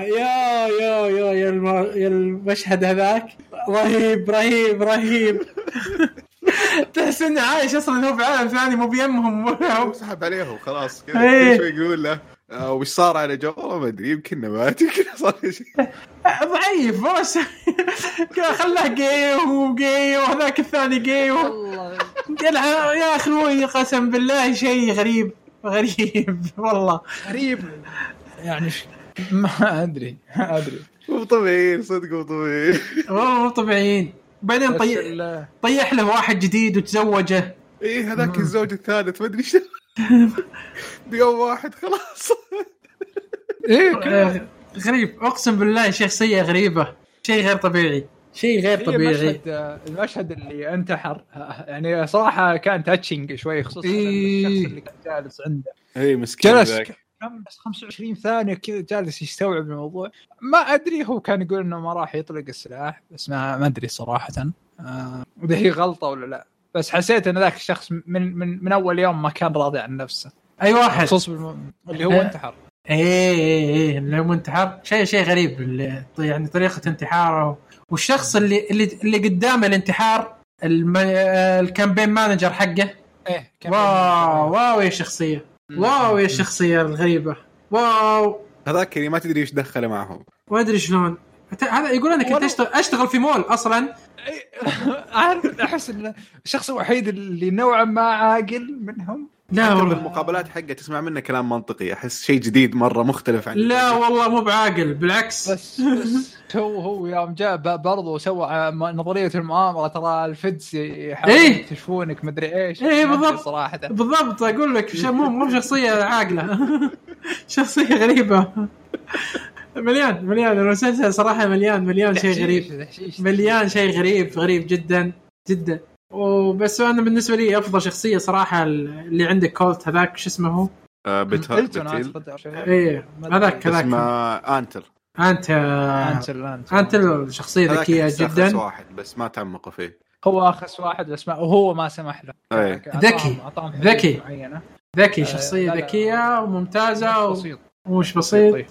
[SPEAKER 1] يا يا يا يا, الم... يا المشهد هذاك. رهيب رهيب رهيب. تحس إنه عايش أصلا هو في عالم ثاني مو بيمهم.
[SPEAKER 4] هو سحب عليهم خلاص كذا
[SPEAKER 1] إيه.
[SPEAKER 4] كل شوي يقول له آه، وش صار على جو؟ والله ما أدري يمكن مات يمكن صار شيء.
[SPEAKER 1] ضعيف بس خلاه جاي وهو جاي وهذاك الثاني جاي يا أخوي قسم بالله شيء غريب. غريب والله.
[SPEAKER 3] غريب. يعني ش- ما أدري ما أدري.
[SPEAKER 4] مو طبيعيين صدق مو طبيعيين.
[SPEAKER 1] والله مو طبيعيين. بعدين
[SPEAKER 3] بس
[SPEAKER 1] طي...
[SPEAKER 3] ال-
[SPEAKER 1] طيح له واحد جديد وتزوجه.
[SPEAKER 4] إيه هذاك الزوج الثالث ما أدري إيش بيوم واحد خلاص.
[SPEAKER 3] إيه.
[SPEAKER 1] آه، غريب. أقسم بالله شخصيه غريبة شيء غير طبيعي. شيء غير طبيعي.
[SPEAKER 3] المشهد المشهد اللي انتحر يعني صراحة كان touching شوي خصوصا
[SPEAKER 1] إيه.
[SPEAKER 3] الشخص اللي كان جالس عنده.
[SPEAKER 4] اي مسكين
[SPEAKER 3] جلس
[SPEAKER 4] ذاك.
[SPEAKER 3] كم بس 25 ثانية كذا جالس يستوعب الموضوع. ما أدري هو كان يقول إنه ما راح يطلق السلاح بس ما ما أدري صراحة. آه واذا هي غلطة ولا لا. بس حسيت إن ذاك الشخص من من من أول يوم ما كان راضي عن نفسه.
[SPEAKER 1] أي واحد؟
[SPEAKER 3] خصوص بالم... اللي هو
[SPEAKER 1] آه.
[SPEAKER 3] انتحر.
[SPEAKER 1] إيه إيه إيه اللي هو انتحر. شيء شيء غريب اللي- يعني طريقة انتحاره. والشخص اللي اللي اللي قدام الانتحار الم... ال campaign manager
[SPEAKER 3] حقه. إيه
[SPEAKER 1] wow wow يا شخصية. wow يا الشخصيه الغريبة. wow.
[SPEAKER 4] هذاك اللي ما تدري إيش دخله معهم.
[SPEAKER 1] ما أدري شلون. هذا يقول أنا كنت اشتغل أشتغل في مول أصلا.
[SPEAKER 3] إيه، عارف أحس إن الشخص الوحيد اللي نوعا ما عاقل منهم.
[SPEAKER 1] لا والله.
[SPEAKER 4] بالمقابلات حقه تسمع منه كلام منطقي أحس شيء جديد مرة مختلف عن
[SPEAKER 1] لا والله مو بعاقل بالعكس.
[SPEAKER 3] بس بس. هو هو يوم جاء ب- برضه سوى م- نظرية المؤامرة ترى الفدس يحاولون
[SPEAKER 1] إيه.
[SPEAKER 3] يكتشفونك مدري إيش. أدري
[SPEAKER 1] بالضبط.
[SPEAKER 3] صراحة.
[SPEAKER 1] بالضبط أقول لك مو مو شخصية عاقلة. شخصية غريبة. مليان مليان. المسلسل صراحة مليان مليان شيء غريب. مليان شيء غريب غريب جدا جدا. وبس أنا بالنسبة لي أفضل شخصية صراحة اللي عندك كولت هذاك شو اسمه هو؟
[SPEAKER 4] آه
[SPEAKER 3] شيء.
[SPEAKER 1] إيه هذاك هذاك
[SPEAKER 4] اسمه أنتل
[SPEAKER 1] انت
[SPEAKER 3] أنتل أنتل
[SPEAKER 1] انت
[SPEAKER 4] شخصية ذكية
[SPEAKER 1] جدا
[SPEAKER 4] واحد بس ما تعمقوا فيه
[SPEAKER 3] هو أخس واحد بس ما وهو ما سمح له
[SPEAKER 4] إيه.
[SPEAKER 1] ذكي. ذكي. ذكي
[SPEAKER 3] آه،
[SPEAKER 1] شخصية. ذكية وممتازة
[SPEAKER 3] بسيط
[SPEAKER 1] ومش بسيط
[SPEAKER 3] طيب.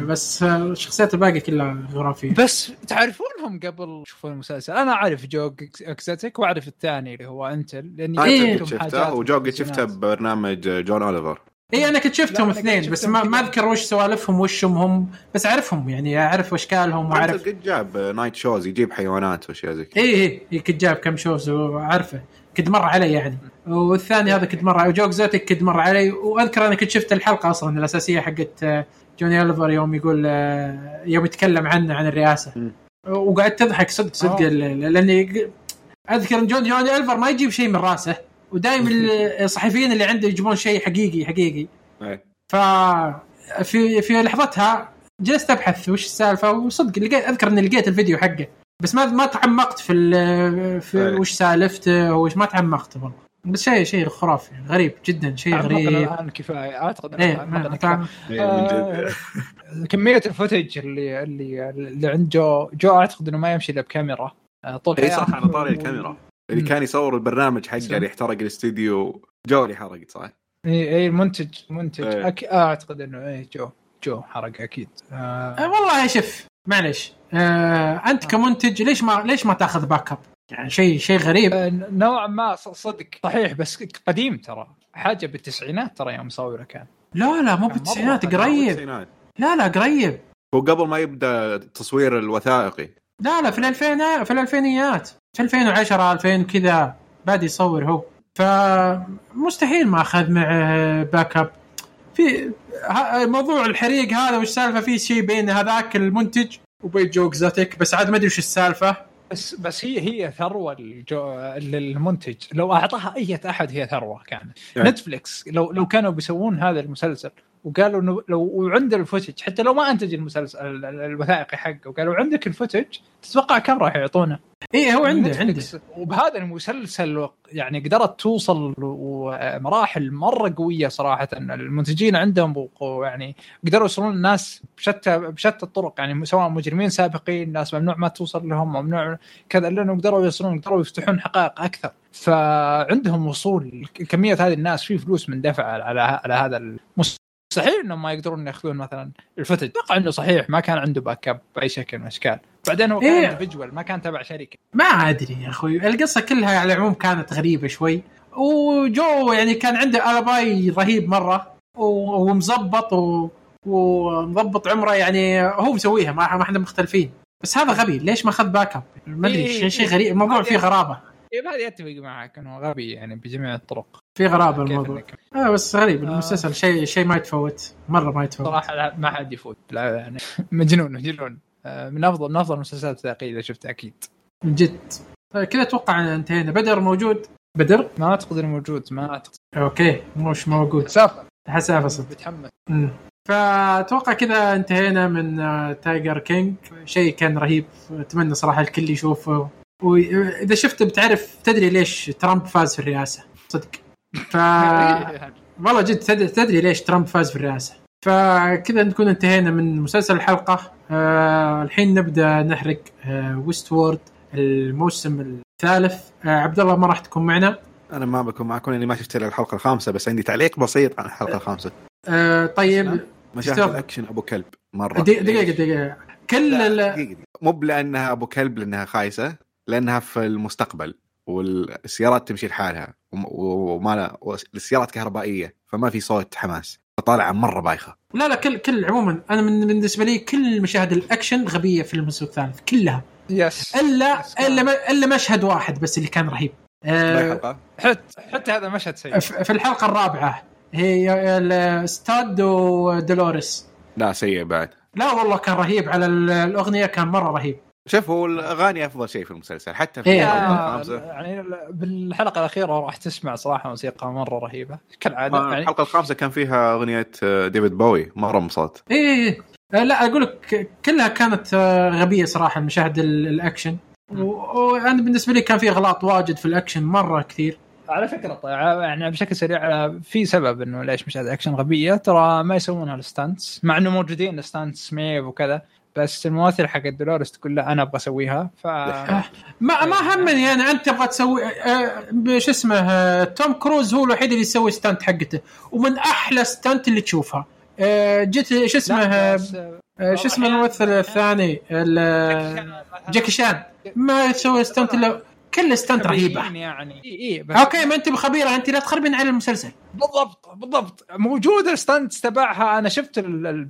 [SPEAKER 1] بس آه، الشخصيات الباقية كلها خرافية.
[SPEAKER 3] بس تعرفونهم قبل تشوفون المسلسل؟ أنا أعرف جو إكزوتيك وأعرف الثاني اللي هو انتل لأني
[SPEAKER 1] إيه.
[SPEAKER 4] انت قد شفته وجو قد شفته ببرنامج جون أوليفر.
[SPEAKER 1] اي أنا كنت شفتهم اثنين بس
[SPEAKER 3] شفتهم
[SPEAKER 1] ما. ما أذكر وش سوالفهم وشهم هم بس أعرفهم يعني أعرف اشكالهم وأعرف
[SPEAKER 4] انتل قد جاب night shows يجيب حيوانات وأشياء زي كذا.
[SPEAKER 1] اي اي كنت جاب كم shows وأعرفه. كنت مر علي يعني. والثاني هذا كنت مر وجو اكزوتيك كنت مر علي. وأذكر أنا كنت شفت الحلقة أصلا الأساسية حقت آه، جوني أوليفر يوم يقول آه، يوم يتكلم عنه عن
[SPEAKER 4] الرئاسة.
[SPEAKER 1] وقعدت تضحك صدق صدق
[SPEAKER 3] آه.
[SPEAKER 1] ال- لأني أذكر إن جون جوني أوليفر ما يجيب شيء من راسه. ودائما الصحفيين اللي عنده يجيبون شيء حقيقي حقيقي.
[SPEAKER 4] إيه.
[SPEAKER 1] ف في في لحظتها جلست أبحث وش السالفة وصدق لقيت أذكر إني لقيت الفيديو حقه. بس ما ما تعمقت في ال- في
[SPEAKER 4] أي.
[SPEAKER 1] وش سالفته وش ما تعمقت والله بس شيء شيء خرافي غريب جدا شيء غريب الآن
[SPEAKER 3] كفاية
[SPEAKER 1] أعتقد
[SPEAKER 4] إيه إيه،
[SPEAKER 3] آه،
[SPEAKER 4] كمية
[SPEAKER 3] ال footage اللي اللي اللي عند جو جو أعتقد إنه ما يمشي إلا بكاميرا آه، طول
[SPEAKER 4] اي صح. على طاري الكاميرا اللي. كان يصور البرنامج حقه. اللي احترق الاستديو جو اللي حرق صح؟
[SPEAKER 3] اي اي المنتج منتج
[SPEAKER 4] إيه.
[SPEAKER 3] أك... أعتقد إنه إيه جو جو حرق أكيد
[SPEAKER 1] آه
[SPEAKER 3] آه
[SPEAKER 1] والله شوف معلش آه أنت
[SPEAKER 3] آه.
[SPEAKER 1] كمنتج ليش ما ليش ما تأخذ backup؟ يعني شيء شيء غريب.
[SPEAKER 3] آه، نوعا ما ص- صدق. صحيح بس قديم ترى. حاجة بالتسعينات ترى يوم مصوره كان.
[SPEAKER 1] لا لا مو بالتسعينات. قريب. لا لا قريب.
[SPEAKER 4] هو قبل ما يبدأ تصوير الوثائقي.
[SPEAKER 1] لا لا في الالفين في الألفينيات. في 2010 2000 كذا. بادي يصور هو. فمستحيل ما أخذ معه backup في موضوع الحريق هذا وش السالفه في شيء بين هذاك المنتج وبين جو اكزوتيك بس عاد ما أدري وش السالفة
[SPEAKER 3] بس بس هي هي ثروة الجو للمنتج لو أعطاها أي أحد هي ثروة كانت
[SPEAKER 4] يعني.
[SPEAKER 3] نتفلكس لو لو كانوا بيسوون هذا المسلسل وقالوا إنه لو وعنده ال footage حتى لو ما أنتج المسلسل ال- ال- الوثائقي حقه وقالوا عندك ال footage تتوقع كم راح يعطونه؟
[SPEAKER 1] اي هو عنده عنده
[SPEAKER 3] نتفلكس. وبهذا المسلسل يعني قدرت توصل ومراحل مرة قوية صراحة. المنتجين عندهم يعني قدروا يوصلون الناس بشتى بشتى الطرق. يعني سواء مجرمين سابقين ناس ممنوع ما توصل لهم ممنوع كذا لأنه قدروا يوصلون قدروا يفتحون حقائق أكثر. فعندهم وصول كميه هذه الناس في فلوس مندفعه على على هذا المس- مستحيل إنهم ما يقدرون يأخذون مثلا ال footage أتوقع إنه صحيح ما كان عنده backup بأي شكل من الأشكال. بعدين هو كان
[SPEAKER 1] إيه.
[SPEAKER 3] individual ما كان تبع شركة.
[SPEAKER 1] ما أدري يا أخوي. القصة كلها على العموم كانت غريبة شوي. وجو يعني كان عنده ال alibi رهيب مرة ومظبط و... ومضبط عمره يعني هو مسويها ما ما إحنا مختلفين. بس هذا غبي. ليش ما أخذ backup؟ ما أدري
[SPEAKER 3] إيه.
[SPEAKER 1] شيء شيء غريب. الموضوع فيه غرابة.
[SPEAKER 3] إيه هذه أتفق معك إنه غبي يعني بجميع الطرق.
[SPEAKER 1] في
[SPEAKER 3] غرابة
[SPEAKER 1] الموضوع. آه بس غريب
[SPEAKER 3] آه.
[SPEAKER 1] المسلسل شيء شيء ما يتفوت مرة ما يتفوت.
[SPEAKER 3] صراحة لا- ما حد يفوت. لا يعني مجنون مجنون. آه، من افضل من أفضل المسلسلات الوثائقيه اللي شفتها أكيد.
[SPEAKER 1] من جد. كذا أتوقع انتهينا. بدر موجود؟ بدر؟
[SPEAKER 3] ما أعتقد إنه موجود ما أعتقد.
[SPEAKER 1] okay مش موجود.
[SPEAKER 3] سافر.
[SPEAKER 1] حسافة صدق.
[SPEAKER 3] بتحمس
[SPEAKER 1] مم. فأتوقع كذا انتهينا من آه، تايجر كينج شيء كان رهيب. أتمنى صراحة الكل يشوفه. واذا شفته بتعرف تدري ليش ترامب فاز في الرئاسة. صدق. ف والله جد تدري, ليش ترامب فاز في الرئاسة. فكذا نكون انتهينا من مسلسل الحلقة. آه الحين نبدأ نحرق آه ويست وورد الموسم الثالث. آه عبد الله ما راح تكون معنا؟
[SPEAKER 4] أنا ما بكون معكم لأني ما شفت إلا الحلقة الخامسة بس عندي تعليق بسيط عن الحلقة الخامسة.
[SPEAKER 1] آه طيب
[SPEAKER 4] مشاهد. الأكشن أبو كلب مرة.
[SPEAKER 1] دقيقة دقيقة دقيقة. كل
[SPEAKER 4] لا،
[SPEAKER 1] ال-
[SPEAKER 4] دقيقة دقيقة. مو بلأنها أبو كلب لأنها خايسة لأنها في المستقبل. والسيارات تمشي لحالها وم- وما لا والسيارات كهربائية فما في صوت حماس فطالعة مرة بايخة.
[SPEAKER 1] لا لا كل كل عموما أنا من بالنسبة لي كل مشاهد الأكشن غبية في الموسم الثالث كلها.
[SPEAKER 3] yes
[SPEAKER 1] إلا
[SPEAKER 3] yes.
[SPEAKER 1] إلا ما- إلا مشهد واحد بس اللي كان رهيب. آه
[SPEAKER 4] حلقه
[SPEAKER 3] حتى حتى هذا مشهد سيء.
[SPEAKER 1] في الحلقة الرابعة هي ستابز ودولوريس
[SPEAKER 4] لا سيء بعد.
[SPEAKER 1] لا والله كان رهيب على ال- الأغنية كان مرة رهيب.
[SPEAKER 4] شوف هو الأغاني أفضل شيء في المسلسل حتى في
[SPEAKER 1] إيه.
[SPEAKER 4] الحلقة
[SPEAKER 3] آه، يعني بالحلقة الأخيرة راح تسمع صراحة موسيقى مرة رهيبة. كالعادة يعني
[SPEAKER 4] الحلقة الخامسة كان فيها أغنية آه، ديفيد بوي مرة انبسطت.
[SPEAKER 1] اي إيه. آه لا أقول لك كلها كانت غبية صراحة المشاهد ال- الأكشن. وأنا بالنسبة لي كان في اغلاط واجد في الأكشن مرة كثير.
[SPEAKER 3] على فكرة طيب يعني بشكل سريع في سبب إنه ليش مشاهد اكشن غبية؟ ترى ما يسوونها ال stunts مع إنه موجودين stunts ميف وكذا بس الممثل حق دولوريس تقول لا أنا أبغى أسويها. ف
[SPEAKER 1] ما ما همني أنا أنت تبغى تسوي آه، شو اسمه آه، توم كروز هو الوحيد اللي يسوي stunt حقته. ومن أحلى stunt اللي تشوفها. آه، جيت شو اسمه شو اسمه الممثل الثاني ال- جاكي شان. ما يسوي stunt الا كل stunt رهيبه
[SPEAKER 3] يعني. إي إي
[SPEAKER 1] okay ما انت بخبيره انت لا تخربين على المسلسل.
[SPEAKER 3] بالضبط بالضبط. موجوده ال stunts تبعها أنا شفت ال-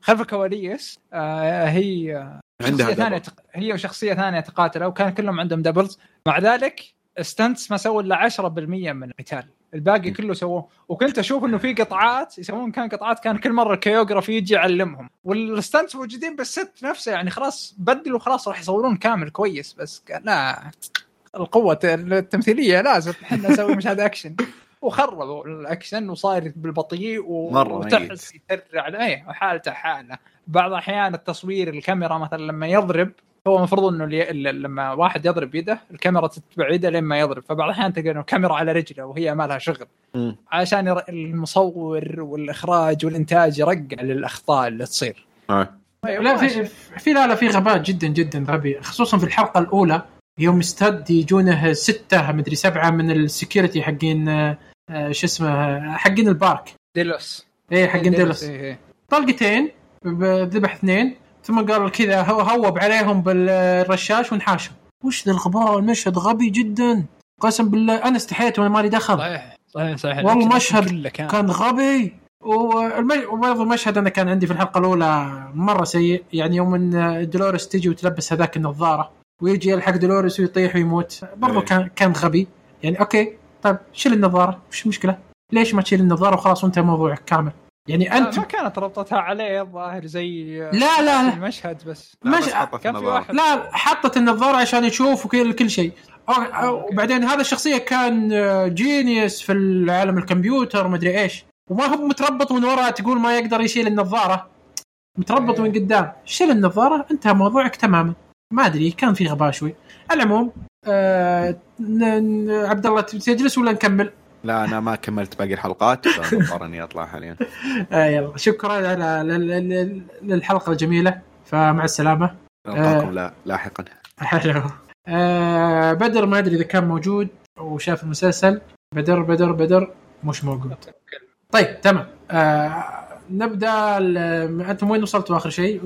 [SPEAKER 3] خلف الكواليس. آه، هي
[SPEAKER 4] عندها
[SPEAKER 3] شخصية ثانية. تق- هي وشخصية ثانية تقاتلوا. وكان كلهم عندهم doubles مع ذلك stunts ما سووا إلا 10% من القتال. الباقي كله سووه وكنت أشوف إنه في قطعات يسوون كان قطعات كان كل مرة ال choreography يجي يعلمهم. وال stunts موجودين بال set نفسه يعني خلاص بدلوا خلاص راح يصورون كامل كويس بس لا القوة التمثيلية لازم إحنا نسوي مشاهد أكشن. وخربوا الأكشن وصاير بالبطيء و-
[SPEAKER 4] مرة
[SPEAKER 3] وتحس يترع إيه حالته حالة. بعض الأحيان التصوير الكاميرا مثلا لما يضرب هو المفروض إنه اللي ال- لما واحد يضرب يده الكاميرا تتبع يده لين ما يضرب. فبعض الأحيان تلقى إنه الكاميرا على رجله وهي ما لها شغل.
[SPEAKER 4] مم.
[SPEAKER 3] عشان ير- المصور والإخراج والإنتاج يرقع للأخطاء اللي تصير.
[SPEAKER 4] آه.
[SPEAKER 1] لا في في لا لا في غباء جدا جدا غبي. خصوصا في الحلقة الأولى يوم استد يجونه ستة مدري سبعة من ال security حقين آه، شو اسمه حقين ال park.
[SPEAKER 3] ديلوس.
[SPEAKER 1] إيه حقين ديلوس
[SPEAKER 3] إيه إيه.
[SPEAKER 1] طلقتين ذبح اثنين. ثم قال كذا هو هوب عليهم بالرشاش وانحاشوا وش ذا الغباء؟ المشهد غبي جدا. قسم بالله أنا استحيت وأنا مالي دخل.
[SPEAKER 3] صحيح صحيح صحيح.
[SPEAKER 1] والله مشهد
[SPEAKER 3] كان
[SPEAKER 1] كان غبي. وبرضه المشهد أنا كان عندي في الحلقة الأولى مرة سيء. يعني يوم إن دولوريس تجي وتلبس هذاك النظارة ويجي يلحق دولوريس ويطيح ويموت. برضه
[SPEAKER 4] إيه.
[SPEAKER 1] كان كان غبي. يعني أوكي طيب شيل النظارة. وش المشكلة؟ ليش ما تشيل النظارة وخلاص وانت موضوعك كامل. يعني انت
[SPEAKER 3] ما كانت ربطتها عليه الظاهر زي
[SPEAKER 1] لا لا لا.
[SPEAKER 3] المشهد بس.
[SPEAKER 4] لا،
[SPEAKER 1] مش-
[SPEAKER 4] بس حطت
[SPEAKER 3] كان في
[SPEAKER 4] النظارة.
[SPEAKER 3] واحد
[SPEAKER 1] لا حطت النظارة عشان يشوف وكل كل شيء. وبعدين هذا الشخصية كان آه، جينيوس في العالم الكمبيوتر مدري إيش. وما هو متربط من وراء تقول ما يقدر يشيل النظارة. متربط
[SPEAKER 3] إيه.
[SPEAKER 1] من قدام. شيل النظارة انتهى موضوعك تماما. ما أدري كان في غباء شوي. على العموم آه عبد الله تجلس ولا نكمل؟
[SPEAKER 4] لا أنا ما كملت باقي الحلقات فمضطر اني أطلع حاليا.
[SPEAKER 1] آه يلا. شكرا على لل- لل- للحلقة الجميلة فمع السلامة.
[SPEAKER 4] نلقاكم لا لاحقا.
[SPEAKER 1] حلو. آه بدر ما أدري إذا كان موجود وشاف المسلسل. بدر بدر بدر مش موجود. طيب تمام. آه نبدأ ال- أنتم وين وصلتوا اخر شيء؟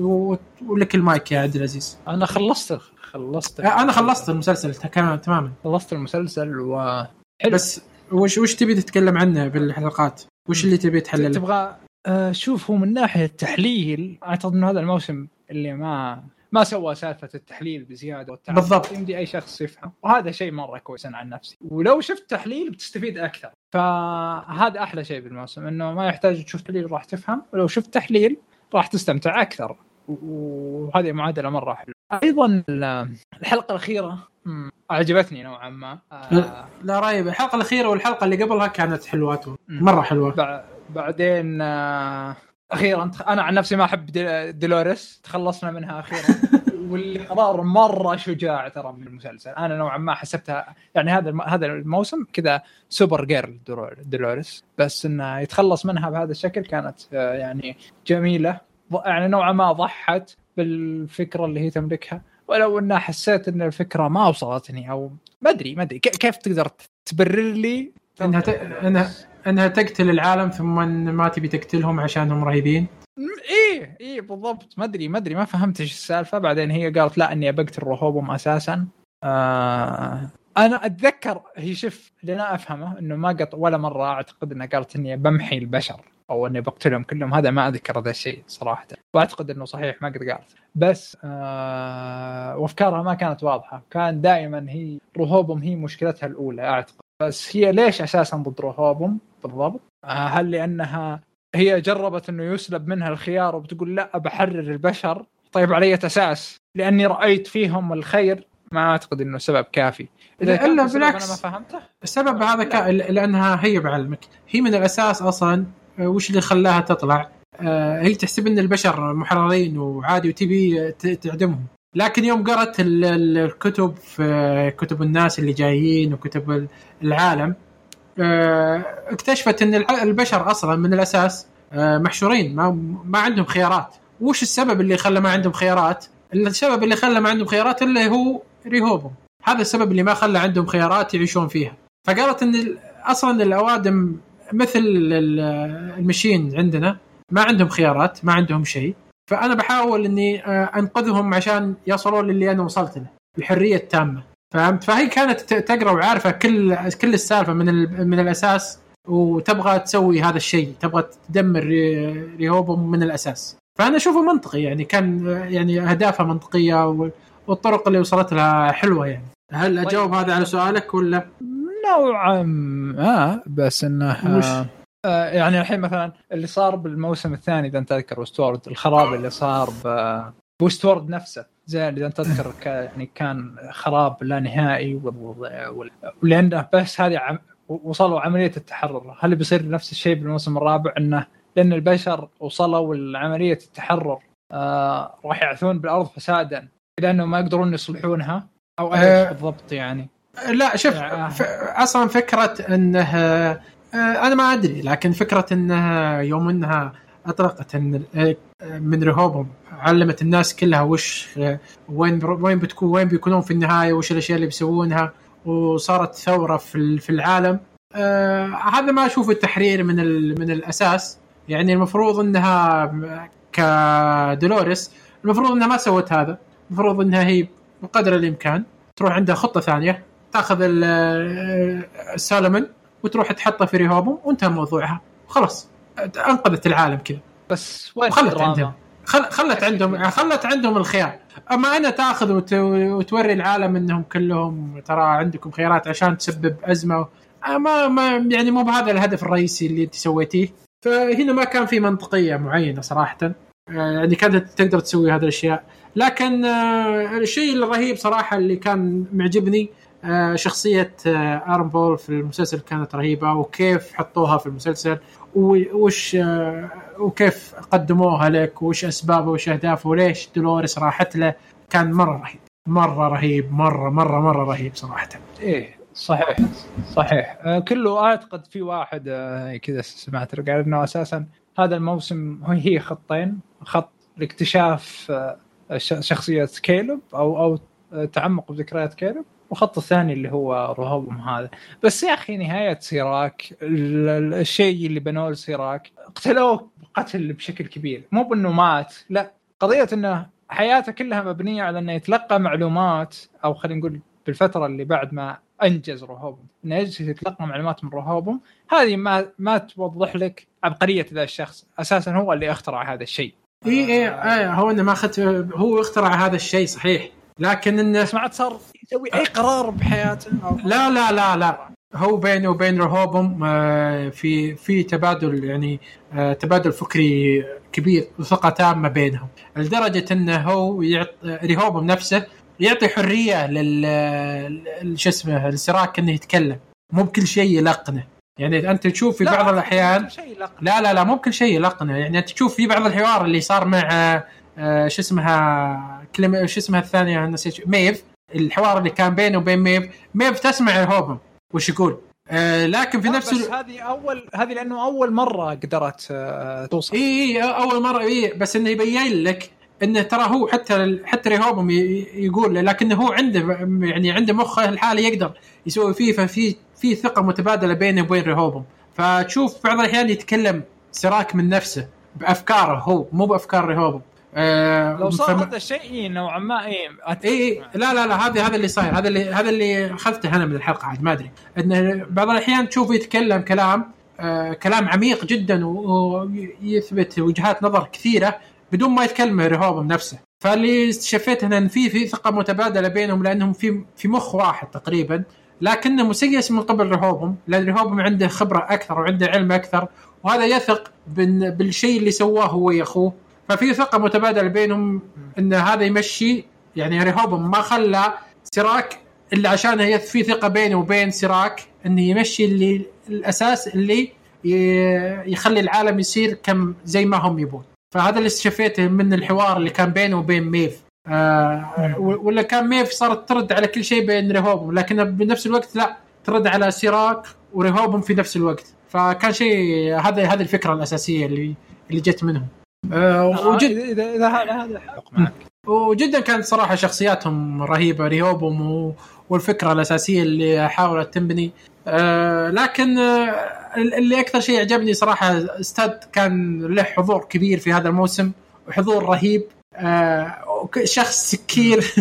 [SPEAKER 1] ولك المايك يا عبد العزيز.
[SPEAKER 3] أنا خلصت خلصت.
[SPEAKER 1] آه أنا خلصت المسلسل تمام تماما.
[SPEAKER 3] خلصت المسلسل و حلو.
[SPEAKER 1] بس وش وش تبي تتكلم عنه بالحلقات؟ وش اللي تبي تحلله؟
[SPEAKER 3] تبغى آه، شوف هو من ناحية التحليل أعتقد إنه هذا الموسم اللي ما ما سوى سالفة التحليل بزيادة والتعب.
[SPEAKER 1] بالضبط.
[SPEAKER 3] يمدي أي شخص يفهم وهذا شيء مرة كويس أنا عن نفسي ولو شفت تحليل بتستفيد أكثر فهذا أحلى شيء بالموسم إنه ما يحتاج تشوف تحليل راح تفهم ولو شفت تحليل راح تستمتع أكثر وهذه معادلة مرة حلوة أيضا ال- الحلقة الأخيرة أعجبتني نوعا ما. آه،
[SPEAKER 1] لا رايب. الحلقة الأخيرة والحلقة اللي قبلها كانت حلوات
[SPEAKER 3] مم.
[SPEAKER 1] مرة حلوة.
[SPEAKER 3] بع- بعدين آه، أخيرا أنا عن نفسي ما أحب دي- ديلوريس تخلصنا منها أخيرا. واللي قرار مرة شجاع ترى من المسلسل. أنا نوعا ما حسبتها يعني هذا الم- هذا الموسم كذا super girl دولور- ديلوريس. بس إنه يتخلص منها بهذا الشكل كانت آه، يعني جميلة. يعني نوعا ما ضحت. بالفكرة اللي هي تملكها ولو إنها حسيت إن الفكرة ما وصلتني أو ما أدري ما أدري كيف تقدر تبرر لي؟
[SPEAKER 1] إنها ت... إنها إنها تقتل العالم ثم ما تبي تقتلهم عشانهم رهيبين؟
[SPEAKER 3] إيه إيه بالضبط. ما أدري ما أدري ما فهمت إيش السالفة. بعدين هي قالت لا إني بقتل رهوبهم أساسا. آه أنا أتذكر هي شوف اللي أنا أفهمه إنه ما قط ولا مرة أعتقد إنها قالت إني بمحي البشر. أو أني بقتلهم كلهم هذا ما أذكر هذا الشيء صراحة. وأعتقد إنه صحيح ما قد قالت. بس آه وأفكارها ما كانت واضحة. كان دائما هي رهوبهم هي مشكلتها الأولى أعتقد. بس هي ليش أساسا ضد رهوبهم بالضبط؟ آه هل لأنها هي جربت إنه يسلب منها الخيار وبتقول لا بحرر البشر؟ طيب على أي أساس؟ لأني رأيت فيهم الخير. ما أعتقد إنه سبب كافي. إذا سبب
[SPEAKER 1] بالعكس.
[SPEAKER 3] أنا ما فهمته.
[SPEAKER 1] السبب هذا ك... لأنها هي بعلمك. هي من الأساس أصلا وش اللي خلاها تطلع؟ آه، هي تحسب إن البشر محررين وعادي وتبي تعدمهم؟ لكن يوم قرأت ال- ال- الكتب في كتب الناس اللي جايين وكتب ال- العالم آه، اكتشفت إن البشر أصلا من الأساس آه، محشورين ما ما عندهم خيارات. وش السبب اللي خلى ما عندهم خيارات؟ السبب اللي خلى ما عندهم خيارات اللي هو ريهوبهم. هذا السبب اللي ما خلى عندهم خيارات يعيشون فيها. فقالت إن أصلا الأوادم مثل ال- المشين عندنا ما عندهم خيارات ما عندهم شيء. فأنا بحاول إني آه، أنقذهم عشان يصلون للي أنا وصلت له الحرية التامة. فهمت؟ فهي كانت تقرأ وعارفة كل كل السالفة من من الأساس وتبغى تسوي هذا الشيء تبغى تدمر ري- ريهوبهم من الأساس. فأنا أشوفه منطقي يعني كان آه، يعني اهدافها منطقية وال- والطرق اللي وصلت لها حلوة يعني. هل
[SPEAKER 3] طيب.
[SPEAKER 1] اجاوب هذا على سؤالك ولا؟
[SPEAKER 3] نوعا ما بس إنه
[SPEAKER 1] وش؟
[SPEAKER 3] آه، يعني الحين مثلا اللي صار بالموسم الثاني إذا انت تذكر وستورد الخراب اللي صار بوستورد نفسه. زين إذا انت تذكر يعني كان خراب لا نهائي ولأنه بس هذه عم وصلوا عملية التحرر. هل بيصير نفس الشيء بالموسم الرابع؟ إنه لأن البشر وصلوا لعملية التحرر. آه راح يعثون بالأرض فسادا لأنه ما يقدرون يصلحونها أو
[SPEAKER 1] إيش.
[SPEAKER 3] بالضبط يعني.
[SPEAKER 1] لا شوف
[SPEAKER 3] آه.
[SPEAKER 1] أصلا فكرة إنه آه، أنا ما أدري لكن فكرة إنها يوم إنها أطلقت إن آه، من رهوبهم علمت الناس كلها وش آه، وين وين بتكون وين بيكونون في النهاية وش الأشياء اللي بيسوونها وصارت ثورة في ال- في العالم آه هذا ما أشوفه التحرير من. من الأساس يعني المفروض إنها كدولوريس المفروض إنها ما سوت هذا المفروض إنها هي بقدر الإمكان تروح عندها خطة ثانية تاخذ ال- السولomon وتروح تحطه في ريهوبهم وانتهى موضوعها. خلاص. انقذت العالم كذا.
[SPEAKER 3] بس وين الدراما؟
[SPEAKER 1] عندهم. خل خلت عندهم خلت عندهم الخيار. أما أنا تاخذ وت... وتوري العالم إنهم كلهم ترى عندكم خيارات عشان تسبب أزمة. ما ما يعني مو بهذا الهدف الرئيسي اللي أنت سويتيه. فهنا ما كان في منطقية معينة صراحة. يعني كانت تقدر تسوي هذه الأشياء. لكن آه، الشيء الرهيب صراحة اللي كان معجبني آه، شخصية آه، ارن بول في المسلسل كانت رهيبة وكيف حطوها في المسلسل وش آه، وكيف قدموها لك وش أسبابه وش أهدافه وليش دولوريس راحت له. كان مرة رهيب مرة رهيب مرة مرة مرة رهيب صراحة.
[SPEAKER 3] إيه صحيح صحيح. كله أعتقد في واحد كذا سمعت قال انه أساسا هذا الموسم هي خطين خط لاكتشاف ش- شخصية كيلب أو أو تعمق بذكريات كيلب والخط الثاني اللي هو رهوبهم هذا. بس يا أخي نهاية سيراك ال- ال- الشيء اللي بنوه لسيراك قتلوه قتل بشكل كبير. مو بأنه مات لا. قضية إنه حياته كلها مبنية على إنه يتلقى معلومات أو خلينا نقول بالفترة اللي بعد ما أنجز رهوبهم. إنه يجلس يتلقى معلومات من رهوبهم. هذه ما ما توضح لك عبقرية ذا الشخص. أساسا هو اللي اخترع هذا الشيء.
[SPEAKER 1] اي اي اي هو إنه ما اخذ هو اخترع هذا الشيء صحيح. لكن
[SPEAKER 3] إنه عاد صار يسوي أي قرار بحياته.
[SPEAKER 1] لا لا لا لا. هو بينه وبين رهوبهم آه، في في تبادل يعني آه، تبادل فكري كبير وثقة تامة بينهم. لدرجة إنه هو رهوبهم نفسه يعطي حرية لل شو اسمه السراك إنه يتكلم. مو بكل شيء يلقنه. يعني أنت تشوف في
[SPEAKER 3] لا،
[SPEAKER 1] بعض
[SPEAKER 3] الأحيان
[SPEAKER 1] لا لا لا مو بكل شيء يلقنه. يعني أنت تشوف في بعض الحوار اللي صار مع شو اسمها كلمة شو اسمها الثانية؟ نسيت ميف. الحوار اللي كان بينه وبين ميف. ميف تسمع ريهوبوم وش يقول؟ آه لكن في نفس
[SPEAKER 3] بس هذه أول هذه لأنه أول مرة قدرت آه، توصل.
[SPEAKER 1] إي إي أول مرة إي. بس إنه يبين لك إنه ترى هو حتى حتى ريهوبوم ي- يقول له لكنه هو عنده يعني عنده مخه الحالي يقدر يسوي فيه ففي في ثقة متبادلة بينه وبين رهوبهم فتشوف بعض الأحيان يتكلم سراك من نفسه بأفكاره هو مو بأفكار رهوبهم آه
[SPEAKER 3] لو صار هذا الشيء نوعا ما
[SPEAKER 1] اي اي
[SPEAKER 3] معك.
[SPEAKER 1] لا لا لا هذا هذا اللي صاير هذا اللي هذا اللي اخذته أنا من الحلقة عاد ما أدري. انه بعض الأحيان تشوفه يتكلم كلام آه كلام عميق جدا ويثبت وجهات نظر كثيرة بدون ما يتكلم رهوبهم نفسه فاللي شفيت هنا إن في في ثقة متبادلة بينهم لأنهم في في مخ واحد تقريبا لكنه مسيس من قبل رهوبهم لأن رهوبهم عنده خبرة أكثر وعنده علم أكثر وهذا يثق بال- بالشيء اللي سواه هو يا أخوه. ففي ثقة متبادلة بينهم إن هذا يمشي يعني رهوبهم ما خلى سراك إلا عشان هي في ثقة بينه وبين سراك انه يمشي اللي الأساس اللي يخلي العالم يصير كم زي ما هم يبون. فهذا اللي استشفيته من الحوار اللي كان بينه وبين ميف. آه ولا كان ميف صارت ترد على كل شيء بين رهوبهم لكن بنفس الوقت لا ترد على سراك ورهوبهم في نفس الوقت. فكان شيء هذا هذه الفكرة الأساسية اللي اللي جت منهم. آه
[SPEAKER 3] آه،
[SPEAKER 1] وجد
[SPEAKER 3] اذا اذا هذا هذا حق. معك.
[SPEAKER 1] وجدا كانت صراحة شخصياتهم رهيبة ريوبهم و... والفكرة الأساسية اللي حاولت تنبني. آه لكن آه اللي أكثر شيء عجبني صراحة استاد كان له حضور كبير في هذا الموسم. وحضور رهيب. آه شخص سكير.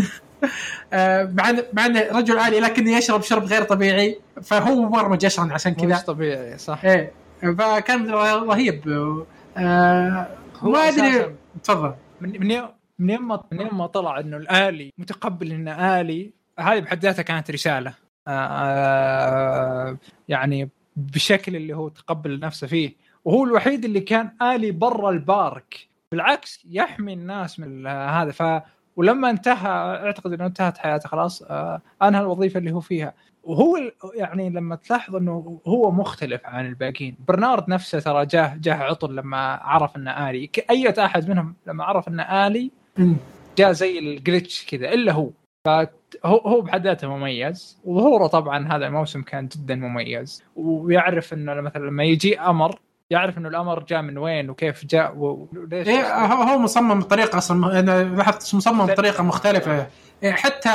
[SPEAKER 1] مع إنه رجل عالي لكنه يشرب شرب غير طبيعي. فهو مبرمج يشرب عشان
[SPEAKER 3] مش
[SPEAKER 1] كذا.
[SPEAKER 3] طبيعي صح.
[SPEAKER 1] إيه. فكان رهيب. آه ما
[SPEAKER 3] أدري.
[SPEAKER 1] تفضل.
[SPEAKER 3] من من يوم من يوم ما من يوم ما طلع إنه الآلي متقبل انه آلي هذه بحد ذاتها كانت رسالة. آه يعني بشكل اللي هو تقبل نفسه فيه. وهو الوحيد اللي كان آلي برا البارك. بالعكس يحمي الناس من هذا. ف ولما انتهى أعتقد إنه انتهت حياته خلاص. آه أنهى الوظيفة اللي هو فيها. وهو يعني لما تلاحظ إنه هو مختلف عن الباقيين. برنارد نفسه ترى جاه جاه عطل لما عرف انه آلي. أي أحد منهم لما عرف انه
[SPEAKER 1] آلي.
[SPEAKER 3] جاء زي الجلتش كذا إلا هو. فهو هو بحد ذاته مميز. وظهوره طبعا هذا الموسم كان جدا مميز. ويعرف إنه مثلا لما يجي أمر يعرف إنه الأمر جاء من وين وكيف جاء وليش
[SPEAKER 1] إيه هو هو مصمم بطريقة أصلا أنا لاحظت مصمم بطريقة مختلفة. إيه حتى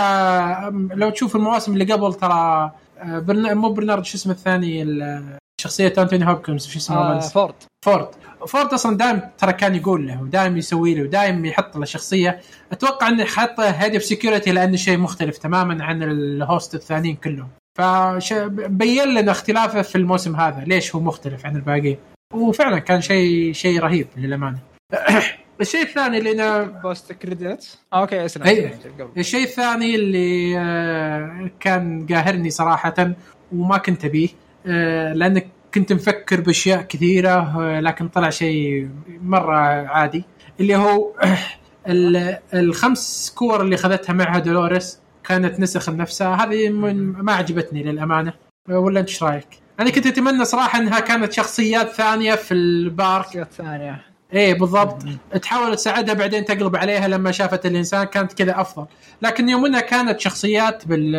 [SPEAKER 1] لو تشوف المواسم اللي قبل ترى آه، برنا... مو برنارد شو اسمه الثاني ال- شخصية أنتوني هوبكنز شو اسمه
[SPEAKER 3] آه فورد.
[SPEAKER 1] فورد. فورد أصلا دائم ترى كان يقول له ودائم يسوي له ودائم يحط له شخصية. أتوقع إنه حط head of security لأنه شيء مختلف تماما عن ال hosts الثانيين كلهم. فبين لنا اختلافه في الموسم هذا ليش هو مختلف عن الباقيين؟ وفعلا كان شيء شيء رهيب للأمانة الشيء الثاني اللي
[SPEAKER 3] أنا post credit okay اسلم
[SPEAKER 1] أي.
[SPEAKER 3] قبل.
[SPEAKER 1] الشيء الثاني اللي آه، كان قاهرني صراحة وما كنت أبيه آه، لانك كنت مفكر بأشياء كثيرة آه، لكن طلع شيء مرة عادي اللي هو ال- الخمس كور اللي اخذتها معها دولوريس كانت نسخ نفسها هذه ما عجبتني للأمانة ولا أنت إيش رأيك؟ أنا كنت أتمنى صراحة أنها كانت شخصيات ثانية في البارك.
[SPEAKER 3] شخصيات ثانية.
[SPEAKER 1] إيه بالضبط. تحاول تساعدها بعدين تقلب عليها لما شافت الإنسان كانت كذا أفضل. لكن يوم أنها كانت شخصيات بال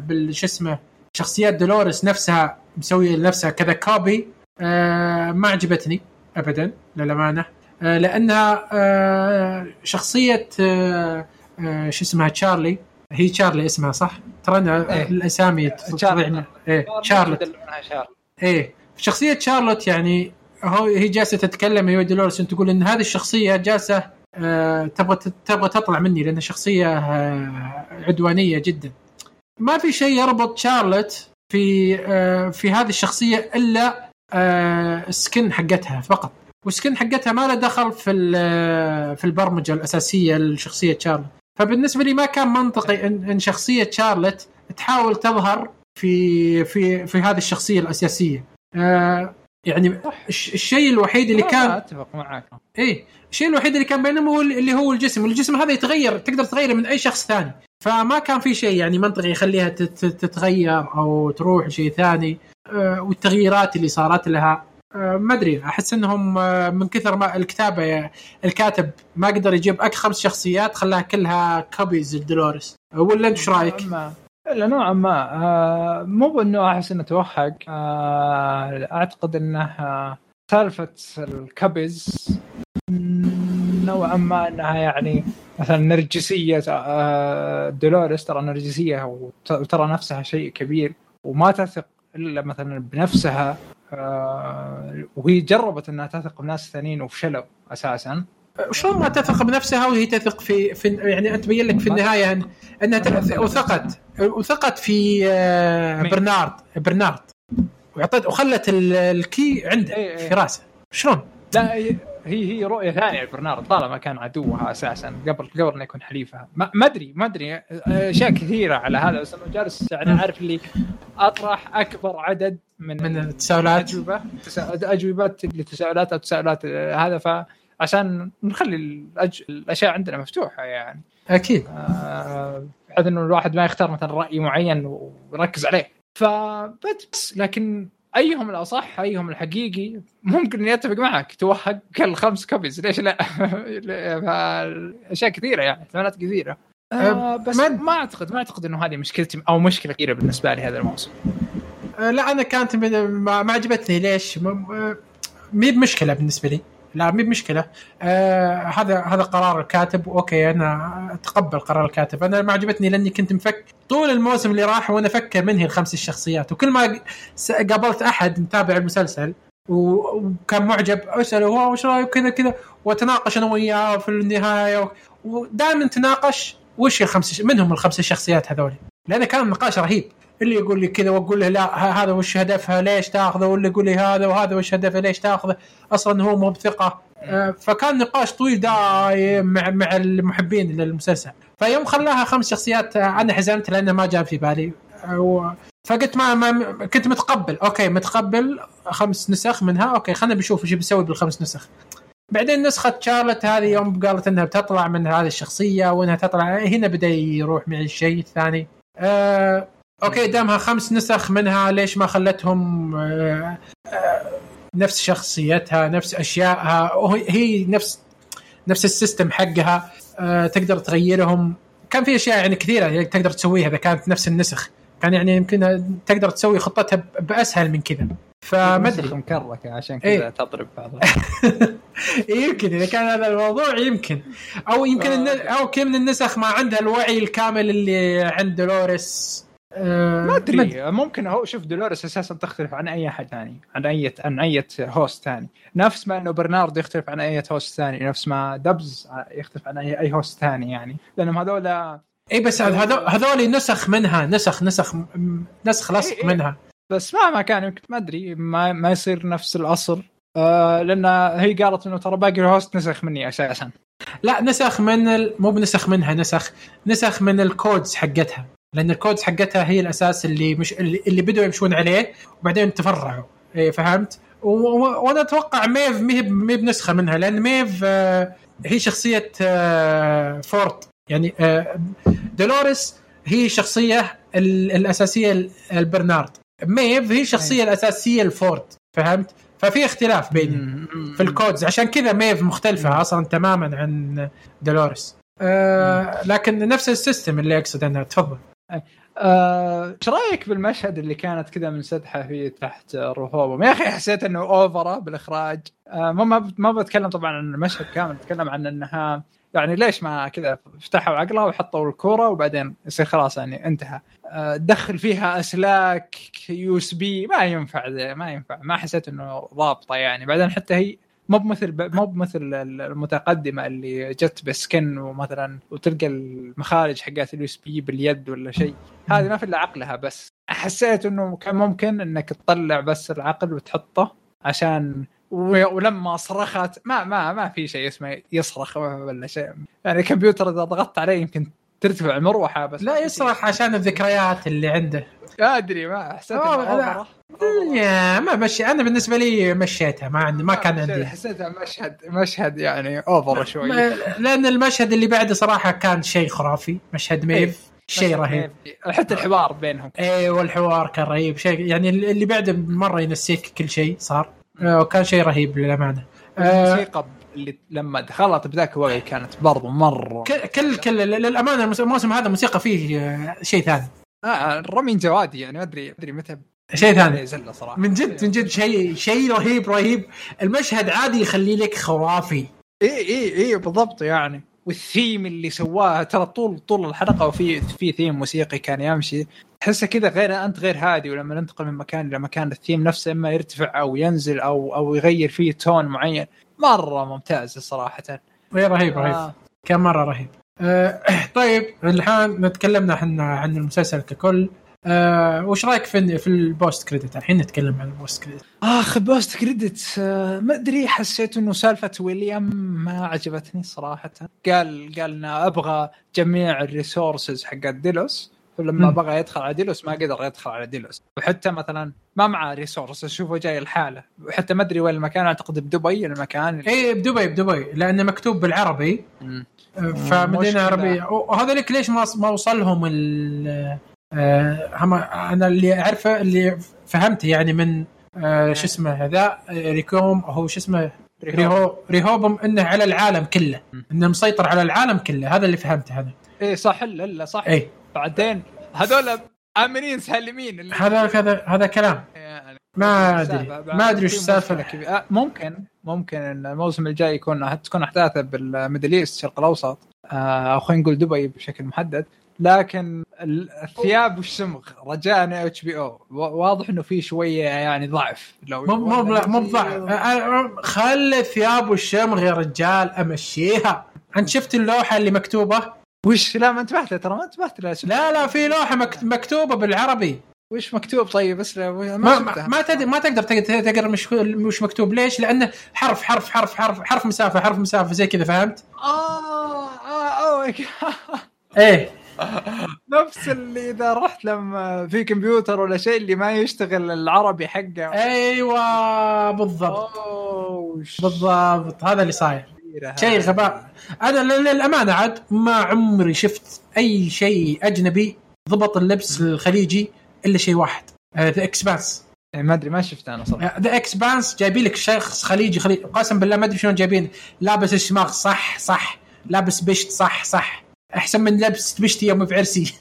[SPEAKER 1] بال شو اسمه شخصيات دولوريس نفسها مسوية لنفسها كذا كوبي آه ما عجبتني ابدا للأمانة. آه لأنها آه شخصية آه آه شو اسمها تشارلي. هي تشارلي اسمها صح؟ ترى أنا
[SPEAKER 3] إيه.
[SPEAKER 1] الأسامي
[SPEAKER 3] تشارلي. إيه شارلوت
[SPEAKER 1] إيه شخصية شارلوت يعني هو هي جالسة تتكلم هي دولوريس تقول إن هذه الشخصية جالسة آه تبغى تبغى تطلع مني لانها شخصية آه عدوانية جدا. ما في شيء يربط شارلوت في آه في هذه الشخصية إلا آه السكن حقتها فقط. والسكن حقتها ما له دخل في ال- في البرمجة الأساسية لشخصية شارلوت. فبالنسبة لي ما كان منطقي ان إن شخصية شارلوت تحاول تظهر في في في هذه الشخصية الأساسية. آه يعني الش- الشيء الوحيد اللي كان
[SPEAKER 3] أتفق معك.
[SPEAKER 1] إيه الشيء الوحيد اللي كان بينهم هو اللي هو الجسم. الجسم هذا يتغير تقدر تغيره من أي شخص ثاني. فما كان في شيء يعني منطقي يخليها تت- تتغير أو تروح شيء ثاني. آه والتغييرات اللي صارت لها. ما أدري. أحس إنهم آه من كثر ما الكتابة الكاتب ما قدر يجيب اك خمس شخصيات خلاها كلها كوبيز لدولوريس ولا أنت إيش
[SPEAKER 3] رأيك؟ لا نوعا ما. آه مو انه أحس إنه توهق. آه أعتقد إنه آه سالفة الكبز نوعا ما إنها يعني مثلا نرجسية. آه دولوريس ترى نرجسية وت- وترى نفسها شيء كبير وما تثق إلا مثلا بنفسها. آه وهي جربت إنها تثق بناس ثانيين وفشلوا أساسا
[SPEAKER 1] شلون ما تثق بنفسها وهي تثق في, في يعني أنت تبين لك في النهاية أن- إنها وثقت وثقت في آه،؟ برنارد برنارد وعطت وخلت ال- الكي عنده
[SPEAKER 3] إيه، إيه.
[SPEAKER 1] في راسه شلون؟
[SPEAKER 3] لا هي هي رؤية ثانية لبرنارد طالما كان عدوها أساسا قبل قبل انه يكون حليفها ما ادري ما أدري أشياء كثيرة على هذا. بس إنه جالس يعني عارف اللي أطرح أكبر عدد من
[SPEAKER 1] من التساؤلات.
[SPEAKER 3] اجوبه اجوبات لتساؤلات أو تساؤلات آه، هذا. فعشان نخلي الأج... الأشياء عندنا مفتوحة يعني.
[SPEAKER 1] أكيد.
[SPEAKER 3] آه، بحيث إنه الواحد ما يختار مثلا رأي معين ويركز عليه. فبس لكن أيهم الأصح أيهم الحقيقي ممكن إني أتفق معك. توهق الخمس كوبيز ليش لا؟ أشياء كثيرة يعني احتمالات كثيرة. آه بس
[SPEAKER 1] ما-
[SPEAKER 3] ما أعتقد ما أعتقد إنه هذه مشكلتي أو مشكلة كبيرة بالنسبة لي هذا الموسم.
[SPEAKER 1] آه، لا أنا كانت من ما, عجبتني. ليش؟ مي بمشكلة بالنسبة لي. لا مي بمشكلة. آه هذا هذا قرار الكاتب. okay أنا أتقبل قرار الكاتب. أنا ما عجبتني لأني كنت مفك طول الموسم اللي راح وأنا أفكر منهي الخمس الشخصيات. وكل ما قابلت أحد متابع المسلسل وكان معجب أسأله هو وش رأيك؟ كذا كذا. وأتناقش أنا وياه في النهاية. ودائما تناقش وش الخمس منهم الخمس الشخصيات هذول؟ لأنه كان نقاش رهيب. اللي يقول لي كذا وأقول له لا هذا وش هدفها ليش تاخذه؟ واللي يقول لي هذا وهذا وش هدفه؟ ليش تاخذه؟ أصلا هو مو بثقة. آه، فكان نقاش طويل دايم مع مع المحبين للمسلسل. فيوم خلاها خمس شخصيات آه، أنا حزنت لأنه ما جاء في بالي. آه، فقلت ما, ما كنت متقبل. أوكي متقبل. خمس نسخ منها. okay خلينا بنشوف إيش بيسوي بالخمس نسخ. بعدين نسخة شارلت هذه يوم قالت إنها بتطلع من هذه الشخصية وإنها تطلع هنا بدأ يروح معي الشيء الثاني. آه okay دامها خمس نسخ منها ليش ما خلتهم آه آه نفس شخصيتها نفس أشيائها هي نفس نفس ال system حقها آه تقدر تغيرهم. كان في أشياء يعني كثيرة يعني تقدر تسويها إذا كانت نفس النسخ. كان يعني يمكن تقدر تسوي خطتها بأسهل من كذا. فما
[SPEAKER 3] أدري. مكركة عشان
[SPEAKER 1] إيه.
[SPEAKER 3] كذا تضرب بعضها.
[SPEAKER 1] يمكن إذا كان هذا الموضوع يمكن. أو يمكن
[SPEAKER 3] آه.
[SPEAKER 1] أو كم من النسخ ما عندها الوعي الكامل اللي عند دولوريس. آه
[SPEAKER 3] ما أدري. ممكن هو شوف دولوريس أساسا تختلف عن أي أحد ثاني عن أي عن أي host ثاني. نفس ما إنه برنارد يختلف عن أي host ثاني نفس ما ستبز يختلف عن اي أي host ثاني يعني. لأنهم هذول
[SPEAKER 1] اي بس هذول هذول نسخ منها نسخ نسخ نسخ لصق
[SPEAKER 3] إيه، إيه.
[SPEAKER 1] منها.
[SPEAKER 3] بس مهما كان يمكن ما أدري ما, ما يصير نفس الأصل. آه لأن هي قالت إنه ترى باقي ال hosts نسخ مني أساسا.
[SPEAKER 1] لا نسخ من ال... مو بنسخ منها نسخ نسخ من ال codes حقتها. لأن ال codes حقتها هي الأساس اللي مش اللي, بدوا يمشون عليه وبعدين تفرعوا. إيه فهمت؟ وأنا أتوقع ميف ما هي بنسخة منها لأن ميف آه، هي شخصية آه، فورد يعني آه، دولوريس هي الشخصيه ال- الأساسية البرنارد. ميف هي الشخصيه الأساسية الفورد فهمت؟ ففي اختلاف بينهم في ال codes. عشان كذا ميف مختلفة أصلا تماما عن دولوريس. آه لكن نفس ال system اللي اقصد أنا تفضل.
[SPEAKER 3] إيش رأيك بالمشهد اللي كانت كذا منسدحه فيه تحت ريهوبوم؟ يا أخي حسيت إنه over بالإخراج. آه، ما ما بتكلم طبعا عن المشهد كامل بتكلم عن إنها يعني ليش ما كذا فتحوا عقلها وحطوا الكورة وبعدين يصير خلاص يعني انتهى. آه، دخل فيها أسلاك USB ما ينفع ما ينفع. ما حسيت إنه ضابطة يعني. بعدين حتى هي مو بمثل مو بمثل المتقدمة اللي جت ب skin ومثلا وتلقى المخارج حقت ال USB باليد ولا شيء. هذه ما في إلا عقلها بس. حسيت إنه كان ممكن إنك تطلع بس العقل وتحطه عشان و- ولما صرخت ما ما ما في شيء اسمه يصرخ ولا شيء. يعني الكمبيوتر إذا ضغطت عليه يمكن ترتفع المروحه بس.
[SPEAKER 1] لا يصرخ عشان الذكريات اللي عنده.
[SPEAKER 3] أدري ما حسيت
[SPEAKER 1] ما مشي. أنا بالنسبة لي مشيتها ما عندي ما كان عندي
[SPEAKER 3] حسيتها مشهد مشهد يعني اوفر شوي.
[SPEAKER 1] لأن المشهد اللي بعده صراحة كان شيء خرافي. مشهد ميف شيء رهيب.
[SPEAKER 3] حتى الحوار بينهم.
[SPEAKER 1] إيه والحوار كان رهيب. شيء يعني اللي بعده مرة ينسيك كل شيء صار. آه، وكان شيء رهيب للأمانة. آه،
[SPEAKER 3] الموسيقى اللي لما دخلت بذاك الوقت كانت برضو مره
[SPEAKER 1] كل كل للأمانة الموسم هذا الموسيقى فيه آه، شيء ثاني.
[SPEAKER 3] آه رامين جوادي يعني ما ادري ما أدري متى
[SPEAKER 1] شيء ثاني.
[SPEAKER 3] زلة صراحة.
[SPEAKER 1] من جد من جد شيء شيء رهيب رهيب. المشهد عادي يخلي لك خرافي.
[SPEAKER 3] إي إي إي بالضبط يعني. والثيم اللي سواه ترى طول طول الحلقة وفي في ثيم موسيقي كان يمشي. تحسه كذا غير أنت غير هادي ولما ننتقل من مكان إلى مكان الثيم نفسه إما يرتفع أو ينزل أو أو يغير فيه tone معين. مرة ممتاز
[SPEAKER 1] صراحة. رهيب رهيب
[SPEAKER 3] آه.
[SPEAKER 1] كان مرة رهيب. آه، طيب الحين نتكلمنا إحنا عن المسلسل ككل. آه، وش رأيك في في ال post credit؟ الحين نتكلم عن ال post
[SPEAKER 3] credit. آخ post credit آه، ما أدري حسيت إنه سالفة ويليام ما عجبتني صراحة. قال قال إنه أبغى جميع ال resources حقت ديلوس ولما
[SPEAKER 1] مم.
[SPEAKER 3] بغى يدخل على ديلوس ما قدر يدخل على ديلوس. وحتى مثلا ما معه resource أشوفه جاي الحاله وحتى ما أدري وين المكان أعتقد بدبي المكان. اللي...
[SPEAKER 1] اي بدبي بدبي لأنه مكتوب بالعربي.
[SPEAKER 3] مم.
[SPEAKER 1] آه،
[SPEAKER 3] فمدينة.
[SPEAKER 1] عربية. وهذا لك ليش ما ما وصلهم ال أنا اللي أعرفه اللي فهمته يعني من آه، شو اسمه هذا آه، ريكوم هو شو اسمه؟ ريهو ريهوبم إنه على العالم كله. إنه مسيطر على العالم كله. هذا اللي فهمته أنا.
[SPEAKER 3] إيه صح لا لا صح.
[SPEAKER 1] اي
[SPEAKER 3] بعدين هذول آمنين سالمين.
[SPEAKER 1] هذا هذا هذا كلام.
[SPEAKER 3] يعني
[SPEAKER 1] ما
[SPEAKER 3] أدري.
[SPEAKER 1] ما أدري وش
[SPEAKER 3] السالفة. آه، ممكن ممكن إن الموسم الجاي يكون تكون أحداثه بال Middle East الشرق الأوسط. آه، أو خلينا نقول دبي بشكل محدد. لكن ال- الثياب والشمغ رجاء HBO واضح إنه في شوية يعني ضعف. لو
[SPEAKER 1] مو مو أه، خلي الثياب والشمغ يا رجال أمشيها. أنت شفت اللوحة اللي مكتوبة؟
[SPEAKER 3] وش؟ لا ما انتبهت له ترى ما انتبهت له.
[SPEAKER 1] لا لا في لوحة مكت- مكتوبة بالعربي.
[SPEAKER 3] وش مكتوب؟ طيب بس ما,
[SPEAKER 1] ما. ما, تقدر ما تقدر تقدر تقرأ مش مش مكتوب. ليش؟ لأنه حرف حرف حرف حرف حرف مسافة حرف مسافة زي كذا فهمت؟
[SPEAKER 3] آه آه أوه
[SPEAKER 1] إيه.
[SPEAKER 3] نفس اللي إذا رحت لما في كمبيوتر ولا شيء اللي ما يشتغل العربي حقه.
[SPEAKER 1] أيوه بالضبط. بالضبط هذا اللي صاير. شيء. غباء أنا لل- للأمانة عاد ما عمري شفت أي شيء أجنبي ضبط اللبس الخليجي إلا شيء واحد. The Expanse
[SPEAKER 3] يعني ما أدري ما شفت أنا صراحة.
[SPEAKER 1] The Expanse جايبين لك شخص خليجي خليجي قسم بالله ما أدري شلون جايبين. لابس الشماغ صح صح. لابس بشت صح صح. أحسن من لبس بشتي يوم في عرسي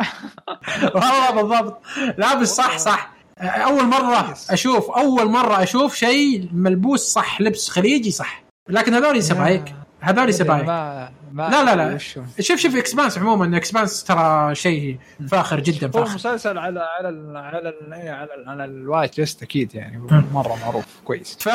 [SPEAKER 1] والله بالضبط. لابس صح صح. أول مرة أشوف أول مرة أشوف شيء ملبوس صح لبس خليجي صح. لكن هذول سبايك. هذول سبايك.
[SPEAKER 3] ما ما
[SPEAKER 1] لا، لا، لا. شوف شوف Expanse عموما. Expanse ترى شيء فاخر جدا
[SPEAKER 3] هو
[SPEAKER 1] فاخر.
[SPEAKER 3] مسلسل على على ال على ال إيه، على ال على ال watch list أكيد
[SPEAKER 1] يعني.
[SPEAKER 3] مرة معروف كويس.
[SPEAKER 1] ف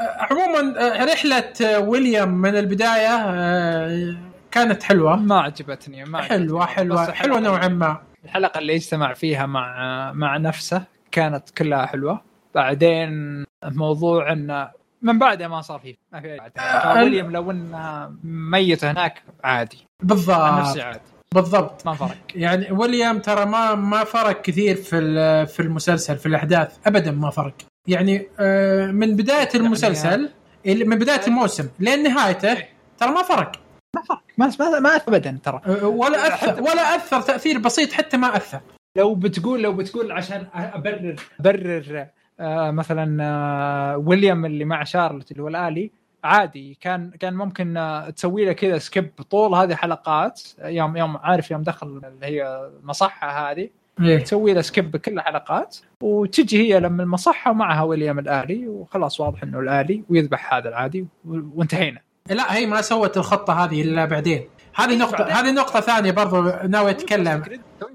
[SPEAKER 1] عموما رحلة ويليام من البداية آه، كانت حلوة.
[SPEAKER 3] ما عجبتني ما
[SPEAKER 1] حلوة
[SPEAKER 3] عجبتني. حلوة
[SPEAKER 1] حلوة
[SPEAKER 3] الحلقة-
[SPEAKER 1] نوعا ما.
[SPEAKER 3] الحلقة اللي اجتمع فيها مع مع نفسه كانت كلها حلوة. بعدين موضوع انه من بعدها ما صار فيه. ما في.
[SPEAKER 1] آه،
[SPEAKER 3] ويليام لو انه ميت هناك عادي.
[SPEAKER 1] بالضبط.
[SPEAKER 3] نفسي عادي.
[SPEAKER 1] بالضبط.
[SPEAKER 3] ما فرق.
[SPEAKER 1] يعني ويليام ترى ما ما فرق كثير في في المسلسل في الأحداث. ابدا ما فرق. يعني آه، من بداية المسلسل إلى- من بداية الموسم لين نهايته ترى ما فرق.
[SPEAKER 3] ما فرق. ما ما, ما ابدا ترى.
[SPEAKER 1] آه، ولا اثر ولا أثر تأثير بسيط حتى ما أثر.
[SPEAKER 3] لو بتقول لو بتقول عشان ابرر أبرر آه مثلا آه ويليام اللي مع شارلوت اللي هو الآلي عادي كان كان ممكن آه تسوي له كذا skip طول. هذه الحلقات يوم يوم عارف يوم دخل اللي هي المصحة هذه
[SPEAKER 1] إيه.
[SPEAKER 3] تسوي له skip بكل الحلقات وتجي هي لما المصحة ومعها ويليام الآلي وخلاص واضح إنه الآلي ويذبح هذا العادي وانتهينا.
[SPEAKER 1] لا هي ما سوت الخطة هذه إلا بعدين. هذه نقطه
[SPEAKER 3] بعدين.
[SPEAKER 1] هذه نقطة ثانية برضو ناوي
[SPEAKER 3] أتكلم.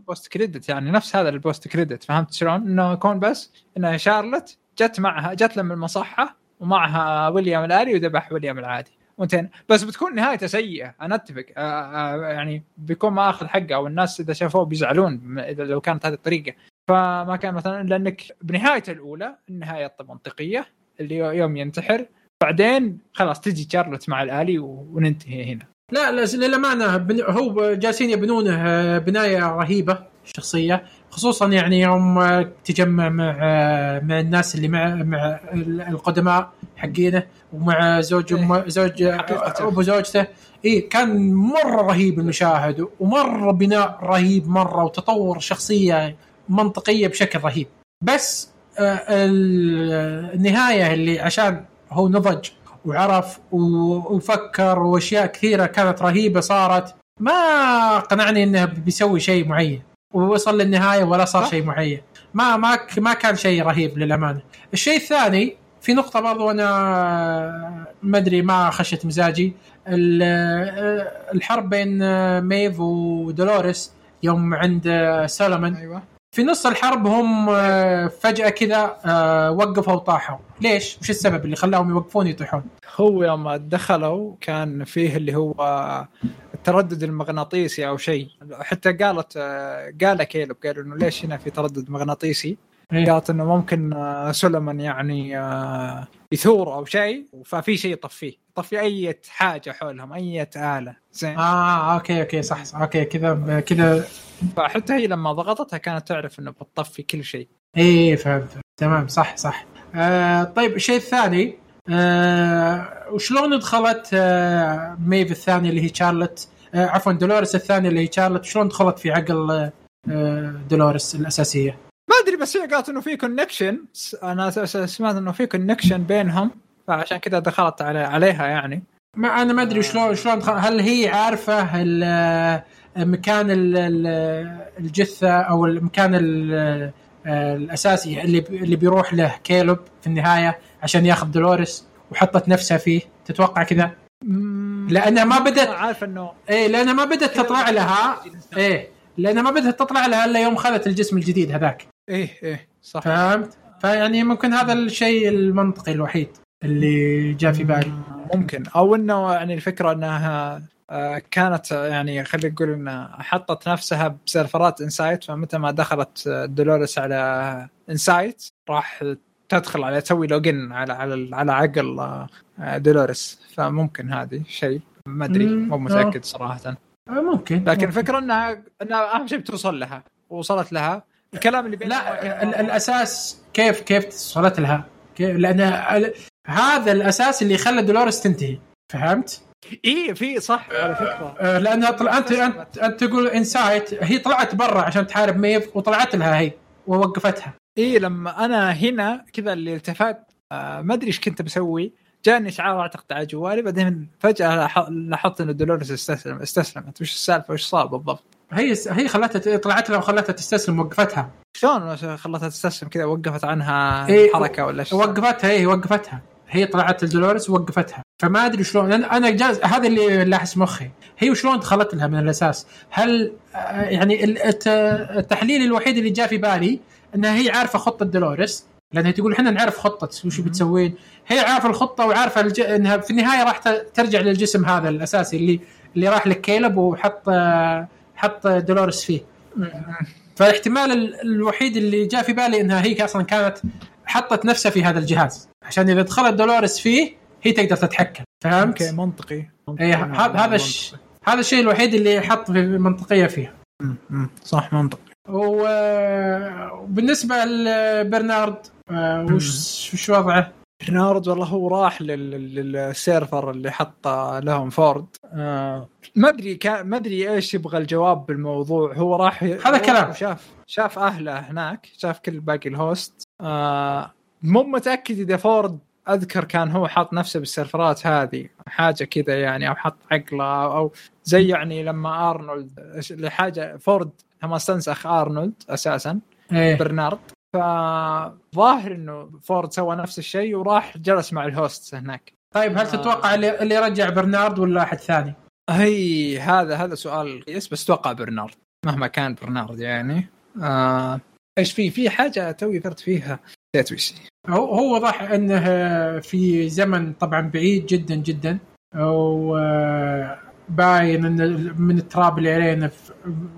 [SPEAKER 3] post credit يعني نفس هذا ال post credit فهمت شلون؟ إنه يكون بس انها شارلوت جت معها جت لما المصحة ومعها ويليام الالي وذبح ويليام العادي. وانتهينا بس بتكون نهايته سيئة أنا أتفق. آه آه يعني بيكون ما أخذ حقه والناس إذا شافوه بيزعلون اذا لو كانت هذه الطريقة. فما كان مثلا لانك بنهايته الأولى النهاية منطقية اللي يوم ينتحر بعدين خلاص تجي شارلوت مع الآلي وننتهي هنا.
[SPEAKER 1] لا لا للأمانة بن- هو جالسين يبنونه آه، بناية رهيبة الشخصيه خصوصا يعني يوم آه، تجمع مع آه، مع الناس اللي مع مع ال- القدماء حقينه ومع زوج أم زوج. أبو زوجته. إي كان مرة رهيب المشاهد ومرة بناء رهيب مرة وتطور شخصية منطقية بشكل رهيب. بس ال- النهاية اللي عشان هو نضج وعرف وفكر وأشياء كثيرة كانت رهيبة صارت. ما قنعني إنه بيسوي شيء معين. ووصل للنهاية ولا صار. شيء معين. ما ما ما كان شيء رهيب للأمانة. الشيء الثاني في نقطة برضو أنا ما أدري ما خشت مزاجي. ال- الحرب بين ميف ودولوريس يوم عند سولومون
[SPEAKER 3] أيوه.
[SPEAKER 1] في نص الحرب هم آه، فجأة كذا آه، وقفوا وطاحوا. ليش؟ وش السبب اللي خلاهم يوقفون يطيحون؟
[SPEAKER 3] هو يوم دخلوا كان فيه اللي هو التردد المغناطيسي أو شيء. حتى قالت قال كيلب قالوا إنه ليش هنا في تردد مغناطيسي؟
[SPEAKER 1] إيه.
[SPEAKER 3] قالت إنه ممكن آه، سليمان يعني آه، يثور أو شيء ففي شيء يطفيه. يطفي أي حاجة حولهم أي آلة. زين.
[SPEAKER 1] آه أوكي أوكي صح, صح أوكي كذا كذا.
[SPEAKER 3] فحتى هي لما ضغطتها كانت تعرف إنه بتطفي كل شيء.
[SPEAKER 1] إيه فهمت. تمام صح صح. آه طيب الشيء الثاني آه وشلون دخلت آه ميف الثانية اللي هي شارلت آه عفوا دولوريس الثانية اللي هي شارلت شلون دخلت في عقل آه دولوريس الأساسية؟
[SPEAKER 3] ما أدري بس هي قالت إنه في كونكشن أنا سمعت إنه في connection بينهم. فعشان كذا دخلت علي عليها يعني.
[SPEAKER 1] ما أنا ما أدري شلون شلون هل هي عارفة مكان ال- ال- الجثة أو المكان ال- الأساسي اللي اللي بيروح له كيلب في النهاية عشان ياخذ دولوريس وحطت نفسها فيه. تتوقع كذا؟ لأنها ما بدت
[SPEAKER 3] عارف انه
[SPEAKER 1] إيه لأنها ما بدت تطلع لها إيه لأنها ما بدت تطلع لها إلا يوم خذت الجسم الجديد هذاك.
[SPEAKER 3] إيه إيه صح.
[SPEAKER 1] فهمت؟ فيعني ممكن هذا الشيء المنطقي الوحيد. اللي جاء في بالي.
[SPEAKER 3] ممكن. أو إنه يعني الفكرة إنها آه، كانت يعني خلينا نقول إنها حطت نفسها بسيرفرات Incite فمتى ما دخلت آه، دولوريس على Incite راح تدخل على تسوي login على على على عقل آه، دولوريس. فممكن هذه شيء. ما
[SPEAKER 1] أدري
[SPEAKER 3] مو متأكد
[SPEAKER 1] صراحة. ممكن
[SPEAKER 3] لكن الفكرة إنها إنها أهم شيء بتوصل لها. وصلت لها. الكلام اللي بينهم
[SPEAKER 1] لا ال- الأساس كيف كيف وصلت لها؟ كيف؟ لأن هذا الأساس اللي خلى دولوريس تنتهي. فهمت؟
[SPEAKER 3] اي في صح على فكرة.
[SPEAKER 1] آه، لانها طلع أنت أنت أنت تقول Incite هي طلعت برا عشان تحارب ميف وطلعت لها هي ووقفتها.
[SPEAKER 3] اي لما أنا هنا كذا اللي التفت آه ما أدري إيش كنت بسوي. جاني اشعار أعتقد على جوالي بعدين فجأة لاح- لاحظت إن دولوريس استسلم استسلمت. وش السالفة؟ وش صار بالضبط؟
[SPEAKER 1] هي هي خلتها طلعت لها وخلتها تستسلم وقفتها.
[SPEAKER 3] شلون خلتها تستسلم كذا؟ وقفت عنها
[SPEAKER 1] إيه،
[SPEAKER 3] حركة ولا شيء؟
[SPEAKER 1] وقفتها هي وقفتها. هي طلعت الدولوريس ووقفتها. فما أدري شلون أنا أنا جاز هذا اللي لاحس مخي. هي وشلون دخلت لها من الأساس؟ هل آه، يعني ال- الت- التحليل الوحيد اللي جاء في بالي إنها هي عارفة خطة دولوريس لانها تقول إحنا نعرف خطة وش بتسوين. هي عارفة الخطة وعارفة الج... إنها في النهاية راح ترجع للجسم هذا الأساسي اللي اللي راح لكيلب وحط آه، حط دولوريس فيه. فالاحتمال ال- الوحيد اللي جاء في بالي إنها هي أصلا كانت حطت نفسها في هذا الجهاز. عشان إذا دخلت دولوريس فيه هي تقدر تتحكم فهمت؟
[SPEAKER 3] أوكي منطقي
[SPEAKER 1] اي ه- هذا هذا. هذا الشيء الوحيد اللي حط في منطقية فيها
[SPEAKER 3] مم، مم، صح منطق
[SPEAKER 1] و- وبالنسبة لبرنارد آه، وش وش وضعه؟
[SPEAKER 3] برنارد والله هو راح لل- لل- لل server اللي حط لهم فورد آه ما أدري ما أدري إيش يبغى الجواب بالموضوع هو راح
[SPEAKER 1] هذا كلام.
[SPEAKER 3] شاف شاف أهله هناك شاف كل باقي ال host آه مو متأكد إذا فورد أذكر كان هو حاط نفسه بالسيرفرات هذه حاجة كذا يعني أو حط عقله أو زي يعني لما أرنولد لحاجة فورد لما استنسخ أرنولد أساسا
[SPEAKER 1] إيه.
[SPEAKER 3] برنارد. فظاهر إنه فورد سوى نفس الشيء وراح جلس مع ال host هناك.
[SPEAKER 1] طيب هل
[SPEAKER 3] آه.
[SPEAKER 1] تتوقع اللي, اللي رجع برنارد ولا أحد ثاني؟
[SPEAKER 3] هي هذا هذا سؤال كويس بس أتوقع برنارد مهما كان برنارد يعني. آه إيش في في حاجة توي ذكرت فيها. نسيت.
[SPEAKER 1] هو واضح أنه في زمن طبعا بعيد جدا جدا وباين أن من التراب اللي علينا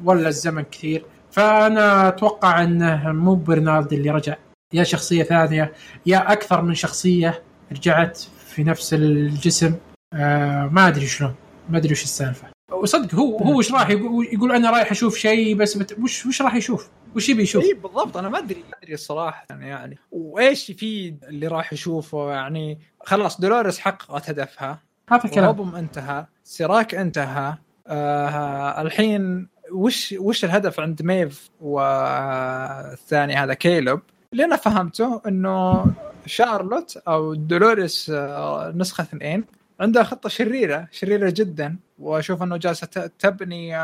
[SPEAKER 1] ولا الزمن كثير. فأنا أتوقع أنه مو برنارد اللي رجع يا شخصية ثانية يا أكثر من شخصية رجعت في نفس الجسم. آه ما أدري شلون ما أدري وش السالفة. وصدق هو هو وش راح يقول, يقول أنا رايح أشوف شيء بس بت... وش وش راح يشوف؟ وش يبي يشوف؟
[SPEAKER 3] اي بالضبط أنا ما أدري ما أدري الصراحة يعني. وإيش يفيد اللي راح يشوفه؟ يعني خلاص دولوريس حققت هدفها
[SPEAKER 1] هذا كلام
[SPEAKER 3] روبوم انتهى سيراك انتهى آه الحين وش وش الهدف عند ميف والثاني هذا كيلب؟ اللي أنا فهمته إنه شارلوت أو دولوريس آه، نسخة اثنين عندها خطة شريرة شريرة جدا. واشوف انه جالسة تبني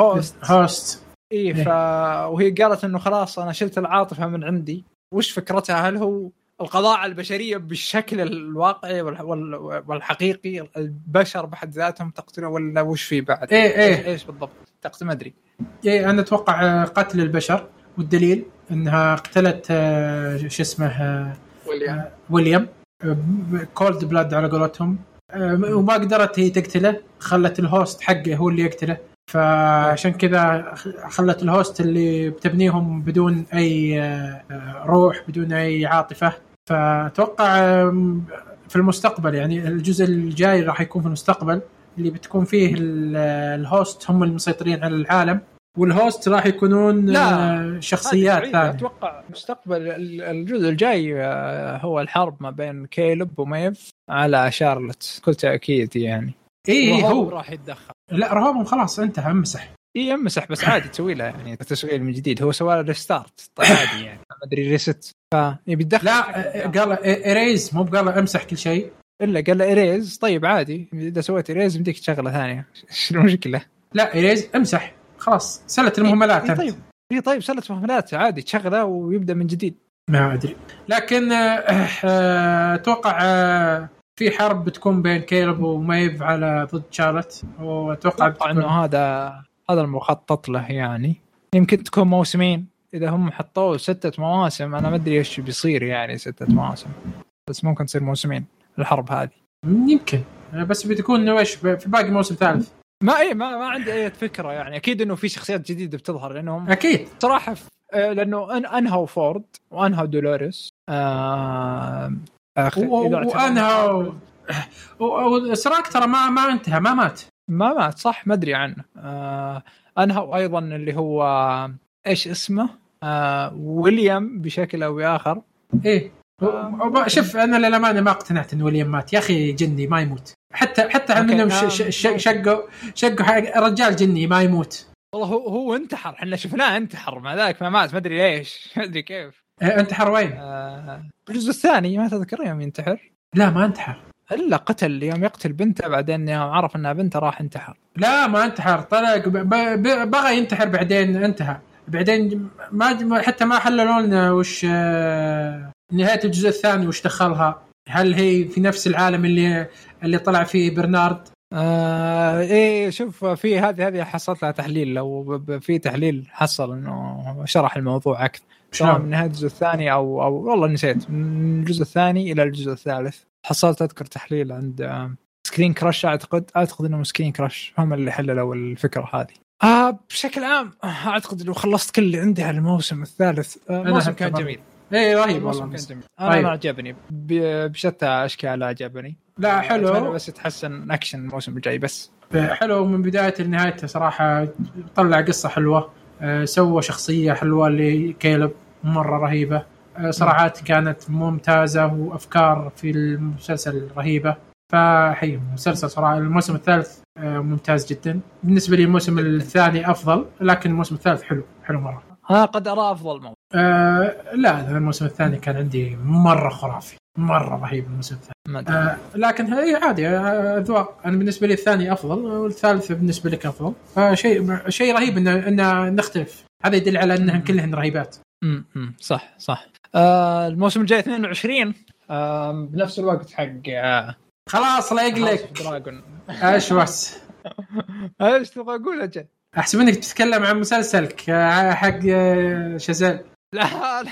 [SPEAKER 3] host
[SPEAKER 1] host
[SPEAKER 3] اي ف وهي قالت إنه خلاص أنا شلت العاطفة من عندي. وش فكرتها؟ هل هو القضاء على البشرية بالشكل الواقعي والح- وال- والحقيقي البشر بحد ذاتهم تقتلهم ولا وش في بعد؟
[SPEAKER 1] إيه، إيه.
[SPEAKER 3] إيش, إيش بالضبط؟ تقتل ما أدري.
[SPEAKER 1] إيه أنا أتوقع آه، قتل البشر والدليل إنها قتلت آه، شو اسمه
[SPEAKER 3] ولا
[SPEAKER 1] ويليام. cold blood على قولتهم. وما قدرت هي تقتله. خلت ال host حقه هو اللي يقتله. فعشان كذا خلت ال host اللي بتبنيهم بدون أي آه، آه، روح بدون أي عاطفة. فأتوقع في المستقبل يعني الجزء الجاي راح يكون في المستقبل. اللي بتكون فيه ال- ال host هم المسيطرين على العالم. وال host راح يكونون
[SPEAKER 3] لا،
[SPEAKER 1] آه، شخصيات. ثانية.
[SPEAKER 3] أتوقع مستقبل ال- الجزء الجاي آه، هو الحرب ما بين كيلب وميف على شارلوت بكل تاكيد يعني.
[SPEAKER 1] اي هو.
[SPEAKER 3] راح يتدخل.
[SPEAKER 1] لا رهوبوم خلاص انتهى امسح.
[SPEAKER 3] اي يمسح بس عادي تسوي له يعني تشغيل من جديد. هو سوى له restart طيب عادي يعني. ما أدري reset فيبي يتدخل؟
[SPEAKER 1] لا آه، قال erase مو بقال امسح كل شيء.
[SPEAKER 3] إلا قال له erase طيب عادي. إذا سويت erase يمديك شغله ثانية. شو المشكلة؟
[SPEAKER 1] لا erase امسح. خلاص سلت المهملات
[SPEAKER 3] إيه
[SPEAKER 1] أنت.
[SPEAKER 3] طيب. اي طيب سله مهملات عادي تشغله ويبدأ من جديد.
[SPEAKER 1] ما أدري. لكن آه، آه، أتوقع آه، في حرب بتكون بين كيلب وميف على ضد شارلوت. وأتوقع
[SPEAKER 3] أتوقع إنه هذا هذا المخطط له يعني. يمكن تكون موسمين. إذا هم حطوه ستة مواسم أنا ما أدري إيش بيصير يعني ستة مواسم. بس ممكن تصير موسمين الحرب هذه.
[SPEAKER 1] يمكن. بس بتكون إيش في باقي موسم ثالث.
[SPEAKER 3] ما اي ما, ما عندي أي فكرة يعني. أكيد إنه في شخصيات جديدة بتظهر
[SPEAKER 1] لأنهم
[SPEAKER 3] أكيد. صراحة آه، لأنه أن- انهوا فورد وانهوا دولوريس. آه آخ-
[SPEAKER 1] و-
[SPEAKER 3] إذا
[SPEAKER 1] و-
[SPEAKER 3] اعتبرنا-
[SPEAKER 1] وانهى و- وسراك ترى ما ما انتهى ما مات.
[SPEAKER 3] ما مات صح ما أدري عنه. آه انهوا أيضا اللي هو إيش اسمه؟ آه ويليام بشكل
[SPEAKER 1] أو بآخر. إيه. شوف أنا للامانه ما اقتنعت ان ويليام مات. يا أخي جني ما يموت. حتى حتى منهم شقوا شقوا رجال جني ما يموت.
[SPEAKER 3] والله هو هو انتحر. إحنا شفناه انتحر مع ذلك ما مات. ما أدري ليش. ما أدري كيف.
[SPEAKER 1] إيه، انتحر وين؟
[SPEAKER 3] آه الجزء الثاني ما تذكر يوم ينتحر؟
[SPEAKER 1] لا ما انتحر.
[SPEAKER 3] إلا قتل يوم يقتل بنته بعدين يوم عرف إنها بنته راح انتحر.
[SPEAKER 1] لا ما انتحر. طلق بغى ينتحر بعدين انتهى. بعدين ما ما- حتى ما حللوا لنا وش آه، نهاية الجزء الثاني وش دخلها؟ هل هي في نفس العالم اللي اللي طلع فيه برنارد؟
[SPEAKER 3] آه إيه شوف في هذه هذه حصلت لها تحليل لو في تحليل حصل إنه شرح الموضوع أكثر. سواء؟ من نهاية الجزء الثاني أو أو والله نسيت. من الجزء الثاني إلى الجزء الثالث حصلت أذكر تحليل عند Screen Crush أعتقد. أعتقد إنهم Screen Crush هم اللي حللوا الفكرة هذه. آه بشكل عام أعتقد لو خلصت كل اللي عندي على الموسم الثالث. آه الموسم كان. جميل.
[SPEAKER 1] إيه رهيب
[SPEAKER 3] الموسم
[SPEAKER 1] والله
[SPEAKER 3] كان جميل.
[SPEAKER 1] أنا.
[SPEAKER 3] أنا عجبني. بشتى اشكال عجبني.
[SPEAKER 1] لا
[SPEAKER 3] أتمنى
[SPEAKER 1] حلو.
[SPEAKER 3] بس يتحسن أكشن الموسم الجاي بس.
[SPEAKER 1] حلو. من بداية لنهايته صراحة طلع قصة حلوة. آه، سوى شخصية حلوة لكيلب مرة رهيبة. صراعات كانت ممتازة وأفكار في المسلسل رهيبة. فحي المسلسل صراحة الموسم الثالث ممتاز جدا. بالنسبة لي الموسم الثاني أفضل لكن الموسم الثالث حلو حلو مرة.
[SPEAKER 3] ها قد أرى أفضل موضوع.
[SPEAKER 1] آه لا الموسم الثاني كان عندي مرة خرافي مرة رهيب الموسم الثاني. آه لكن هي عادي آه، أذواق. أنا بالنسبة لي الثاني أفضل والثالث بالنسبة لك أفضل. فشيء شيء رهيب إن إن نختلف. هذا يدل على انهن كلهن رهيبات.
[SPEAKER 3] امم صح صح. آه الموسم الجاي 22 آه بنفس الوقت حق آه
[SPEAKER 1] خلاص لا يقلق
[SPEAKER 3] دراجون
[SPEAKER 1] إيش بس
[SPEAKER 3] إيش تبغى أقول أجل؟
[SPEAKER 1] أحسب إنك تتكلم عن مسلسلك آه، حق آه، شازال.
[SPEAKER 3] لا لا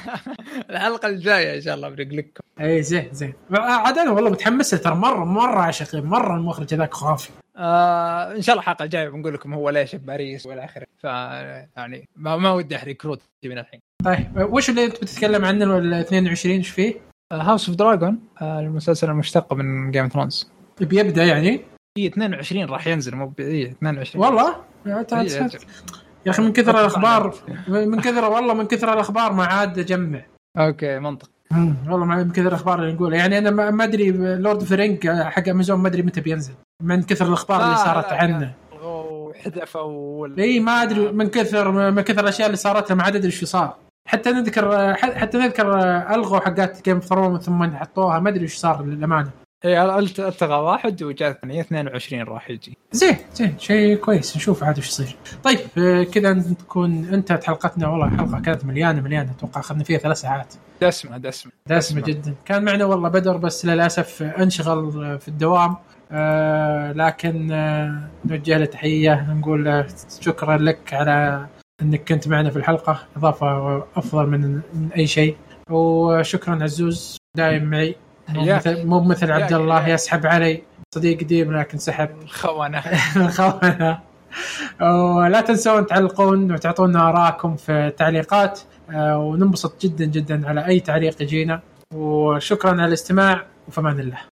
[SPEAKER 3] الحلقة الجاية إن شاء الله بنقول لكم
[SPEAKER 1] إي زين زين. عاد أنا والله متحمس ترى مرة مرة عشق مرة المخرج هذاك خرافي.
[SPEAKER 3] آه إن شاء الله الحلقة الجاية بنقول لكم هو ليش باريس وإلى آخره. ف يعني ما, ما ودي أحرق كروتي من الحين.
[SPEAKER 1] طيب وش اللي أنت بتتكلم عنه ال 22 إيش فيه؟
[SPEAKER 3] House of Dragon المسلسل المشتق من Game Thrones
[SPEAKER 1] بيبدأ يعني؟
[SPEAKER 3] إي 22 راح ينزل مو ب- إي 22
[SPEAKER 1] والله؟ يا تعال
[SPEAKER 3] إي،
[SPEAKER 1] ساتر.
[SPEAKER 3] أجل.
[SPEAKER 1] يا أخي من كثر الأخبار من كثر والله من كثر الأخبار ما عاد أجمع.
[SPEAKER 3] okay منطق.
[SPEAKER 1] والله من كثر الأخبار اللي نقولها. يعني أنا ما أدري Lord of Rings حق امازون ما أدري متى بينزل. من كثر الأخبار اللي صارت عنه.
[SPEAKER 3] وال...
[SPEAKER 1] إي ما أدري من كثر من كثر الأشياء اللي صارت ما عاد أدري إيش صار. حتى نذكر حتى نذكر الغوا حقات Game of Throne ثم حطوها ما أدري إيش صار للأمانة.
[SPEAKER 3] اي ألتغى واحد وجاء الثاني 22 راح يجي.
[SPEAKER 1] زين زين شيء كويس. نشوف عاد إيش يصير. طيب آه، كذا تكون انتهت حلقتنا. والله الحلقة كانت مليانة مليانة. أتوقع أخذنا فيها ثلاث ساعات.
[SPEAKER 3] دسمة دسمة.
[SPEAKER 1] دسمة جدا. كان معنا والله بدر بس للأسف انشغل في الدوام. آه لكن آه نوجه له تحية نقول شكرا لك على إنك كنت معنا في الحلقة. إضافة أفضل من, من أي شيء. وشكرا عزوز دايم معي. مثل مو مثل عبد الله. يسحب علي. صديق قديم لكن سحب.
[SPEAKER 3] الخونه
[SPEAKER 1] الخونة ولا تنسون تعلقون وتعطونا آراءكم في التعليقات آه، وننبسط جدا جدا على أي تعليق يجينا. وشكرا على الاستماع وفمان الله.